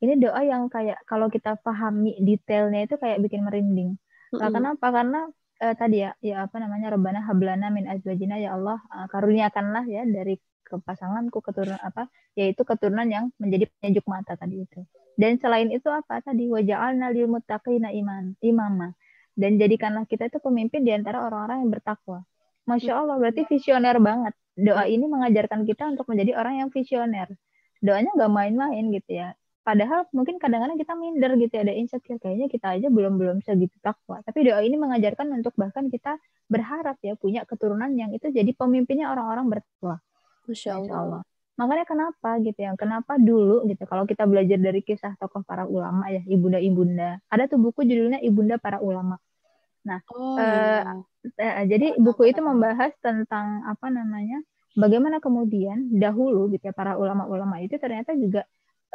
Ini doa yang kayak kalau kita pahami detailnya itu kayak bikin merinding. Mm -hmm. kenapa? Karena uh, tadi ya ya apa namanya Rabbana hablana min azwajina ya Allah uh, karuniakanlah ya dari kepasanganku keturunan apa yaitu keturunan yang menjadi penyejuk mata tadi itu. Dan selain itu apa tadi waja'alna lil muttaqina iman imama dan jadikanlah kita itu pemimpin di antara orang-orang yang bertakwa. Masya Allah berarti visioner banget. Doa ini mengajarkan kita untuk menjadi orang yang visioner. Doanya gak main-main gitu ya padahal mungkin kadang-kadang kita minder gitu ya ada insecure. Kayaknya kita aja belum belum segitu takwa tapi doa ini mengajarkan untuk bahkan kita berharap ya punya keturunan yang itu jadi pemimpinnya orang-orang bertakwa. Masya Allah. Allah. Makanya kenapa gitu ya kenapa dulu gitu kalau kita belajar dari kisah tokoh para ulama ya ibunda ibunda ada tuh buku judulnya ibunda para ulama. Nah oh, eh, iya. eh, jadi buku itu membahas tentang apa namanya bagaimana kemudian dahulu gitu ya para ulama-ulama itu ternyata juga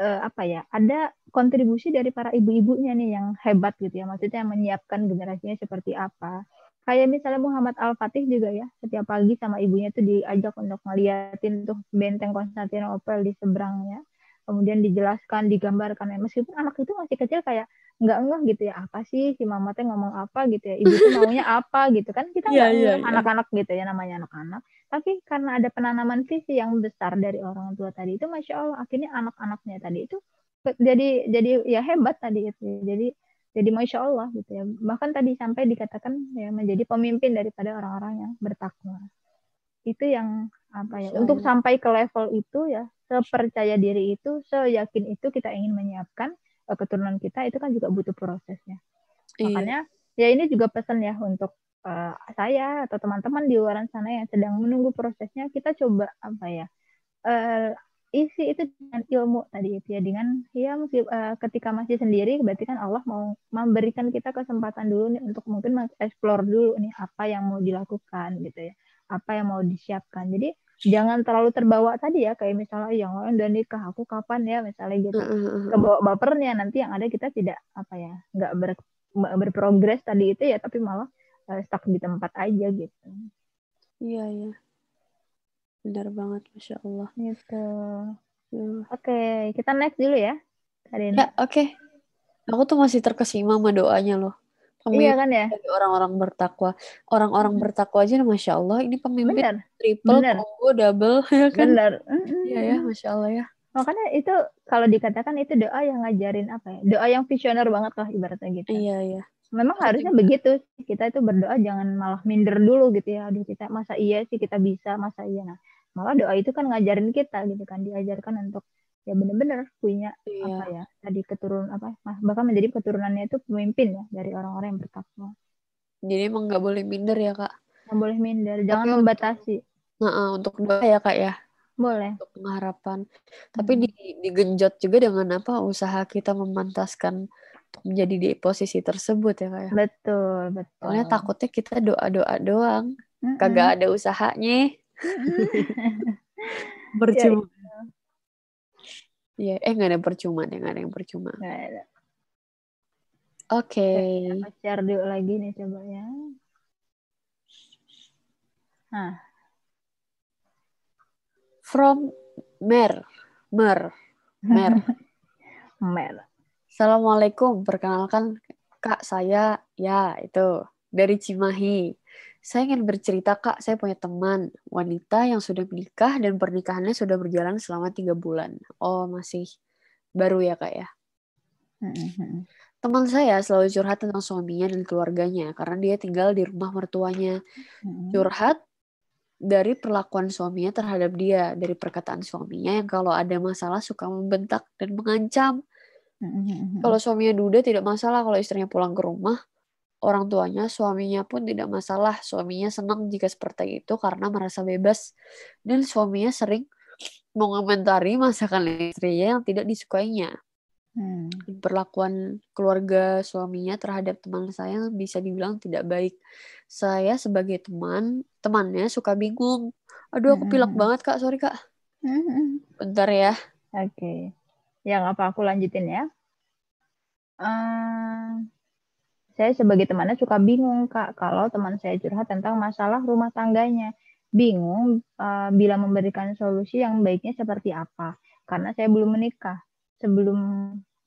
uh, apa ya ada kontribusi dari para ibu-ibunya nih yang hebat gitu ya maksudnya menyiapkan generasinya seperti apa. Kayak misalnya Muhammad Al Fatih juga ya setiap pagi sama ibunya tuh diajak untuk ngeliatin tuh benteng Konstantinopel di seberangnya. Kemudian dijelaskan digambarkan. Meskipun anak itu masih kecil kayak nggak ngeh gitu ya. Apa sih? Si mama teh ngomong apa? gitu ya. Ibu tuh maunya apa? gitu kan. Kita Iya, nggak iya, ngeh iya. anak-anak gitu ya namanya anak-anak. Tapi karena ada penanaman visi yang besar dari orang tua tadi itu masya allah akhirnya anak-anaknya tadi itu jadi jadi ya hebat tadi itu. Jadi jadi masya allah gitu ya. Bahkan tadi sampai dikatakan ya menjadi pemimpin daripada orang-orang yang bertakwa. Itu yang apa ya untuk sampai ke level itu ya sepercaya diri itu seyakin itu kita ingin menyiapkan keturunan kita itu kan juga butuh prosesnya Iya. makanya ya ini juga pesan ya untuk eh, saya atau teman-teman di luar sana yang sedang menunggu prosesnya kita coba apa ya eh, isi itu dengan ilmu tadi itu ya dengan ya eh, ketika masih sendiri berarti kan Allah mau memberikan kita kesempatan dulu nih untuk mungkin mengeksplor dulu nih apa yang mau dilakukan gitu ya apa yang mau disiapkan jadi jangan terlalu terbawa tadi ya kayak misalnya yang lain udah nikah aku kapan ya misalnya gitu kebawa bapernya nanti yang ada kita tidak apa ya nggak ber, berprogres tadi itu ya tapi malah eh, stuck di tempat aja gitu Iya, iya. Benar banget, Masya Allah. gitu Ya. oke kita next dulu ya hari ini Ya, oke. Aku tuh masih terkesima sama doanya loh. Iya Pemimpin kan ya dari orang-orang bertakwa. Orang-orang Hmm. bertakwa aja, Masya Allah. Ini pemimpin benar triple, benar. combo, double, ya kan? benar. Iya ya, Masya Allah ya. makanya itu kalau dikatakan itu doa yang ngajarin apa ya doa yang visioner banget lah ibaratnya gitu Iya, iya. memang Penting harusnya begitu kita itu berdoa jangan malah minder dulu gitu ya aduh kita masa iya sih kita bisa masa iya nah malah doa itu kan ngajarin kita gitu kan diajarkan untuk ya bener-bener punya Iya. apa ya tadi keturunan apa bahkan menjadi keturunannya itu pemimpin ya dari orang-orang yang bertakwa Jadi emang nggak boleh minder ya, Kak. nggak boleh minder jangan Tapi membatasi Nah, eh, untuk doa ya, Kak ya. boleh Untuk pengharapan. Tapi Hmm. di, digenjot juga dengan apa usaha kita memantaskan untuk menjadi di posisi tersebut ya, Kak ya. betul betul Soalnya takutnya kita doa-doa doang. Mm-mm. Kagak ada usahanya. Percuma. Iya, eh nggak ada percuma deh, nggak ada yang percuma. Nggak ada. Oke. Aku share dulu lagi nih coba ya nah From Mer. Mer. Mer. mer Assalamualaikum, perkenalkan Kak saya, ya itu, dari Cimahi. Saya ingin bercerita Kak, saya punya teman wanita yang sudah menikah dan pernikahannya sudah berjalan selama tiga bulan. Oh, masih baru ya Kak ya. Mm-mm. Teman saya selalu curhat tentang suaminya dan keluarganya karena dia tinggal di rumah mertuanya. Mm-mm. Curhat dari perlakuan suaminya terhadap dia, dari perkataan suaminya yang kalau ada masalah suka membentak dan mengancam. Mm-mm. Kalau suaminya duda tidak masalah kalau istrinya pulang ke rumah. Orang tuanya, suaminya pun tidak masalah. Suaminya senang jika seperti itu karena merasa bebas. Dan suaminya sering mengomentari masakan istrinya yang tidak disukainya. Hmm. Perlakuan keluarga suaminya terhadap teman saya bisa dibilang tidak baik. Saya sebagai teman, temannya suka bingung. Aduh aku pilek Mhm. banget kak, sorry kak. Mm-mm. Bentar ya. Oke, yang apa aku lanjutin ya? Eh, saya sebagai temannya suka bingung kak kalau teman saya curhat tentang masalah rumah tangganya. Bingung eh, bila memberikan solusi yang baiknya seperti apa. Karena saya belum menikah. Sebelum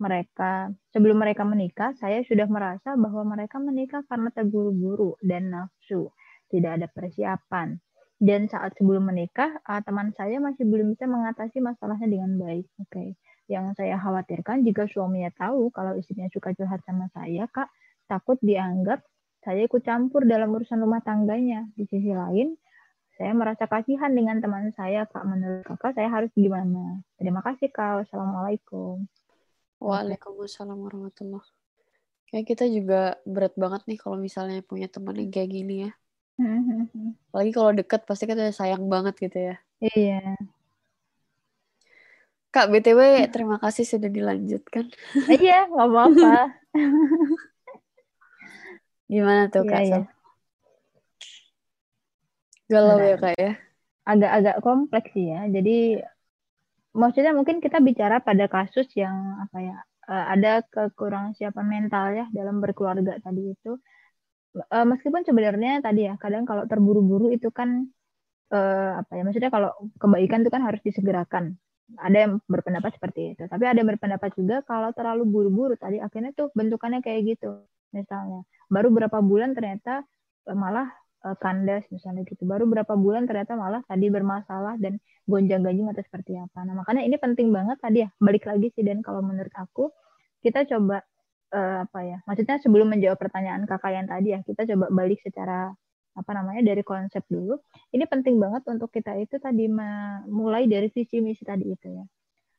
mereka sebelum mereka menikah, saya sudah merasa bahwa mereka menikah karena terburu-buru dan nafsu, tidak ada persiapan. Dan saat sebelum menikah, eh, teman saya masih belum bisa mengatasi masalahnya dengan baik. Oke. Yang saya khawatirkan jika suaminya tahu kalau istrinya suka curhat sama saya, Kak, takut dianggap saya ikut campur dalam urusan rumah tangganya. Di sisi lain, saya merasa kasihan dengan teman saya, Kak. Menurut Kakak, saya harus gimana? Terima kasih, Kak. Wassalamualaikum. Waalaikumsalam warahmatullah. Kayak kita juga berat banget nih kalau misalnya punya teman yang kayak gini ya. Apalagi kalau deket pasti kita sayang banget gitu ya. Iya. Kak, BTW terima kasih sudah dilanjutkan. Iya, nggak apa-apa. Gimana tuh Iya, Kak? iya. Sal? Galau ya. Kak ya? Agak-agak kompleks sih ya. Jadi maksudnya mungkin kita bicara pada kasus yang apa ya eh, ada kekurangan siapan mental ya dalam berkeluarga tadi itu Eh, meskipun sebenarnya tadi ya kadang kalau terburu-buru itu kan eh, apa ya maksudnya kalau kebaikan itu kan harus disegerakan ada yang berpendapat seperti itu tapi ada yang berpendapat juga kalau terlalu buru-buru tadi akhirnya tuh bentukannya kayak gitu misalnya baru berapa bulan ternyata eh, malah uh, kandas misalnya gitu baru berapa bulan ternyata malah tadi bermasalah dan gonjang ganjing atau seperti apa nah makanya ini penting banget tadi ya balik lagi sih dan kalau menurut aku kita coba uh, apa ya maksudnya sebelum menjawab pertanyaan kakak yang tadi ya kita coba balik secara apa namanya dari konsep dulu. Ini penting banget untuk kita itu tadi mulai dari visi misi tadi itu ya.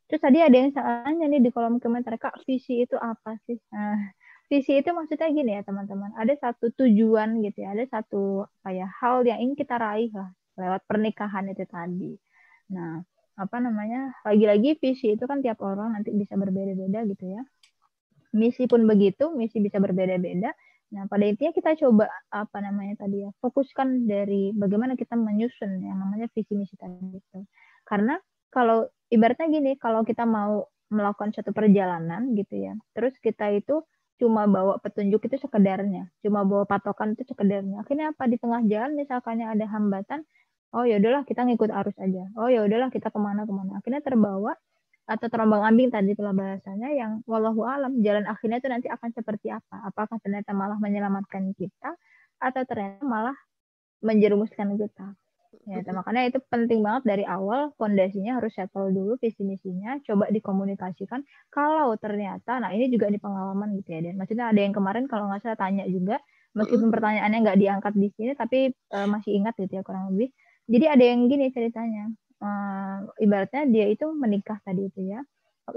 Terus tadi ada yang tanya nih di kolom komentar, Kak, visi itu apa sih? Nah, visi itu maksudnya gini ya teman-teman, ada satu tujuan gitu ya, ada satu ya hal yang ingin kita raih lah lewat pernikahan itu tadi. Nah, apa namanya? Lagi-lagi visi itu kan tiap orang nanti bisa berbeda-beda gitu ya. Misi pun begitu, misi bisa berbeda-beda. Nah, pada intinya kita coba apa namanya tadi ya, fokuskan dari bagaimana kita menyusun yang namanya visi misi tadi itu. Karena kalau ibaratnya gini, kalau kita mau melakukan satu perjalanan gitu ya, terus kita itu cuma bawa petunjuk itu sekedarnya, cuma bawa patokan itu sekedarnya. Akhirnya apa di tengah jalan misalkannya ada hambatan, oh ya udahlah kita ngikut arus aja. Oh ya udahlah kita ke mana ke mana. Akhirnya terbawa atau terombang ambing tadi telah bahasanya yang walau alam jalan akhirnya itu nanti akan seperti apa apakah ternyata malah menyelamatkan kita atau ternyata malah menjerumuskan kita ya makanya itu penting banget dari awal fondasinya harus settle dulu visi misinya coba dikomunikasikan. Kalau ternyata nah ini juga di pengalaman gitu ya dan. Maksudnya ada yang kemarin kalau nggak salah tanya juga meskipun pertanyaannya nggak diangkat di sini tapi uh, masih ingat gitu ya kurang lebih. Jadi ada yang gini ceritanya uh, ibaratnya dia itu menikah tadi itu ya.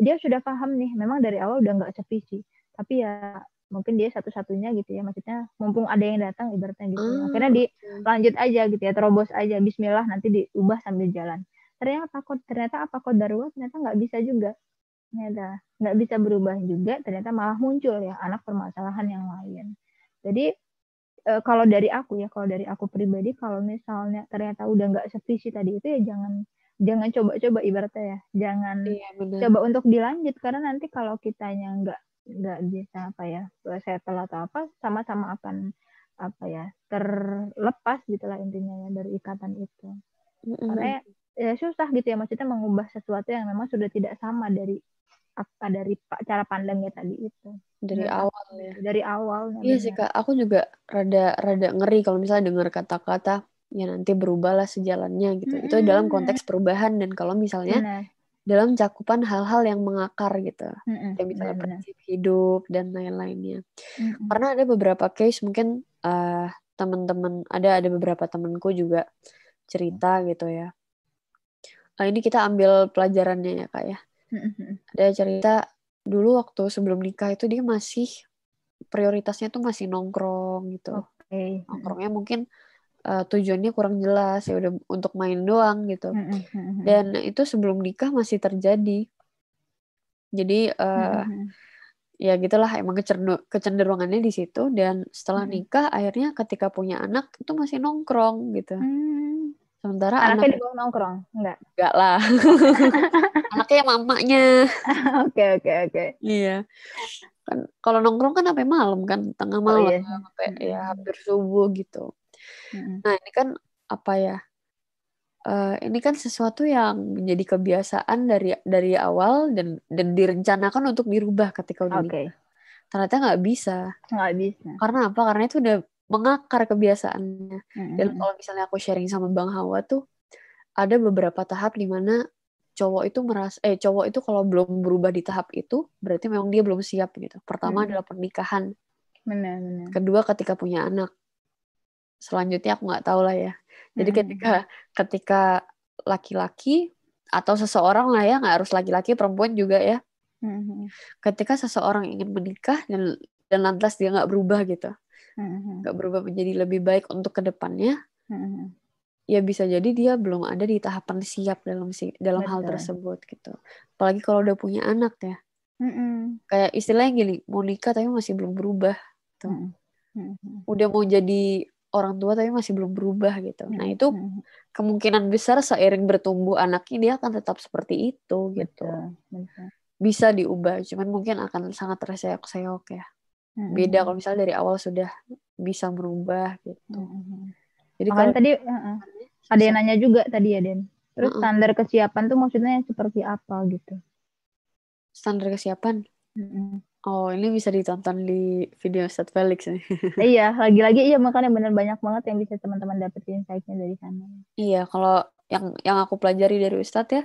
Dia sudah paham nih memang dari awal udah nggak sevisi tapi ya mungkin dia satu-satunya gitu ya. Maksudnya mumpung ada yang datang ibaratnya gitu. Hmm, akhirnya dilanjut aja gitu ya terobos aja. Bismillah nanti diubah sambil jalan. Ternyata kok ternyata apa? Kok darurat ternyata nggak bisa juga. Ternyata nggak bisa berubah juga ternyata malah muncul ya anak permasalahan yang lain. Jadi e, kalau dari aku ya kalau dari aku pribadi kalau misalnya ternyata udah nggak sevisi tadi itu ya jangan jangan coba-coba ibaratnya ya. Jangan iya, coba untuk dilanjut karena nanti kalau kitanya nggak nggak bisa apa ya settle atau apa sama-sama akan apa ya terlepas gitulah intinya ya dari ikatan itu mm-hmm. karena ya, ya susah gitu ya maksudnya mengubah sesuatu yang memang sudah tidak sama dari apa dari cara pandangnya tadi itu dari nah, awal ya dari awal iya sih kak aku juga rada rada ngeri kalau misalnya dengar kata-kata ya nanti berubahlah sejalannya gitu. Mm -hmm. Itu dalam konteks perubahan dan kalau misalnya Benar. Dalam cakupan hal-hal yang mengakar gitu. Mm -hmm. Kayak misalnya prinsip hidup dan lain-lainnya. Mm -hmm. Karena ada beberapa case mungkin uh, teman-teman ada ada beberapa temanku juga cerita gitu ya. Nah, ini kita ambil pelajarannya ya kak ya. Mm -hmm. Ada cerita dulu waktu sebelum nikah itu dia masih prioritasnya tuh masih nongkrong gitu. Okay. Nongkrongnya mungkin uh, tujuannya kurang jelas ya udah untuk main doang gitu. Dan itu sebelum nikah masih terjadi. Jadi uh, ya gitulah emang kecenderungannya di situ. Dan setelah nikah akhirnya ketika punya anak itu masih nongkrong gitu. Hmm. sementara anaknya anak... dibawa nongkrong? Enggak? Enggak lah. Anaknya mamanya. Oke oke oke. Iya. Kan kalau nongkrong kan sampai malam kan tengah malam oh, iya. sampai ya hampir subuh gitu Nah ini kan apa ya? Uh, ini kan sesuatu yang menjadi kebiasaan dari dari awal dan dan direncanakan untuk dirubah ketika udah okay. Ternyata nggak bisa. Nggak bisa. Karena apa? Karena itu udah mengakar kebiasaannya. Mm-hmm. Dan kalau misalnya aku sharing sama Bang Hawa tuh ada beberapa tahap di mana cowok itu merasa eh cowok itu kalau belum berubah di tahap itu berarti memang dia belum siap gitu. Pertama hmm. adalah pernikahan. Benar, benar. Kedua ketika punya anak selanjutnya aku nggak tahu lah ya jadi hmm. ketika ketika laki-laki atau seseorang lah ya nggak harus laki-laki perempuan juga ya hmm. ketika seseorang ingin menikah dan dan lantas dia nggak berubah gitu hmm. nggak berubah menjadi lebih baik untuk ke depannya hmm. ya bisa jadi dia belum ada di tahapan siap dalam dalam Betul. hal tersebut gitu apalagi kalau udah punya anak ya hmm. kayak istilahnya gini mau nikah tapi masih belum berubah tuh hmm. Hmm. udah mau jadi orang tua tapi masih belum berubah gitu. Nah hmm, itu hmm. kemungkinan besar seiring bertumbuh anaknya dia akan tetap seperti itu gitu. Bisa diubah, cuman mungkin akan sangat terseok-seok ya. Hmm, Beda kalau misalnya dari awal sudah bisa berubah gitu. Jadi kalau tadi uh, ada yang nanya juga tadi ya Den. Terus Mm-mm. standar kesiapan tuh maksudnya seperti apa gitu? Standar kesiapan. Mm-mm. Oh, ini bisa ditonton di video Ustadz Felix nih. iya, lagi-lagi iya makanya bener banyak banget yang bisa teman-teman dapetin insight-nya dari sana. Iya, kalau yang yang aku pelajari dari Ustadz ya,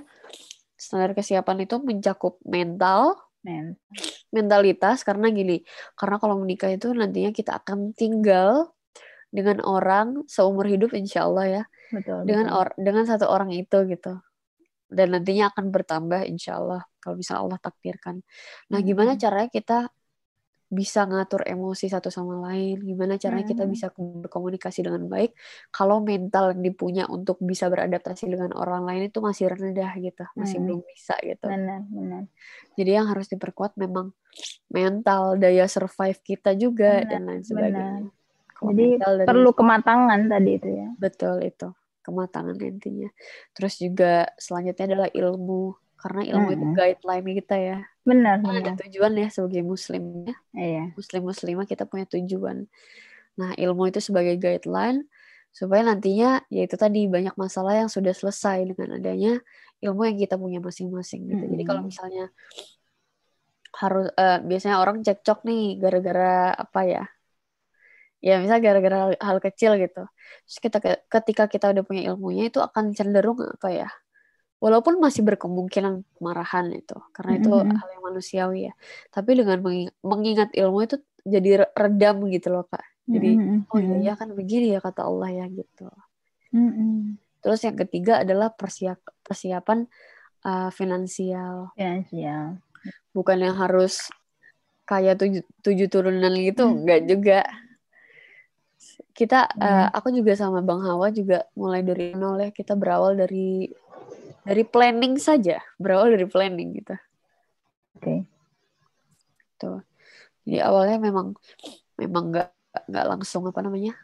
standar kesiapan itu mencakup mental, Men. mentalitas karena gini, karena kalau menikah itu nantinya kita akan tinggal dengan orang seumur hidup insya Allah ya, Betul. dengan betul. or dengan satu orang itu gitu, dan nantinya akan bertambah insya Allah kalau misalnya Allah takdirkan. Nah, gimana Mm-mm. caranya kita bisa ngatur emosi satu sama lain? Gimana caranya kita Mm-mm. bisa berkomunikasi dengan baik kalau mental yang dipunya untuk bisa beradaptasi dengan orang lain itu masih rendah gitu, masih Mm-mm. belum bisa gitu. Benar, benar. Jadi yang harus diperkuat memang mental, daya survive kita juga Benar, dan lain sebagainya. Kalau Jadi perlu kematangan tadi itu ya. betul itu kematangan intinya. Terus juga selanjutnya adalah ilmu karena ilmu itu Mm-mm. guideline kita ya. Benar, Kan ada tujuan ya sebagai muslim ya. Iya. Muslim muslimah kita punya tujuan. Nah ilmu itu sebagai guideline supaya nantinya yaitu tadi banyak masalah yang sudah selesai dengan adanya ilmu yang kita punya masing-masing gitu. Jadi kalau misalnya harus eh, biasanya orang cekcok nih gara-gara apa ya? Ya misal gara-gara hal, kecil gitu. Terus kita ketika kita udah punya ilmunya itu akan cenderung apa ya? Walaupun masih berkemungkinan kemarahan itu, karena itu Mm-mm. hal yang manusiawi ya. Tapi dengan mengi- mengingat ilmu itu jadi re- redam gitu loh kak. Jadi Mm-mm. oh iya ya kan begini ya kata Allah ya gitu. Mm-mm. Terus yang ketiga adalah persiap persiapan uh, finansial. Finansial. Bukan yang harus kayak tujuh, tujuh turunan gitu, Hmm. enggak juga. Kita, uh, Hmm. aku juga sama Bang Hawa juga mulai dari nol ya. Kita berawal dari dari planning saja, berawal dari planning gitu. Oke. Tuh. Jadi awalnya memang memang nggak nggak langsung apa namanya,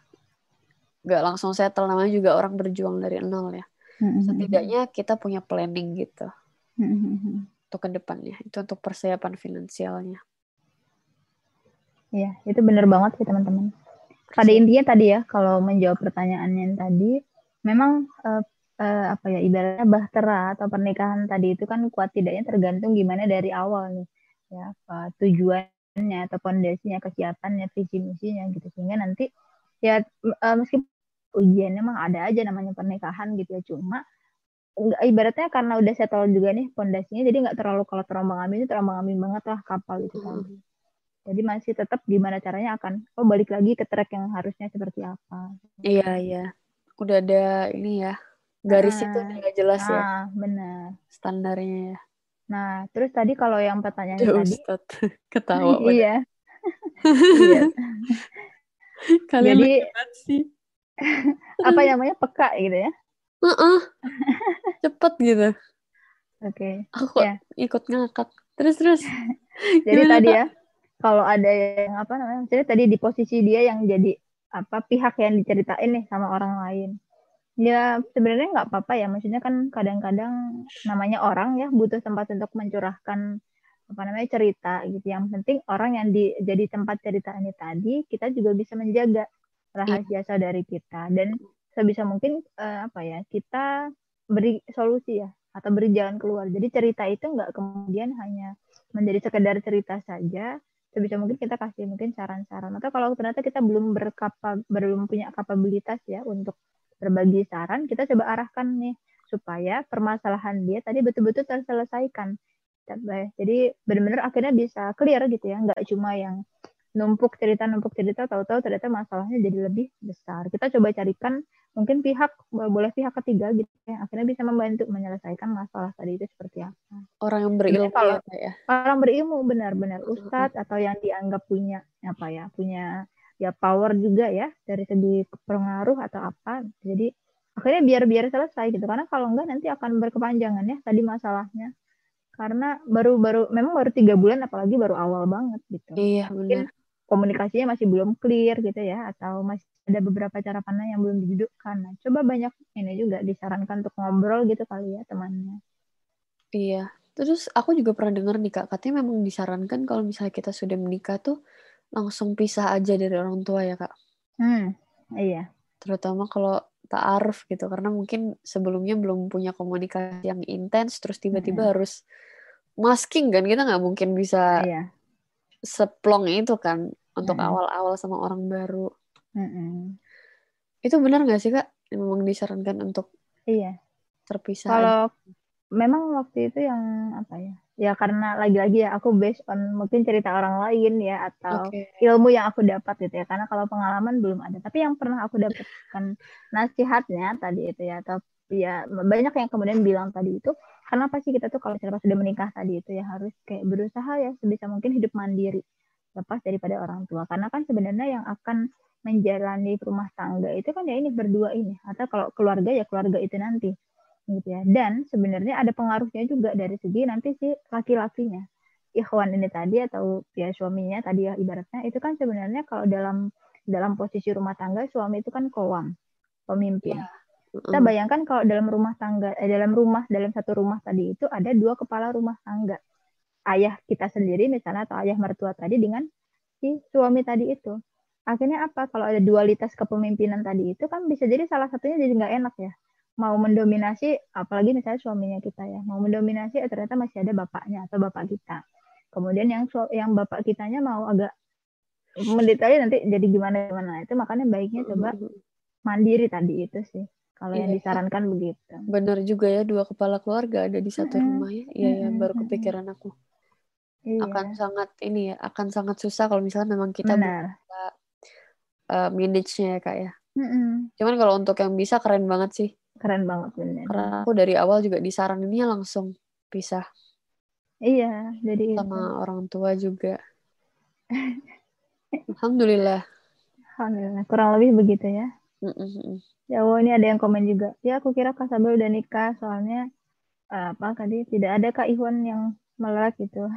nggak langsung settle namanya juga orang berjuang dari nol ya. Mm-mm. Setidaknya kita punya planning gitu. Mm-mm. untuk ke depannya. Itu untuk persiapan finansialnya. Iya, itu benar banget sih teman-teman. Pada intinya tadi ya, kalau menjawab pertanyaannya yang tadi, memang eh, eh, apa ya ibaratnya bahtera atau pernikahan tadi itu kan kuat tidaknya tergantung gimana dari awal nih, ya apa tujuannya atau fondasinya, kesiapannya, visi misinya gitu. Sehingga nanti ya eh, meskipun ujiannya mah ada aja namanya pernikahan gitu ya, cuma nggak ibaratnya karena udah settle juga nih fondasinya jadi nggak terlalu kalau terombang ambing itu terombang ambing banget lah kapal itu Hmm. Jadi masih tetap gimana caranya akan oh balik lagi ke track yang harusnya seperti apa Iya, iya. Udah ada ini ya. Garis Ah. itu udah jelas ya nah benar standarnya ya. nah terus tadi kalau yang pertanyaan Aduh, tadi Ustad. Ketawa iya iya Kalian Jadi- sih. apa namanya peka gitu ya Heeh. Cepet gitu. oke Aku kok Ya. ikut ngakak. Terus terus. jadi Gimana, tadi ya kalau ada yang apa namanya jadi tadi di posisi dia yang jadi apa pihak yang diceritain nih sama orang lain. Ya sebenarnya nggak apa-apa ya. Maksudnya kan kadang-kadang namanya orang ya butuh tempat untuk mencurahkan apa namanya cerita gitu. Yang penting orang yang di, jadi tempat ceritanya tadi kita juga bisa menjaga rahasia saudari kita. Dan sebisa mungkin eh, apa ya kita beri solusi ya atau beri jalan keluar. Jadi cerita itu nggak kemudian hanya menjadi sekedar cerita saja sebisa mungkin kita kasih mungkin saran-saran. Atau kalau ternyata kita belum berkapa belum punya kapabilitas ya untuk berbagi saran kita coba arahkan nih supaya permasalahan dia tadi betul-betul terselesaikan. Jadi benar-benar akhirnya bisa clear gitu ya. Nggak cuma yang numpuk cerita numpuk cerita tahu-tahu ternyata masalahnya jadi lebih besar. Kita coba carikan mungkin pihak boleh pihak ketiga gitu ya akhirnya bisa membantu menyelesaikan masalah tadi itu seperti apa. Orang yang berilmu kalau- ya, ya. orang berilmu benar-benar. Ustadz atau yang dianggap punya apa ya punya ya power juga ya dari segi pengaruh atau apa. Jadi akhirnya biar biar selesai gitu. Karena kalau enggak nanti akan berkepanjangan ya tadi masalahnya. Karena baru-baru memang baru tiga bulan apalagi baru awal banget gitu. Iya, benar. Komunikasinya masih belum clear gitu ya atau masih ada beberapa cara pandang yang belum didudukkan nah coba banyak ini juga disarankan untuk ngobrol gitu kali ya temannya Iya. Terus aku juga pernah dengar nih Kak, katanya memang disarankan kalau misalnya kita sudah menikah tuh langsung pisah aja dari orang tua ya Kak. hmm iya Terutama kalau ta'aruf gitu karena mungkin sebelumnya belum punya komunikasi yang intens terus tiba-tiba Mm-mm. harus masking kan kita nggak mungkin bisa Iya. seplong itu kan untuk Mm-mm. awal-awal sama orang baru Mm-mm. itu benar nggak sih kak memang disarankan untuk Iya. terpisah? Kalau memang waktu itu yang apa ya? Ya karena lagi-lagi ya aku based on mungkin cerita orang lain ya atau Oke. ilmu yang aku dapat gitu ya. Karena kalau pengalaman belum ada. Tapi yang pernah aku dapatkan nasihatnya tadi itu ya atau ya banyak yang kemudian bilang tadi itu kenapa sih kita tuh kalau misalnya sudah menikah tadi itu ya harus kayak berusaha ya sebisa mungkin hidup mandiri lepas daripada orang tua. Karena kan sebenarnya yang akan menjalani rumah tangga itu kan ya ini berdua ini. Atau kalau keluarga ya keluarga itu nanti gitu ya. Dan sebenarnya ada pengaruhnya juga dari segi nanti si laki-lakinya. Ikhwan ini tadi atau ya suaminya tadi ya ibaratnya itu kan sebenarnya kalau dalam dalam posisi rumah tangga suami itu kan kowam pemimpin. Kita Mm. bayangkan kalau dalam rumah tangga eh, dalam rumah dalam satu rumah tadi itu ada dua kepala rumah tangga ayah kita sendiri misalnya atau ayah mertua tadi dengan si suami tadi itu. Akhirnya apa? Kalau ada dualitas kepemimpinan tadi itu kan bisa jadi salah satunya jadi nggak enak ya. Mau mendominasi apalagi misalnya suaminya kita ya. Mau mendominasi eh, ternyata masih ada bapaknya atau bapak kita. Kemudian yang yang bapak kitanya mau agak mendetail nanti jadi gimana gimana. Itu makanya baiknya coba mandiri tadi itu sih kalau yang Iya. disarankan begitu. Benar juga ya dua kepala keluarga ada di satu rumah ya. Iya ya baru kepikiran aku iya. akan sangat ini ya akan sangat susah kalau misalnya memang kita benar. uh, manage-nya ya kak ya. Mm-mm. cuman kalau untuk yang bisa keren banget sih. Keren banget benar. Karena aku dari awal juga disaraninnya langsung pisah. Iya jadi itu. sama orang tua juga. Alhamdulillah. Alhamdulillah kurang lebih begitu ya. Mm-mm-mm. ya Allah ini ada yang komen juga. Ya aku kira Kak Sabel udah nikah soalnya eh, apa tadi tidak ada Kak Iwan yang melek gitu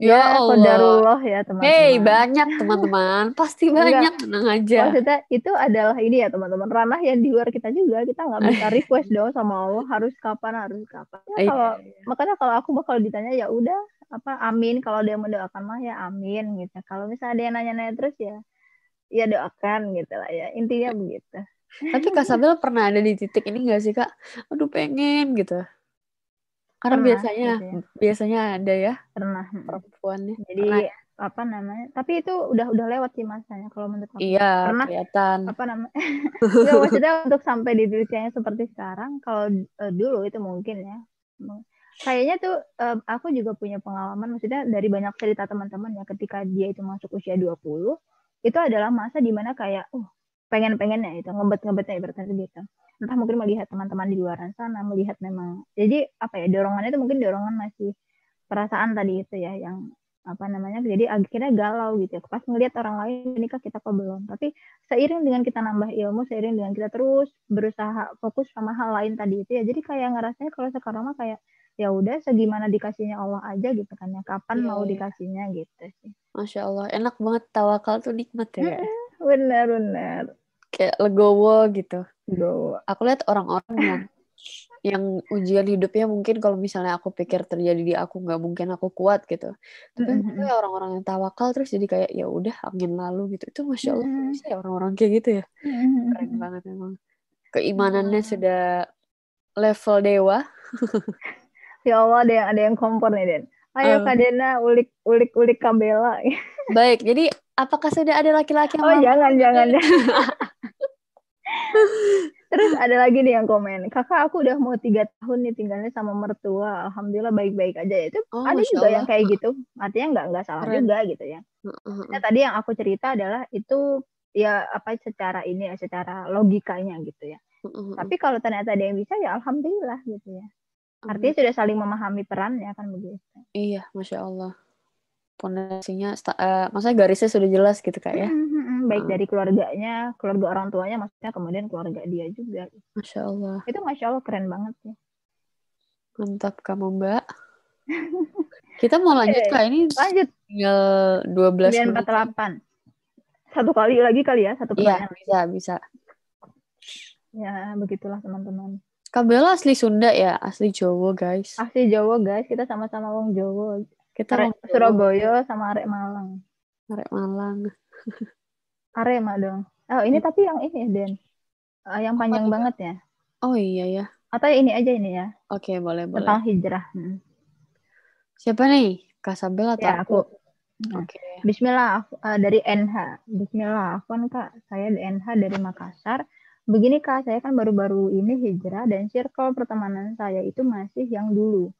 ya Allah qadarullah ya teman-teman Hey, banyak teman-teman. Pasti banyak, tenang aja. Maksudnya itu adalah ini ya teman-teman ranah yang di luar kita juga kita nggak bisa request dong sama Allah harus kapan harus kapan. Ya, Iya, kalau iya. makanya kalau aku bakal ditanya ya udah apa amin kalau dia mendoakan mah ya amin gitu. Kalau misalnya ada yang nanya-nanya terus ya ya doakan gitu lah ya intinya begitu. Tapi Kak Sabel pernah ada di titik ini gak sih, Kak? Aduh, pengen gitu. Karena Pernah, biasanya gitu ya. biasanya ada ya Pernah. perempuannya. Jadi Pernah ya? apa namanya? Tapi itu udah udah lewat sih masanya kalau menurut aku. Iya, Pernah. kelihatan. apa namanya Nggak, maksudnya untuk sampai di yang seperti sekarang kalau eh, dulu itu mungkin ya kayaknya tuh eh, aku juga punya pengalaman maksudnya dari banyak cerita teman-teman ya ketika dia itu masuk usia 20 itu adalah masa di mana kayak uh pengen-pengennya itu ngebet-ngebetnya ibaratnya gitu. Entah mungkin melihat teman-teman di luar sana melihat memang jadi apa ya dorongannya itu mungkin dorongan masih perasaan tadi itu ya yang apa namanya jadi akhirnya galau gitu ya. Pas ngelihat orang lain nikah kita kok belum? Tapi seiring dengan kita nambah ilmu seiring dengan kita terus berusaha fokus sama hal lain tadi itu ya jadi kayak ngerasanya kalau sekarang mah kayak ya udah segimana dikasihnya Allah aja gitu kan ya. Kapan Iya, mau iya. dikasihnya gitu sih. Masya Allah, enak banget tawakal tuh nikmat ya, benar benar Kayak legowo gitu. Go. Aku lihat orang-orang yang yang ujian hidupnya mungkin kalau misalnya aku pikir terjadi di aku nggak mungkin aku kuat gitu. Tapi gue orang-orang yang tawakal terus jadi kayak ya udah angin lalu gitu. Itu masya Allah kok Mm. bisa ya orang-orang kayak gitu ya. Keren banget emang. Keimanannya Mm. sudah level dewa. ya Allah ada yang ada yang kompor nih Den ayo Oh. Kak Dena ulik ulik ulik Kabela Baik, jadi apakah sudah ada laki-laki yang oh mau- jangan jangan Terus ada lagi nih yang komen, kakak aku udah mau tiga tahun nih tinggalnya sama mertua, alhamdulillah baik-baik aja. Itu Oh, ada Masya juga yang kayak gitu, artinya nggak nggak salah Keren. juga gitu ya. Nah tadi yang aku cerita adalah itu ya apa secara ini ya secara logikanya gitu ya. Tapi kalau ternyata ada yang bisa ya alhamdulillah gitu ya. Artinya sudah saling memahami perannya kan begitu. Iya, masya Allah. Pondasinya, sta- eh, maksudnya garisnya sudah jelas gitu kak ya. Mm-mm, Baik Hmm. dari keluarganya, keluarga orang tuanya, maksudnya kemudian keluarga dia juga. Masya Allah, Itu masya Allah keren banget ya. mantap kamu mbak. Kita mau lanjut kak, ini Lanjut tinggal 12 menit. 948. Satu kali lagi kali ya, satu Iya, pertanyaan. bisa, bisa. Ya, begitulah teman-teman. Kak Bella asli Sunda ya, asli Jawa guys. Asli Jawa guys, kita sama-sama wong Jawa. Kita orang Jawa, Surabaya sama Arek Malang. Arek Malang. Arema dong. Oh, ini tapi yang ini Den. Uh, yang panjang Apa banget ya. Oh iya ya. Atau ini aja ini ya. Oke, okay, boleh, boleh. Tentang hijrah. Hmm. Siapa nih? Kasabel atau ya, aku? Nah, Oke. Okay. Bismillah, uh, dari NH. Bismillah, aku kan Kak, saya di NH dari Makassar. Begini Kak, saya kan baru-baru ini hijrah dan circle pertemanan saya itu masih yang dulu.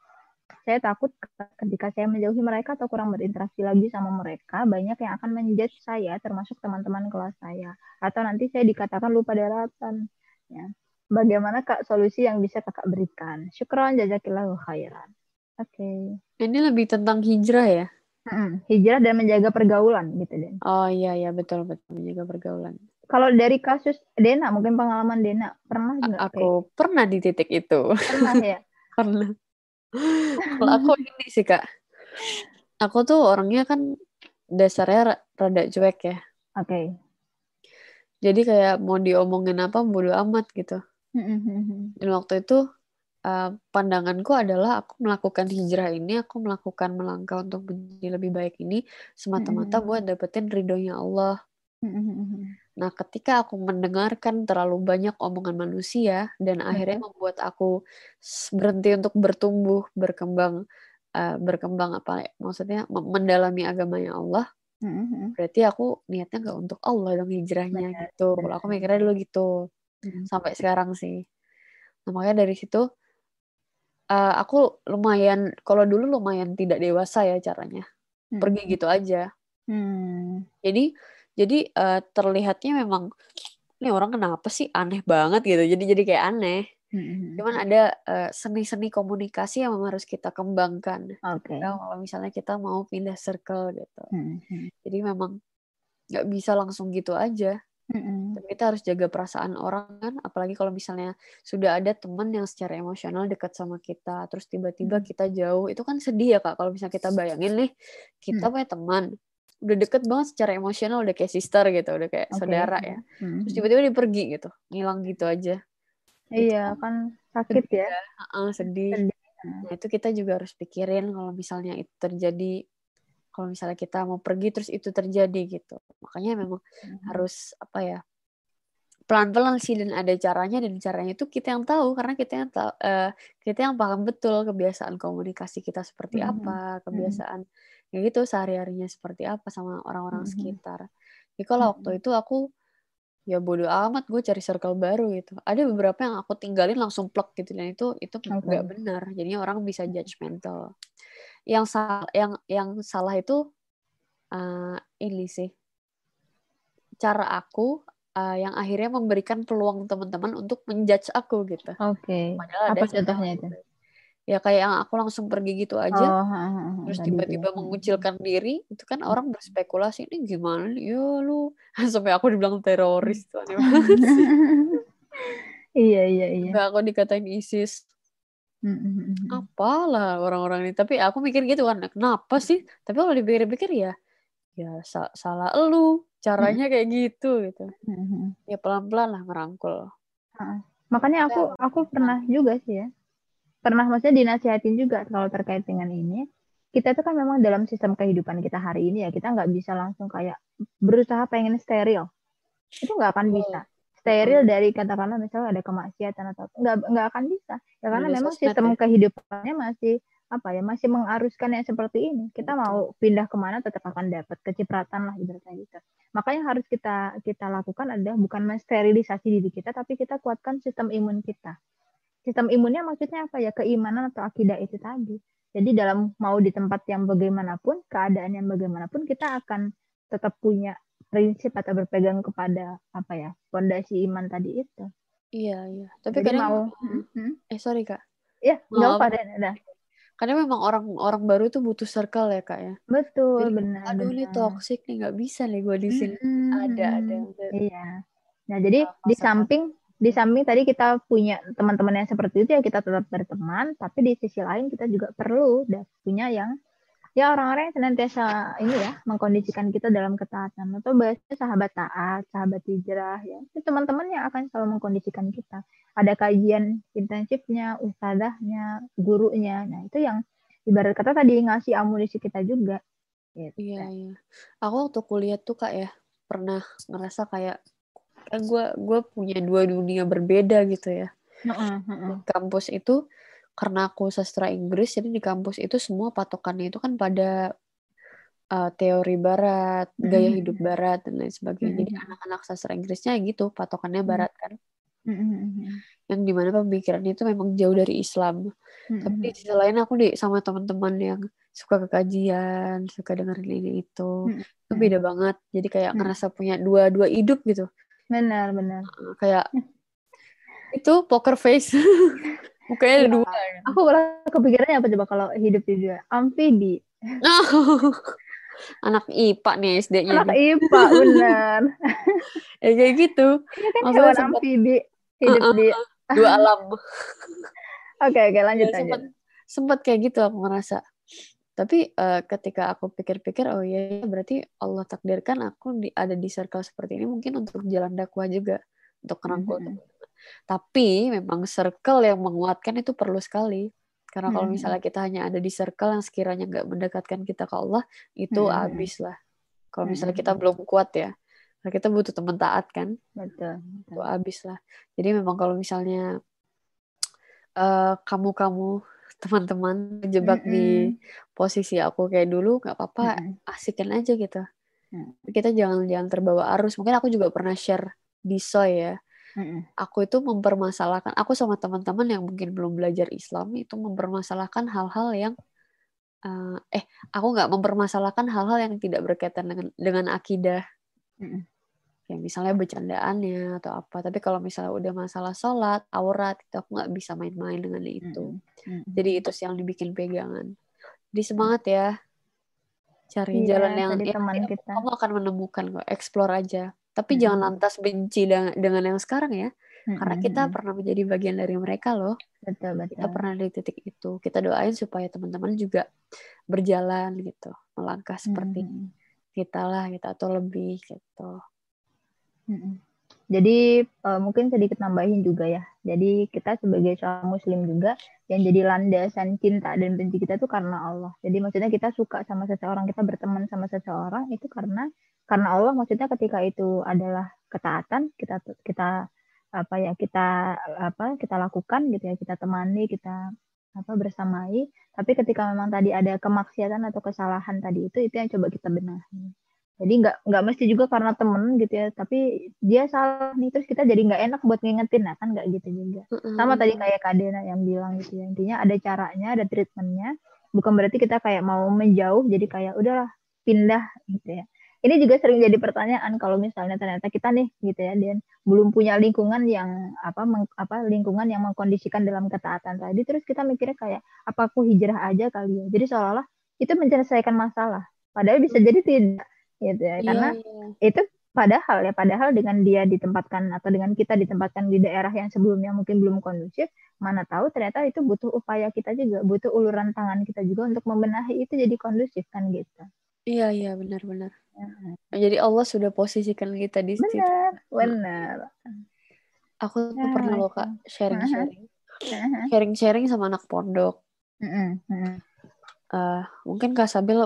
Saya takut ketika saya menjauhi mereka atau kurang berinteraksi lagi sama mereka, banyak yang akan menjudge saya, termasuk teman-teman kelas saya. Atau nanti saya dikatakan lupa daratan. Ya. Bagaimana Kak solusi yang bisa Kakak berikan? Syukron, jazakillahu khairan. Oke. Okay. Ini lebih tentang hijrah ya? Hmm, hijrah dan menjaga pergaulan gitu deh. Oh iya iya betul betul menjaga pergaulan. Kalau dari kasus Dena, mungkin pengalaman Dena pernah nggak? Aku kayak? pernah di titik itu. Pernah ya. pernah. Kalau aku ini sih kak, aku tuh orangnya kan dasarnya rada cuek ya. Oke. Okay. Jadi kayak mau diomongin apa bodo amat gitu. Dan waktu itu uh, pandanganku adalah aku melakukan hijrah ini, aku melakukan melangkah untuk menjadi lebih baik ini semata-mata buat dapetin ridhonya Allah. Nah, ketika aku mendengarkan terlalu banyak omongan manusia dan akhirnya membuat aku berhenti untuk bertumbuh, berkembang, uh, berkembang apa? Maksudnya mendalami agamanya Allah. Berarti aku niatnya nggak untuk Allah dong hijrahnya benar, gitu. Kalau aku mikirnya dulu gitu. Hmm. Sampai sekarang sih. Nah, makanya dari situ uh, aku lumayan kalau dulu lumayan tidak dewasa ya caranya. Hmm. Pergi gitu aja. Hmm. Jadi jadi uh, terlihatnya memang ini orang kenapa sih aneh banget gitu. Jadi jadi kayak aneh. Hmm. Cuman ada uh, seni-seni komunikasi yang memang harus kita kembangkan. Okay. Ya, kalau misalnya kita mau pindah circle gitu. Hmm. Jadi memang nggak bisa langsung gitu aja. Mm-hmm. Tapi kita harus jaga perasaan orang kan, apalagi kalau misalnya sudah ada teman yang secara emosional dekat sama kita, terus tiba-tiba mm-hmm. kita jauh, itu kan sedih ya kak. Kalau misalnya kita bayangin nih, kita mm-hmm. punya teman, udah deket banget secara emosional, udah kayak sister gitu, udah kayak okay. saudara ya. Mm-hmm. Terus tiba-tiba dia pergi gitu, ngilang gitu aja. Iya gitu. kan sakit sedih, ya. Uh, sedih. sedih. Nah itu kita juga harus pikirin kalau misalnya itu terjadi kalau misalnya kita mau pergi terus itu terjadi gitu makanya memang hmm. harus apa ya pelan-pelan sih dan ada caranya dan caranya itu kita yang tahu karena kita yang tahu uh, kita yang paham betul kebiasaan komunikasi kita seperti hmm. apa hmm. kebiasaan hmm. Ya gitu sehari-harinya seperti apa sama orang-orang hmm. sekitar jadi kalau hmm. waktu itu aku ya bodo amat gue cari circle baru gitu ada beberapa yang aku tinggalin langsung plug gitu dan itu itu nggak okay. benar jadinya orang bisa judgmental yang salah yang yang salah itu uh, ini sih cara aku uh, yang akhirnya memberikan peluang teman-teman untuk menjudge aku gitu. Oke. Okay. Apa contohnya itu? Ya kayak yang aku langsung pergi gitu aja, oh, terus tiba-tiba mengucilkan diri, itu kan orang berspekulasi ini gimana ya lu sampai aku dibilang teroris tuh iya iya iya. Gak aku dikatain ISIS, Mm-hmm. Apalah orang-orang ini. Tapi aku mikir gitu kan, kenapa sih? Tapi kalau dipikir-pikir ya, ya sa- salah elu. Caranya kayak gitu gitu. Mm-hmm. Ya pelan-pelan lah merangkul. Makanya aku aku pernah juga sih ya. Pernah maksudnya dinasihatin juga kalau terkait dengan ini. Kita tuh kan memang dalam sistem kehidupan kita hari ini ya, kita nggak bisa langsung kayak berusaha pengen steril. Itu nggak akan bisa steril dari katakanlah misalnya ada kemaksiatan atau nggak nggak akan bisa ya karena Bisa memang sistem ya. kehidupannya masih apa ya masih mengaruskan yang seperti ini kita Betul. mau pindah ke mana tetap akan dapat kecipratan lah ibaratnya gitu makanya harus kita kita lakukan adalah bukan mensterilisasi diri kita tapi kita kuatkan sistem imun kita sistem imunnya maksudnya apa ya keimanan atau akidah itu tadi jadi dalam mau di tempat yang bagaimanapun keadaan yang bagaimanapun kita akan tetap punya prinsip atau berpegang kepada apa ya fondasi iman tadi itu. Iya iya. Tapi Jadi kadang mau hmm, hmm? eh sorry kak. Iya nggak apa ada. Karena memang orang-orang baru itu butuh circle ya kak ya. Betul Jadi, benar. Aduh benar. ini toxic nih nggak bisa nih gue di sini. Hmm, ada ada. Iya. Nah jadi nah, di samping di samping tadi kita punya teman-teman yang seperti itu ya kita tetap berteman, tapi di sisi lain kita juga perlu punya yang ya orang-orang yang senantiasa ini ya mengkondisikan kita dalam ketaatan atau bahasanya sahabat taat, sahabat hijrah ya. Itu teman-teman yang akan selalu mengkondisikan kita. Ada kajian intensifnya, ustadahnya, gurunya. Nah, itu yang ibarat kata tadi ngasih amunisi kita juga. Gitu. Iya, iya. Aku waktu kuliah tuh Kak ya, pernah ngerasa kayak gue gue punya dua dunia berbeda gitu ya. Di kampus itu karena aku sastra Inggris jadi di kampus itu semua patokannya itu kan pada uh, teori barat gaya hidup barat dan lain sebagainya. Jadi anak-anak sastra Inggrisnya gitu patokannya barat kan. Yang di mana pemikirannya itu memang jauh dari Islam. Tapi di sisi lain aku di sama teman-teman yang suka kekajian suka dengerin ini itu itu beda banget. Jadi kayak ngerasa punya dua dua hidup gitu benar benar. Kayak itu poker face. Mukanya Iya. dua. Aku malah kepikirannya apa coba kalau hidup di dua amfibi anak IPA nih SD-nya anak IPA benar. Ya kayak gitu. Ini kan Maksudnya hewan sempet- amfibi hidup di dua alam. Oke oke lanjut Ya, lanjut. sempat sempat kayak gitu aku ngerasa tapi eh, ketika aku pikir-pikir oh iya berarti Allah takdirkan aku di, ada di circle seperti ini mungkin untuk jalan dakwah juga untuk merangkul Mhm. teman-teman. tapi memang circle yang menguatkan itu perlu sekali karena kalau Mhm. misalnya kita hanya ada di circle yang sekiranya nggak mendekatkan kita ke Allah itu Mhm. habis lah kalau misalnya kita Mhm. belum kuat ya Karena kita butuh teman taat kan betul itu habis lah. Jadi memang kalau misalnya eh, kamu-kamu teman-teman terjebak di posisi aku kayak dulu nggak apa-apa Mm-mm. asikin aja gitu. Mm. Kita jangan jangan terbawa arus. Mungkin aku juga pernah share di Soy ya. Mm-mm. Aku itu mempermasalahkan aku sama teman-teman yang mungkin belum belajar Islam itu mempermasalahkan hal-hal yang eh, eh aku nggak mempermasalahkan hal-hal yang tidak berkaitan dengan dengan akidah Mm-mm. Kayak misalnya bercandaannya atau apa. Tapi kalau misalnya udah masalah sholat aurat itu aku nggak bisa main-main dengan itu. Mm-mm. jadi itu sih yang dibikin pegangan. Jadi semangat ya cari Iya, jalan yang ya, teman ya, kita. kamu akan menemukan kok explore aja. Tapi Mm-mm. jangan lantas benci dengan, dengan yang sekarang ya. Karena kita pernah menjadi bagian dari mereka loh. Betul betul. kita pernah di titik itu. Kita doain supaya teman-teman juga berjalan gitu. Melangkah seperti Mm-mm. kita lah gitu atau lebih gitu. Jadi eh, mungkin sedikit nambahin juga ya. Jadi kita sebagai seorang muslim juga yang jadi landasan cinta dan benci kita itu karena Allah. Jadi maksudnya kita suka sama seseorang, kita berteman sama seseorang itu karena karena Allah maksudnya ketika itu adalah ketaatan, kita kita apa ya, kita apa kita lakukan gitu ya, kita temani, kita apa bersamai. Tapi ketika memang tadi ada kemaksiatan atau kesalahan tadi itu itu yang coba kita benahi. Jadi nggak nggak mesti juga karena temen gitu ya, tapi dia salah nih terus kita jadi nggak enak buat ngingetin, nah kan nggak gitu juga. Sama tadi kayak Kak Dena yang bilang gitu ya, intinya ada caranya, ada treatmentnya. Bukan berarti kita kayak mau menjauh, jadi kayak udahlah pindah gitu ya. Ini juga sering jadi pertanyaan kalau misalnya ternyata kita nih gitu ya, dan belum punya lingkungan yang apa meng- apa lingkungan yang mengkondisikan dalam ketaatan tadi, terus kita mikirnya kayak apa aku hijrah aja kali ya. Jadi seolah-olah itu menyelesaikan masalah, padahal bisa jadi tidak gitu ya, karena Iya, itu padahal ya padahal dengan dia ditempatkan atau dengan kita ditempatkan di daerah yang sebelumnya mungkin belum kondusif mana tahu ternyata itu butuh upaya kita juga butuh uluran tangan kita juga untuk membenahi itu jadi kondusif kan gitu. Iya iya benar-benar Mhm. jadi Allah sudah posisikan kita di situ. Benar benar. Aku tuh Ya, pernah loh kak sharing-sharing. Mhm. sharing-sharing sama anak pondok. Mhm. Mhm. Eh, mungkin kak Sabil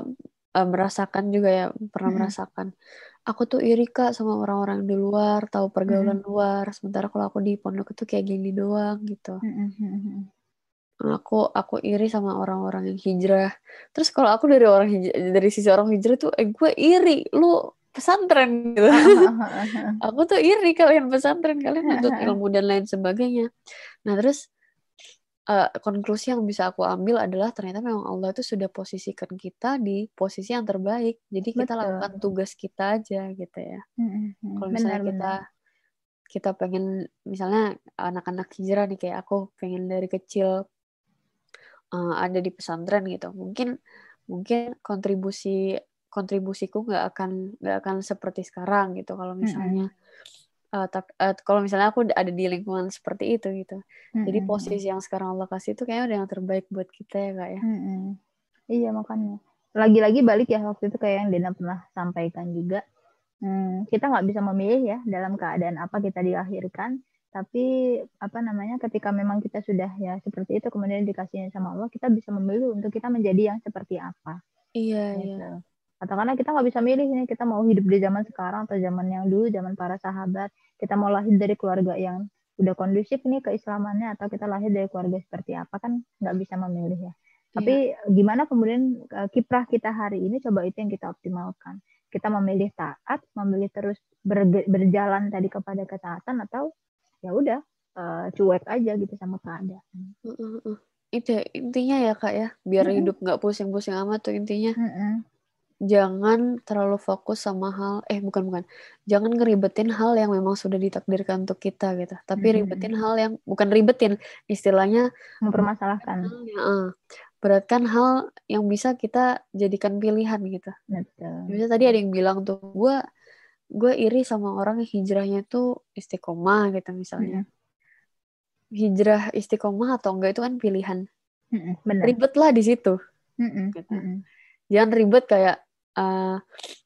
eh, merasakan juga ya pernah Mm-mm. merasakan. Aku tuh iri kak sama orang-orang di luar tahu pergaulan luar. Sementara kalau aku di pondok itu kayak gini doang gitu. Mhm. Mhm. aku aku iri sama orang-orang yang hijrah. Terus kalau aku dari orang hij- dari sisi orang hijrah tuh eh gue iri lu pesantren gitu. Aku tuh iri kalian pesantren. Kalian nuntut ilmu dan lain sebagainya. Nah terus eh, konklusi yang bisa aku ambil adalah ternyata memang Allah itu sudah posisikan kita di posisi yang terbaik. Jadi kita Betul. lakukan tugas kita aja gitu ya. Mhm. kalau benar misalnya kita benar. kita pengen misalnya anak-anak hijrah nih kayak aku pengen dari kecil uh, ada di pesantren gitu. Mungkin mungkin kontribusi kontribusiku nggak akan nggak akan seperti sekarang gitu. Kalau misalnya uh, tap- uh, kalau misalnya aku ada di lingkungan seperti itu gitu jadi Mhm. posisi yang sekarang Allah kasih itu kayaknya udah yang terbaik buat kita ya kak ya Mm-mm. Iya makanya. Lagi-lagi balik ya waktu itu kayak yang Dena pernah sampaikan juga. Hmm, kita nggak bisa memilih ya dalam keadaan apa kita dilahirkan. Tapi apa namanya ketika memang kita sudah ya seperti itu kemudian dikasihnya sama Allah kita bisa memilih untuk kita menjadi yang seperti apa. iya iya Gitu. Katakanlah kita nggak bisa milih nih, kita mau hidup di zaman sekarang atau zaman yang dulu, zaman para sahabat. Kita mau lahir dari keluarga yang udah kondusif nih keislamannya atau kita lahir dari keluarga seperti apa kan nggak bisa memilih ya. Tapi iya. gimana kemudian uh, kiprah kita hari ini coba itu yang kita optimalkan. Kita memilih taat, memilih terus berjalan tadi kepada ketaatan atau ya udah uh, cuek aja gitu sama keadaan. Uh, uh. Itu intinya ya kak ya, biar uh -uh. hidup nggak pusing-pusing amat tuh intinya. Uh -uh jangan terlalu fokus sama hal eh bukan bukan. Jangan ngeribetin hal yang memang sudah ditakdirkan untuk kita gitu. Tapi hmm. ribetin hal yang bukan ribetin istilahnya mempermasalahkan. beratkan hal yang bisa kita jadikan pilihan gitu. Betul. Misalnya tadi ada yang bilang tuh gue gue iri sama orang yang hijrahnya tuh istiqomah gitu misalnya. Hmm. hijrah istiqomah atau enggak itu kan pilihan. Hmm, bener. ribet lah di situ. Hmm, gitu. hmm jangan ribet kayak uh,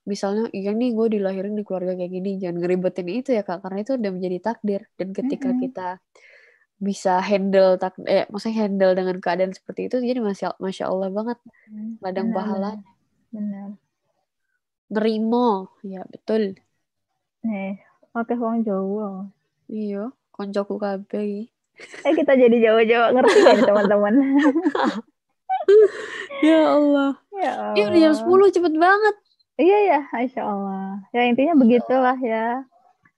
misalnya iya nih gue dilahirin di keluarga kayak gini. Jangan ngeribetin itu ya kak karena itu udah menjadi takdir. Dan ketika mm-hmm. kita bisa handle tak eh maksudnya handle dengan keadaan seperti itu jadi masya masya allah banget. Ladang pahala. benar nerimo. Ya betul. Nih oke wong Jawa. Iya koncoku kabeh. Eh kita jadi Jawa-Jawa ngerti ya teman-teman? Ya Allah. Ya Allah. Ini udah jam 10 cepet banget. Iya ya, Insya Allah. Ya intinya begitulah ya.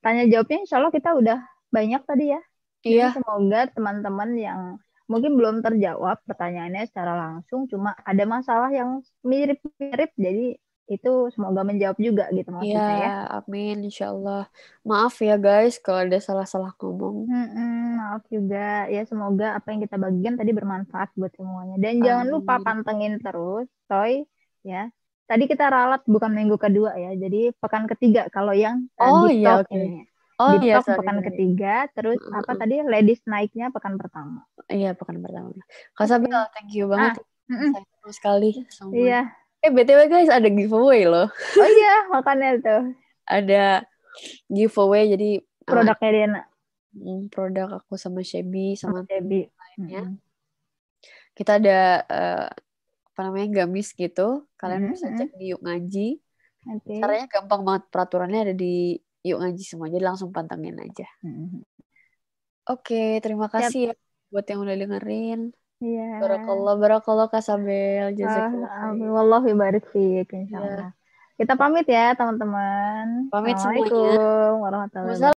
Tanya jawabnya Insya Allah kita udah banyak tadi ya. Iya. Jadi semoga teman-teman yang mungkin belum terjawab pertanyaannya secara langsung, cuma ada masalah yang mirip-mirip, jadi itu semoga menjawab juga gitu maksudnya ya. ya. Amin, insya Allah. Maaf ya guys kalau ada salah-salah ngomong. Hmm, maaf juga. Ya semoga apa yang kita bagikan tadi bermanfaat buat semuanya. Dan Amin. jangan lupa pantengin terus, Toy. Ya. Tadi kita ralat bukan minggu kedua ya. Jadi pekan ketiga kalau yang eh, oh, di iya, okay. ini. Oh di iya, sorry, pekan sorry. ketiga, terus uh, apa tadi ladies naiknya pekan pertama. Iya pekan pertama. Kak Sabil, thank you banget. Ah, Sayang sekali. Iya, Eh btw guys ada giveaway loh. Oh iya makanya tuh. ada giveaway jadi produknya uh, Diana. Produk aku sama Shebi sama Shebi. lainnya. Hmm. Kita ada uh, apa namanya gamis gitu. Kalian hmm. bisa cek di Yuk Ngaji. Okay. Caranya gampang banget peraturannya ada di Yuk Ngaji semua. Jadi langsung pantengin aja. Hmm. Oke, okay, terima kasih Siap. ya buat yang udah dengerin. Iya. Barakallah, barakallah Kasabel. Jazakallah. Amin. Wallahi barik fiik insyaallah. Ya. Kita pamit ya, teman-teman. Pamit Assalamualaikum warahmatullahi wabarakatuh.